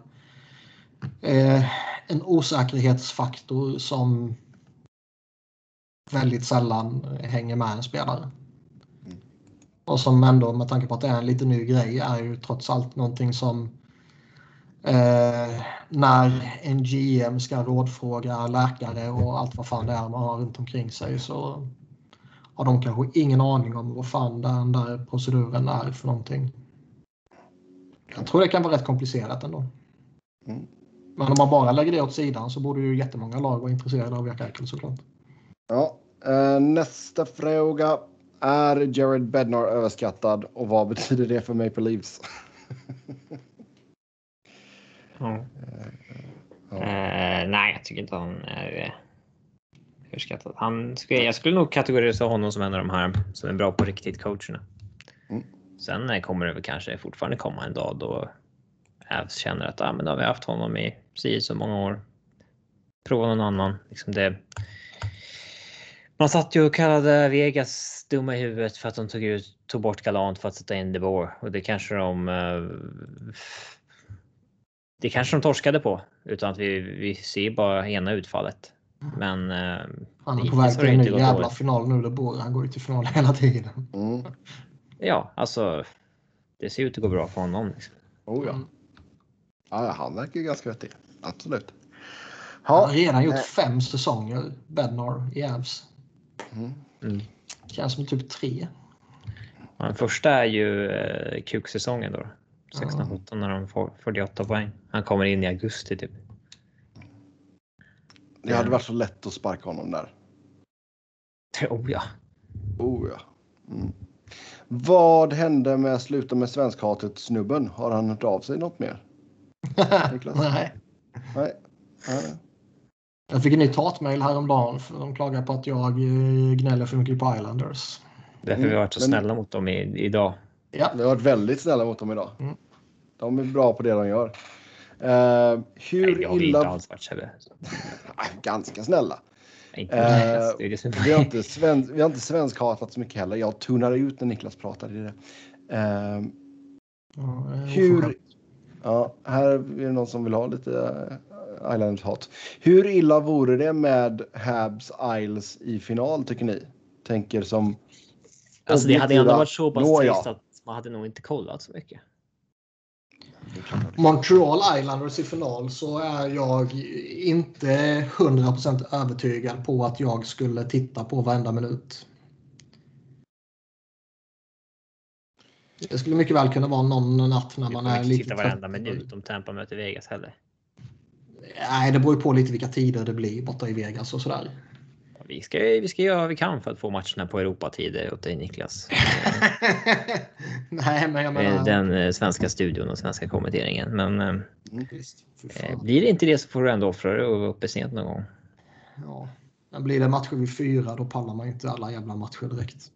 eh, en osäkerhetsfaktor som väldigt sällan hänger med en spelare. Och som ändå med tanke på att det är en lite ny grej är ju trots allt någonting som Eh, när en GM ska rådfråga läkare och allt vad fan det är man har runt omkring sig så har de kanske ingen aning om vad fan den där proceduren är för någonting. Jag tror det kan vara rätt komplicerat ändå. Mm. Men om man bara lägger det åt sidan så borde ju jättemånga lag vara intresserade av Jack Eichel såklart. Ja, eh, nästa fråga. Är Jared Bednar överskattad och vad betyder det för Maple Leafs? Ja. Uh, nej, jag tycker inte han är uh, överskattad. Han skulle, jag skulle nog kategorisera honom som en av de här som är bra på riktigt coacherna. Mm. Sen uh, kommer det väl kanske fortfarande komma en dag då Avs känner att ah, men då har vi haft honom i si så många år. Prova någon annan. Liksom det, man satt ju och kallade Vegas dumma i huvudet för att de tog, ut, tog bort Galant för att sätta in DeBoer och det kanske de det kanske de torskade på utan att vi, vi ser bara ena utfallet. Men. Eh, han är på väg till en ny jävla dåligt. final nu. Det Han går ju till final hela tiden. Mm. Ja, alltså. Det ser ut att gå bra för honom. Liksom. Oh ja. ja. Han verkar ju ganska vettig. Absolut. Han har redan gjort äh... fem säsonger, Bednar, i Avs. Mm. Känns som typ tre. Den första är ju eh, kuksäsongen då. 16-17 när de får 48 poäng. Han kommer in i augusti typ. Det hade varit så lätt att sparka honom där. Oh ja. Oh ja. Mm. Vad hände med sluta med svenskhatet snubben? Har han hört av sig något mer? Nej. Nej. Nej. Jag fick ett nytt hatmejl häromdagen för de klagar på att jag eh, gnäller för mycket på Islanders. Därför har vi varit så Men- snälla mot dem i, idag. Ja. Vi har varit väldigt snälla mot dem idag. Mm. De är bra på det de gör. Eh, hur Nej, det har inte illa... alls varit Ganska snälla. Inte Eh, det är det som är Vi har inte, sven... vi har inte svenskhatat så mycket heller. Jag tunar ut när Niklas pratar. Det är det. Eh, Ja, eh, Hur-. Ja, här är det någon som vill ha lite uh, Islanders-hat. Hur illa vore det med Habs Isles i final tycker ni? Tänker som... Alltså det hade ändå varit så pass trist att man hade nog inte kollat så mycket. Montreal Islanders i final så är jag inte 100% övertygad på att jag skulle titta på varenda minut. Det skulle mycket väl kunna vara någon natt när man är inte lite titta trött. varenda minut om Tampa möter Vegas heller. Nej, det beror ju på lite vilka tider det blir borta i Vegas och sådär. Vi ska, vi ska göra vad vi kan för att få matcherna på Europatider åt dig Niklas. Nej, men jag Eh, menar... Den eh, svenska studion och svenska kommenteringen. Men eh, Visst, eh, fan. blir det inte det så får du ändå offra dig och vara uppe sent någon gång. Ja. Men blir det matcher vid fyra då pallar man inte alla jävla matcher direkt.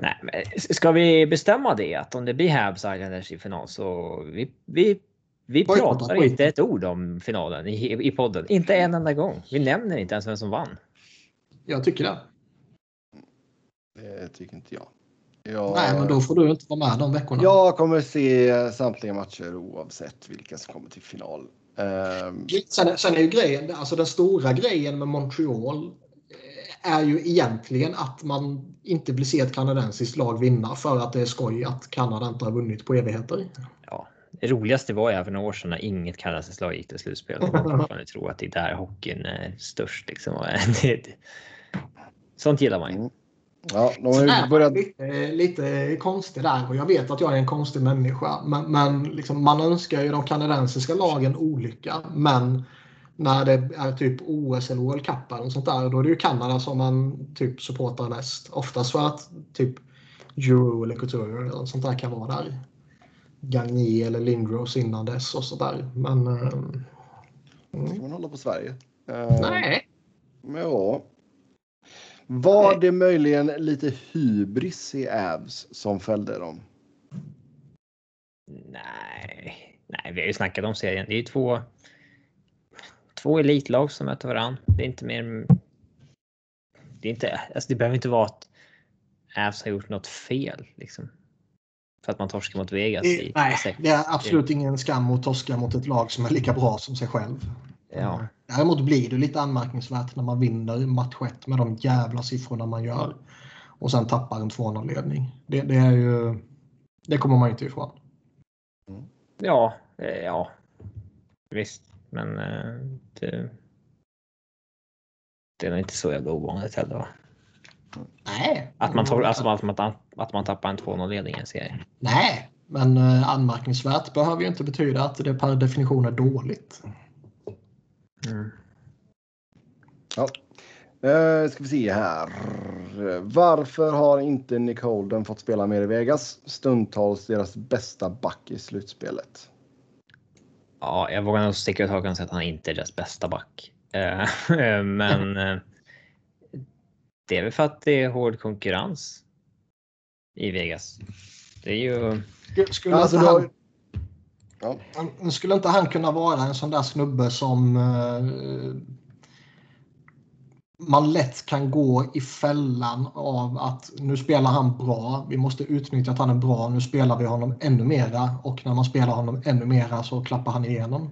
Nej, men ska vi bestämma det att om det blir Habs Islanders i final så vi, vi, vi Bojkotta pratar inte ett ord om finalen i, i podden. Inte en enda gång. Vi nämner inte ens vem som vann. Jag tycker det. Det tycker inte jag. jag Nej, men då får du inte vara med de veckorna. Jag kommer se samtliga matcher oavsett vilka som kommer till final. Ehm, Sen, sen är ju grejen, alltså den stora grejen med Montreal eh, är ju egentligen att man inte vill se ett kanadensiskt lag vinna för att det är skoj att Kanada inte har vunnit på evigheter. Ja, det roligaste var ju här för några år sedan när inget kanadensiskt lag gick till slutspel. Man fortfarande tror att det är där hockeyn är störst. Liksom. Sånt gillar man ju. Mm. ja, de har börjat... lite, lite konstig där och jag vet att jag är en konstig människa. Men, men liksom, man önskar ju de kanadensiska lagen olycka. Men när det är typ OS eller World Cup eller sånt där, då är det ju Kanada som man typ supportar mest. Oftast för att typ Euro eller Couture eller sånt där kan vara där. Gagné eller Lindros innan dess och sådär. Men... ehm, Ska man hålla på Sverige? Ehm, nej. Men ja. Var det möjligen lite hybris i Avs som fällde dem? Nej, nej, vi har ju snackat om serien. Det är ju två. Två elitlag som möter varandra. Det är inte mer. Det är inte, alltså det behöver inte vara att Avs har gjort något fel liksom. För att man torskar mot Vegas i Nej, sex. det är absolut ingen skam mot torska mot ett lag som är lika bra som sig själv. Ja, Däremot blir det lite anmärkningsvärt när man vinner match 1 med de jävla siffrorna man gör. Och sen tappar en 2-0-ledning. Det, det är ju... Det kommer man inte ifrån. ja, eh, ja. Visst, men eh, det. Det är nog inte så jävla ovanligt heller. Nej. Att man, tor- alltså, att man, att man tappar en 2-0 ledning i en serie. Nej, men eh, anmärkningsvärt behöver ju inte betyda att det per definition är dåligt. Mm. Ja. Eh, ska vi se här. Varför har inte Nick Holden fått spela mer i Vegas? Stundtals deras bästa back i slutspelet. Ja, jag vågar nog sticka ut hakan och säga att han inte är deras bästa back. Eh, Men det är väl för att det är hård konkurrens i Vegas. Det är ju. Skulle, skulle, Alltså, inte då- han, Ja. skulle inte han kunna vara en sån där snubbe som eh, man lätt kan gå i fällan av att nu spelar han bra. Vi måste utnyttja att han är bra. Nu spelar vi honom ännu mera och när man spelar honom ännu mera så klappar han igenom.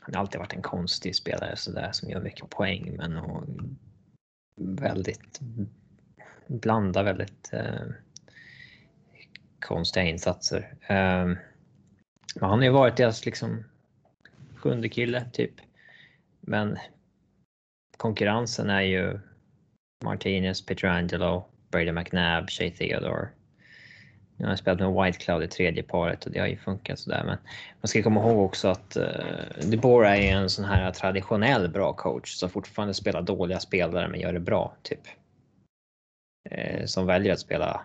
Han har alltid varit en konstig spelare så där som gör mycket poäng, men och väldigt blandar väldigt eh, konstiga insatser. Eh, men han har ju varit deras liksom sjunde kille typ. Men konkurrensen är ju Martinez, Petrangelo, Brady McNabb, Shea Theodore. Nu har jag spelat med White Cloud i tredje paret och det har ju funkat sådär. Men man ska komma ihåg också att uh, DeBoer är en sån här traditionell bra coach som fortfarande spelar dåliga spelare men gör det bra. Typ. Uh, som väljer att spela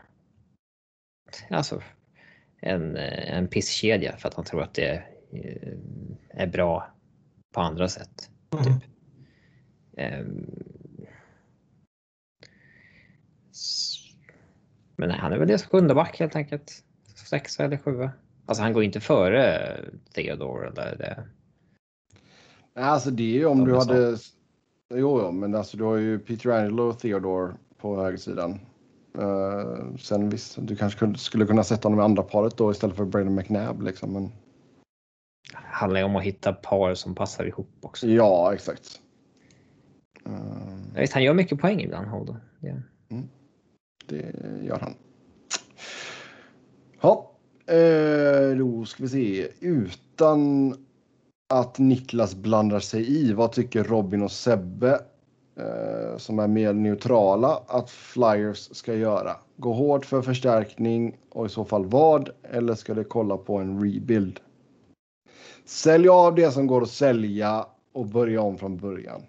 alltså, en, en pisskedja för att han tror att det uh, är bra på andra sätt. Typ. Um, men nej, han är väl deras sjunde back helt enkelt. Sexa eller sjua. Alltså han går inte före Theodore eller det. Nej, alltså det är ju om du hade. Jo, jo, men alltså du har ju Peter Angelo och Theodore på högersidan. Uh, sen visst, du kanske skulle kunna sätta honom i andra paret då istället för Brandon McNabb liksom. Men... Det handlar ju om att hitta par som passar ihop också. Ja, exakt. Uh... Jag vet, han gör mycket poäng ibland, Holden. Yeah. Mm. Det gör han. Ja, eh, då ska vi se. Utan att Niklas blandar sig i, vad tycker Robin och Sebbe eh, som är mer neutrala att Flyers ska göra? Gå hårt för förstärkning och i så fall vad? Eller ska det kolla på en rebuild? Sälja av det som går att sälja och börja om från början.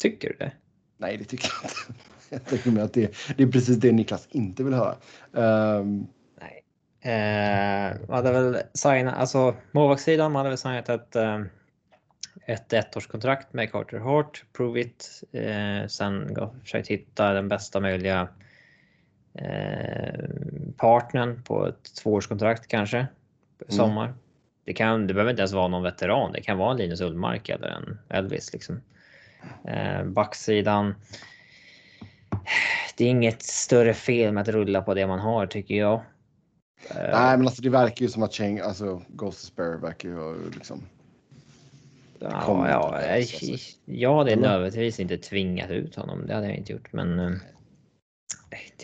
Tycker du det? Nej, det tycker jag inte. Jag tänker mig att det, det är precis det Niklas inte vill höra. Um... Nej. Eh, man hade väl signat, alltså målvaktssidan, man hade väl signat ett, eh, ett ettårskontrakt med Carter Hart, Prove It. Eh, sen försökt hitta den bästa möjliga eh, partnern på ett tvåårskontrakt kanske. Mm. Sommar. Mm. Det, kan, det behöver inte ens vara någon veteran. Det kan vara en Linus Ullmark eller en Elvis. Liksom. Eh, backsidan det är inget större fel med att rulla på det man har tycker jag. Nej, men alltså det verkar ju som att Cheng, alltså Ghost Spare verkar ju liksom. Ja, ja, jag, jag hade nödvändigtvis inte tvingat ut honom. Det hade jag inte gjort, men. Eh,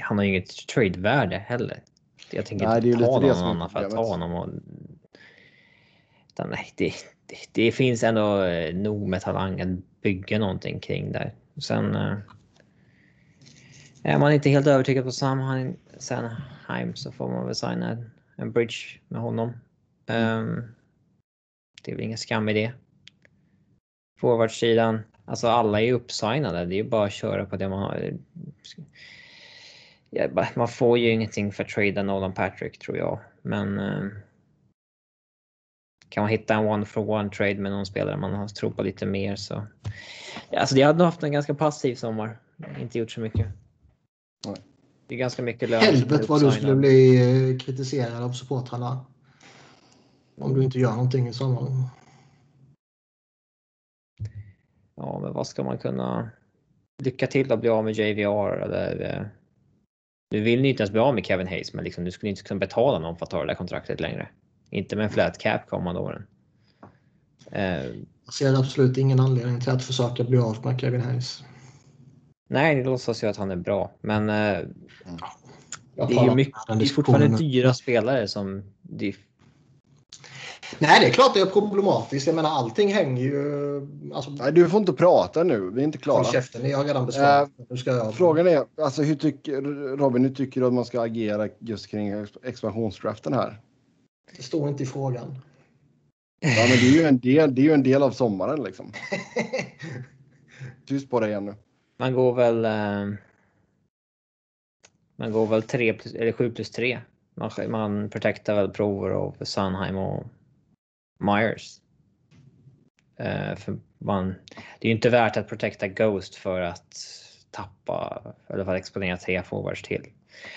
han har ju inget trade-värde heller. Jag tänker nej, inte ta någon annan för att ta honom. Och, utan, nej, det, det, det, finns ändå eh, nog med talang att bygga någonting kring där. Sen. Eh, är man inte helt övertygad på Sam Sanheim så får man väl signa en, bridge med honom. Um, det är väl ingen skam i det. Forwardsidan, alltså alla är uppsignade. Det är ju bara att köra på det man har. man får ju ingenting för att trada Nolan Patrick tror jag, men um, kan man hitta en one for one trade med någon spelare man har tror på lite mer så. Alltså, jag hade haft en ganska passiv sommar. Inte gjort så mycket. Det är ganska mycket lön. Helvete vad du skulle bli eh, kritiserad av supportrarna. Om du inte gör någonting i sommar. Ja, men vad ska man kunna... Lycka till att bli av med JVR eller... Eh, nu vill ni inte ens bli av med Kevin Hayes, men liksom, du skulle inte kunna betala någon för att ta det där kontraktet längre. Inte med en flat cap kommande åren. Eh, Jag ser absolut ingen anledning till att försöka bli av med Kevin Hayes. Nej, det låtsas ju att han är bra, men eh, det är ju mycket, det är fortfarande dyra spelare som... Det... Nej, det är klart det är problematiskt. Jag menar, allting hänger ju... Alltså... Nej, du får inte prata nu. Vi är inte klara. Håll käften, ni har redan besvarat. Uh, jag... Frågan är, alltså, hur tycker, Robin, hur tycker du att man ska agera just kring expansionsdraften här? Det står inte i frågan. Ja, men det är ju en del, det är ju en del av sommaren liksom. Tyst på dig igen nu. Man går väl. Eh, man går väl 3 plus, eller 7 plus 3. Man, man protectar väl prover av Sunheim och Myers. Eh, för man, det är ju inte värt att protecta Ghost för att tappa eller för att exponera tre forwards till.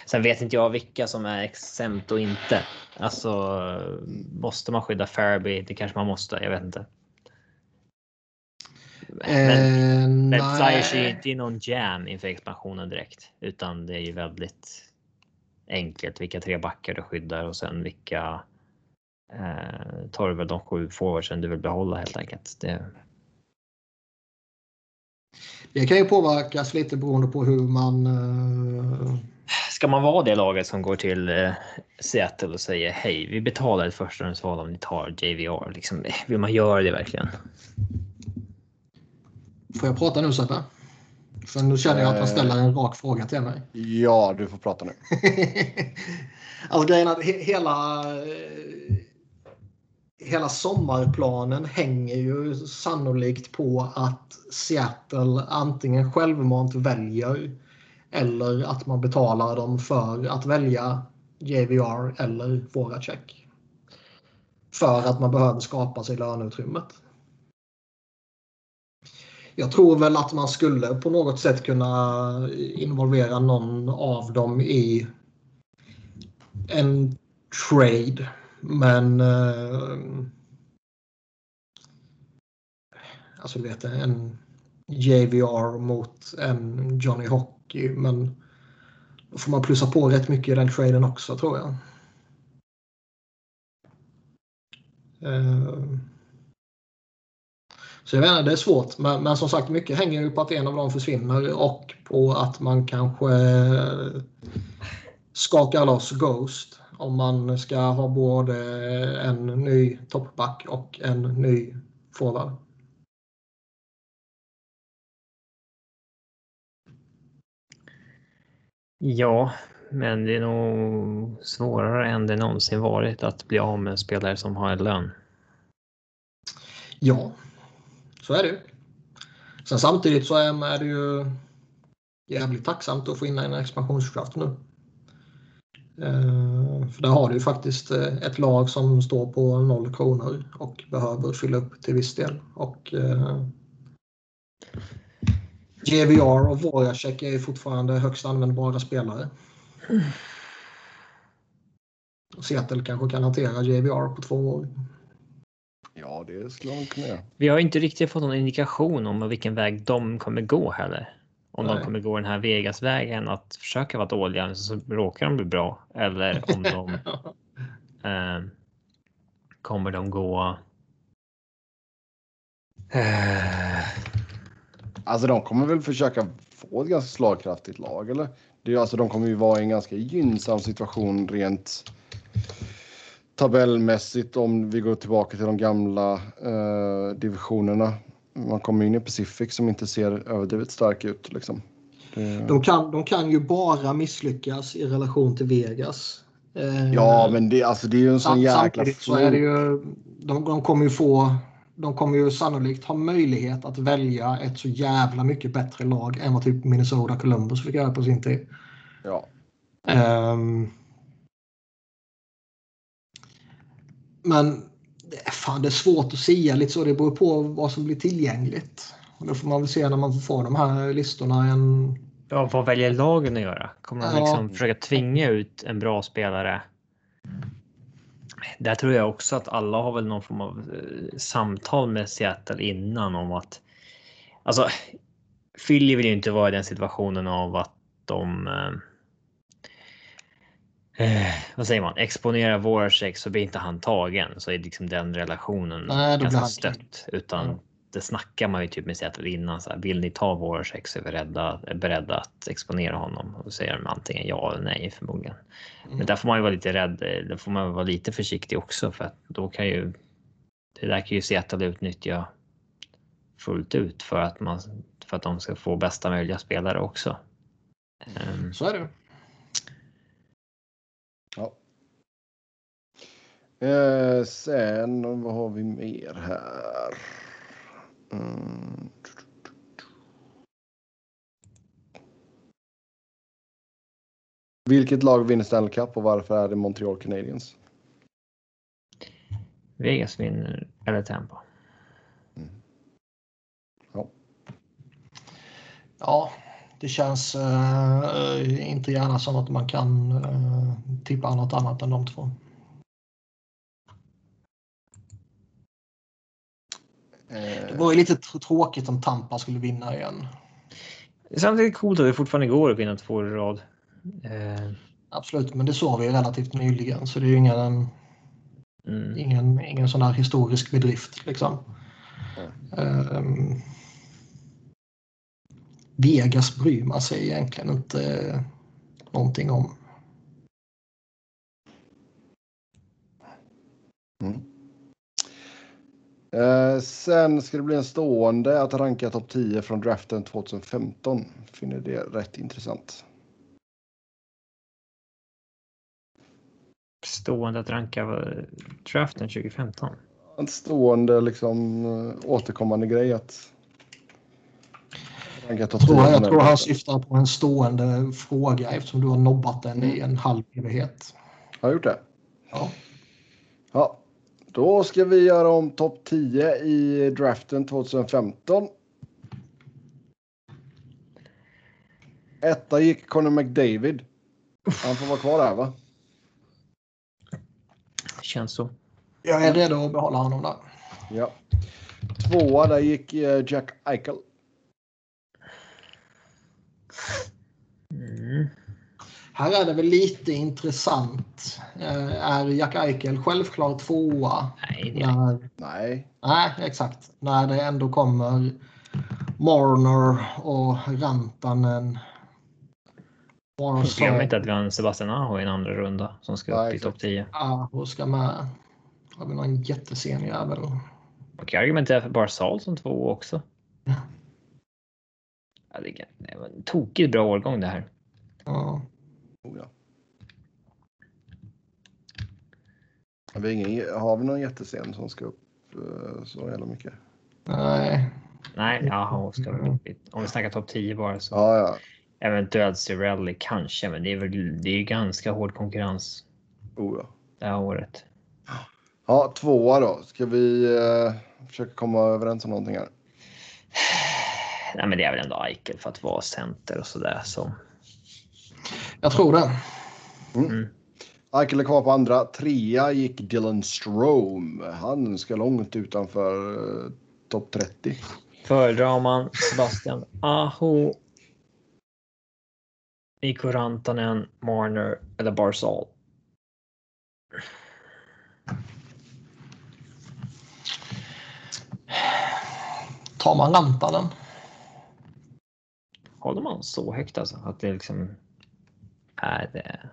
Sen vet inte jag vilka som är exempt och inte. Alltså måste man skydda Fairby? Det kanske man måste. Jag vet inte. Men, eh, Flyers är ju inte i någon jam inför expansionen direkt, utan det är ju väldigt enkelt vilka tre backar du skyddar och sen vilka eh, tar du väl de sju forwardsen du vill behålla helt enkelt. Det... det kan ju påverkas lite beroende på hur man uh... Ska man vara det laget som går till eh, Seattle och säger hej, vi betalar ett förstahundsval om ni tar JVR. Liksom, vill man göra det verkligen? Får jag prata nu Sebbe? För nu känner jag att han ställer en rak fråga till mig. Ja, du får prata nu. alltså grejen är att he hela, hela sommarplanen hänger ju sannolikt på att Seattle antingen självmant väljer eller att man betalar dem för att välja JVR eller Voracek. För att man behöver skapa sig löneutrymmet. Jag tror väl att man skulle på något sätt kunna involvera någon av dem i en trade. Men eh, alltså du vet en JVR mot en Johnny Hockey. Men då får man plussa på rätt mycket i den traden också tror jag. Eh, så jag vet inte, det är svårt. Men, men, som sagt, mycket hänger ju på att en av dem försvinner och på att man kanske skakar loss Ghost. Om man ska ha både en ny toppback och en ny forward. Ja, men det är nog svårare än det någonsin varit att bli av med en spelare som har en lön. Ja, så är det Sen samtidigt så är det ju jävligt tacksamt att få in en expansionskraft nu. Eh, för där har du ju faktiskt eh, ett lag som står på noll kronor och behöver fylla upp till viss del. Och eh, JVR och Voracek är fortfarande högst användbara spelare. Seattle kanske kan hantera JVR på två år. Ja, det skulle de kunna göra. Vi har inte riktigt fått någon indikation om vilken väg de kommer gå heller. Om Nej. de kommer gå den här Vegas-vägen att försöka vara dåliga så råkar de bli bra. Eller om de eh, kommer de gå. Eh... Alltså de kommer väl försöka få ett ganska slagkraftigt lag eller? Det är, alltså, de kommer ju vara i en ganska gynnsam situation rent tabellmässigt om vi går tillbaka till de gamla eh, divisionerna. Man kommer in i Pacific som inte ser överdrivet stark ut. Liksom. Det... De, kan, de kan ju bara misslyckas i relation till Vegas. Eh, ja, men det, alltså, det är ju en sån jäkla... så är det ju, de, de kommer ju få... De kommer ju sannolikt ha möjlighet att välja ett så jävla mycket bättre lag än vad typ Minnesota Columbus fick göra på sin tid. Ja. Um, Men fan, det är svårt att säga lite så. Det beror på vad som blir tillgängligt. Och då får man väl se när man får de här listorna. En... Ja, vad väljer lagen att göra? Kommer de liksom försöka tvinga ut en bra spelare? Där tror jag också att alla har väl någon form av eh, samtal med Seattle innan om att alltså Philly vill ju inte vara i den situationen av att de eh, eh, vad säger man, exponera Voracek så blir inte han tagen så är liksom den relationen Nej, ganska stött. Utan mm. det snackar man ju typ med Seattle innan. Så här, vill ni ta Voracek så är vi rädda, är beredda att exponera honom. Och då säger de antingen ja eller nej förmodligen. Mm. Men där får man ju vara lite rädd. Där får man vara lite försiktig också för att då kan ju det där kan ju Seattle utnyttja fullt ut för att man för att de ska få bästa möjliga spelare också. Um, så är det. Eh, sen vad har vi mer här? Mm. Vilket lag vinner Stanley Cup och varför är det Montreal Canadiens? Vegas vinner eller Tampa. Mm. Ja. Ja, det känns uh, inte gärna som att man kan uh, tippa något annat än de två. Det var ju lite tråkigt om Tampa skulle vinna igen. Samtidigt coolt att det fortfarande går att vinna två i rad. Eh. Absolut, men det såg vi relativt nyligen så det är ju ingen, mm. ingen, ingen sån här historisk bedrift. Liksom. Mm. Um, Vegas bryr man sig egentligen inte någonting om. Mm. Eh, sen ska det bli en stående att ranka topp 10 från draften 2015. Finner det rätt intressant. Stående att ranka var draften 2015. En stående liksom eh, återkommande grej att ranka topp Jag 10. tror, från jag tror han syftar på en stående fråga eftersom du har nobbat den i en halv evighet. Har jag gjort det? Ja. Ja, då ska vi göra om topp 10 i draften 2015. Etta gick Conor McDavid. Han får vara kvar där va? Känns så. Jag är redo att behålla honom där. Ja. Tvåa där gick eh, Jack Eichel. Mm. Här är det väl lite intressant. Eh, Är Jack Eichel självklart tvåa? Nej, det är När, Nej, nej, exakt. När det ändå kommer Marner och Rantanen. Glöm inte att vi har en Sebastian Aho i en andra runda som ska Ja, upp i topp 10. Aho ska med. Har vi någon jättesen jävel? Man kan argumentera för Barzal som två också. Ja. Ja, det var en tokigt bra årgång det här. Ja. Oh, ja. Har vi, ingen, har vi någon jättescen som ska upp eh, så jävla mycket? Nej. Nej, Aho ska väl upp i, Om vi snackar topp 10 bara så Ja, ja. eventuellt Cirelli kanske, men det är väl det är ganska hård konkurrens Oh, ja. det här året. Ja, tvåa då. Ska vi eh, försöka komma överens om någonting här? Nej, men det är väl ändå Eichel för att vara center och sådär. Så. Jag tror det. Eichel är kvar på andra. Trea gick Dylan Strome. Han ska långt utanför eh, topp 30. Föredrar man Sebastian Aho, Mikko Rantanen, Marner eller Barzal? Tar man Rantanen? Håller man så högt alltså? Att det liksom är det?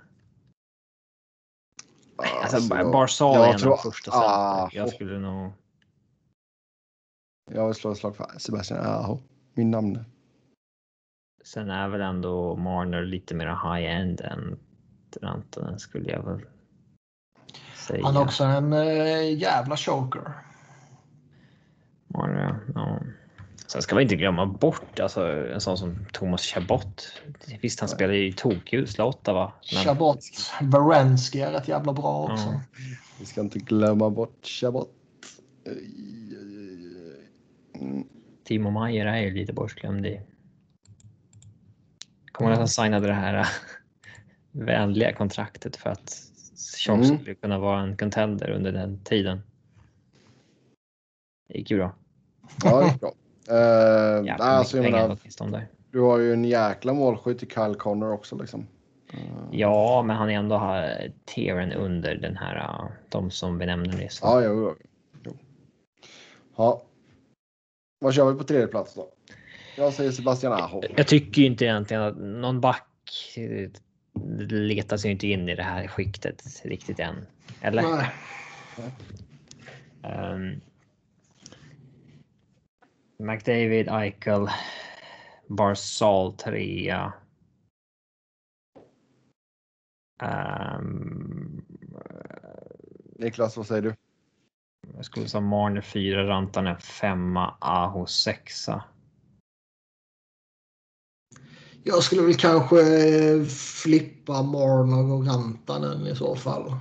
Alltså, Barzal jag är en tror- av första center. ah, Jag skulle nog... Jag vill slå ett slag för Sebastian Aho. Min namn. Sen är väl ändå Marner lite mer high-end än Rantanen skulle jag väl säga. Han är också en eh, jävla choker. Marner, ja. Sen ska vi inte glömma bort alltså, en sån som Thomas Chabot. Visst, han spelar ju tokljus Ottawa. Men Chabot. Berensky är rätt jävla bra också. Ja. Vi ska inte glömma bort Chabot. Mm. Timo Maier är ju lite bortglömd i. Kommer att han signade det här äh, vänliga kontraktet för att Sharks Mm. skulle kunna vara en contender under den tiden. Det gick ju bra. Ja, det är bra. Uh, alltså, jag menar, åt de där. du har ju en jäkla målskytt i Kyle Connor också. Liksom. Eh, Ja, men han är ändå här tieren under den här, äh, de som vi nämnde nyss. Ja, jo, jo. Ja. Vad kör vi på tredje plats då? Jag säger Sebastian Aho. Jag tycker ju inte egentligen att någon back eh, letar sig inte in i det här skiktet riktigt än. Eller? Nej. Um, McDavid, Eichel, Barzal trea. Um, Niklas, vad säger du? jag skulle säga Marner fyra, Rantanen femma, Aho sexa. Jag skulle väl kanske eh, flippa Marner och Rantanen i så fall.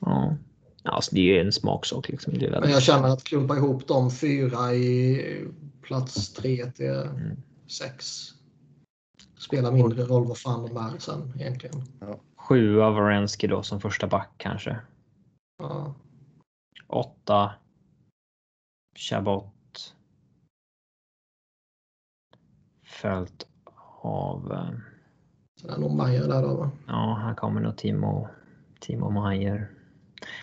Ja, alltså det är ju en smaksak liksom. Det är Men jag känner att klumpa ihop de fyra i plats tre till Mm. sex spelar mindre roll vad fan de är sen egentligen. Sjua Varensky då som första back kanske. Ja. Åtta. Chabot. Följt av, eh, Så det är nog Majer där då va? ja här kommer nog Timo, Timo Maier.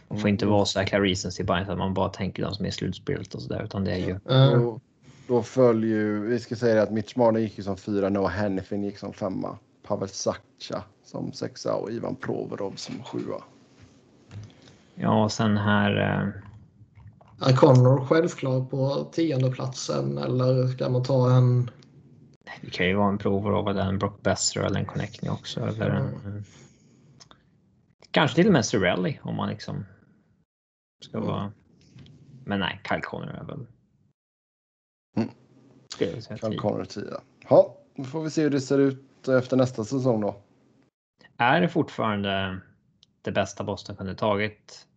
Man får Mm. inte vara så jäkla recency bias att man bara tänker de som är i slutspelet och sådär utan det är ju Eh, Då, följer ju, vi ska säga att Mitch Marner gick ju som fyra, Noah Hannifin gick som femma, Pavel Sacha som sexa och Ivan Provorov som sjua. Ja, och sen här. Eh, Är Connor självklar på tiondeplatsen eller ska man ta en... Det kan ju vara en provrova en Brock Besser eller en Connecting också. Eller en, Kanske till och med Sorelli om man liksom ska Mm. vara. Men nej, Kyle Connor är väl. Mm. Tio. Connor 10. Ja, då får vi se hur det ser ut efter nästa säsong då. Är det fortfarande det bästa Boston kunde tagit?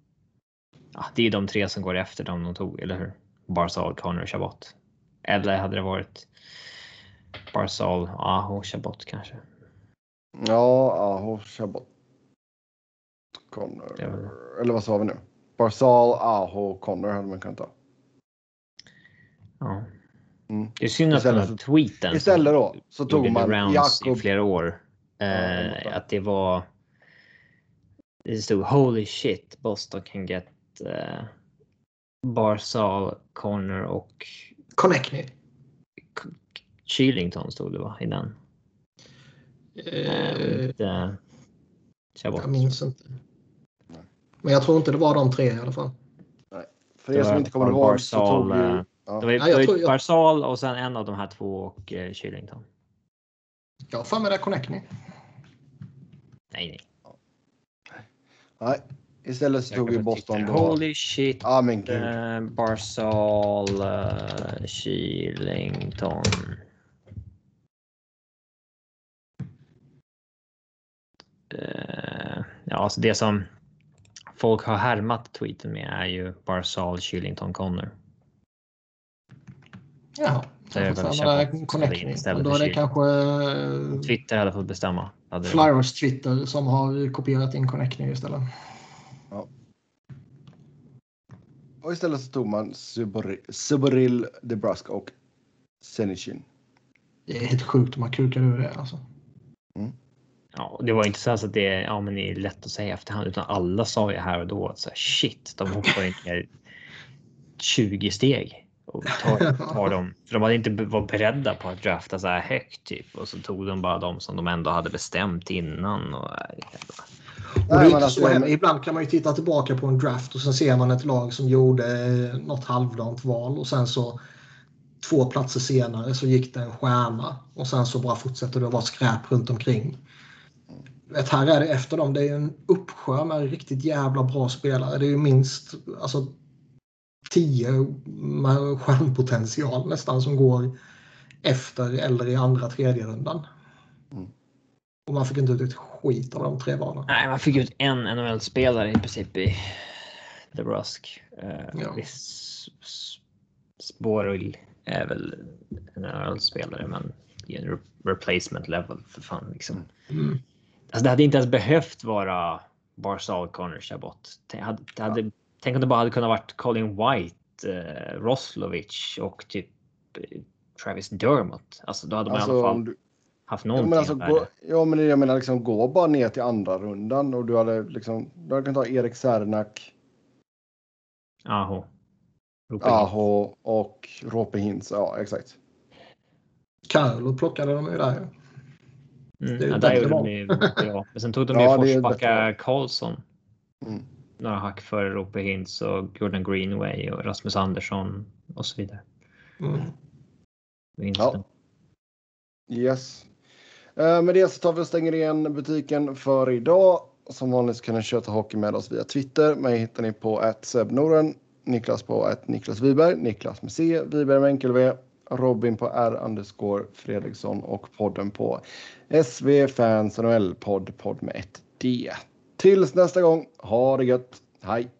Ja, det är de tre som går efter dem de tog, eller hur? Barzal, Connor och Chabot. Eller hade det varit Barzal, Aho, Chabot kanske? Ja, Aho, Chabot. Connor. Eller vad sa vi nu? Barzal, Aho, Connor hade man kunnat ta. Ja. Mm. Det är synd att den här tweeten Istället då så tog man rounds i Jakob. flera år. Ja, Eh, fattar. att det var. Det stod holy shit, Boston can get eh, Barzal, Connor och Connectney. Chillington stod det va i den. Eh, Eh, jag minns inte. Men jag tror inte det var de tre i alla fall. För Det er som inte kommer ihåg så tog eh, ju... Ja. Det var ju Ja, jag det var tror ju jag- Barzal och sen en av de här två och eh, Chillington. Jag har för mig det är Connectney. Nej, nej. Nej, istället så tog Jag Boston då... Holy shit. Ja men gud. Eh, Barzal, uh, Chillington. Eh, ja, alltså det som folk har härmat tweeten med är ju Barzal, Chillington, Connor. Jaha. Det är väl Men Då för är det kanske Twitter hade fått bestämma. Hade det- Flyers Twitter som har kopierat in Connectney istället. Och istället så tog man Suboril, Suboril Debraska och Senichin. Det är helt sjukt om man kukar ur det alltså. Ja, det var inte så att det, ja, men det är lätt att säga efterhand, utan alla sa ju här och då att så här, shit, de hoppar ner 20 steg och tar, tar dem. För de hade inte var beredda på att drafta så här högt typ och så tog de bara de som de ändå hade bestämt innan. Och, äh, Nej, alltså. Ibland kan man ju titta tillbaka på en draft och sen ser man ett lag som gjorde eh, något halvdant val och sen så två platser senare så gick det en stjärna och sen så bara fortsätter det att vara skräp runt omkring. Vet, här är det efter dem, det är en uppsjö med riktigt jävla bra spelare. Det är ju minst alltså, tio med stjärnpotential nästan som går efter eller i andra tredje rundan. Mm. Och man fick inte ut ett skit av de tre valen. Nej, man fick ut en NHL-spelare i princip i DeBrusk. Uh, Ja. Sporil är väl en NHL-spelare, men i en re- replacement level för fan liksom. Mm. Alltså, det hade inte ens behövt vara Barzal, Connor, Chabot. Tänk, hade, hade, tänk om det bara hade kunnat varit Colin White, eh, Roslovic och typ eh, Travis Dermott. Alltså då hade man i Alltså, alla fall om du, haft ja, någonting men alltså, gå, ja, men jag menar liksom gå bara ner till andra rundan och du hade liksom, du hade kunnat ta Erik Särnak, Aho. Ropa Aho och Rope Hintz. Ja, exakt. Carlo plockade de ju där. Mm, ja, där gjorde de ju bra. Men sen tog de Ja, ju Forsbacka. Karlsson. Mm. Några hack före Rope Hintz och Jordan Greenway och Rasmus Andersson och så vidare. Mm. Winston. Yes. Eh, med det så tar vi och stänger igen butiken för idag. Som vanligt kan ni köta hockey med oss via Twitter. Mig hittar ni på att Niklas på att Niklas Wiberg, Niklas med C, Wiberg med enkel V, Robin på R underscore Fredriksson och podden på SV Fans NHL podd, podd med ett D. Tills nästa gång, ha det gött. Hej!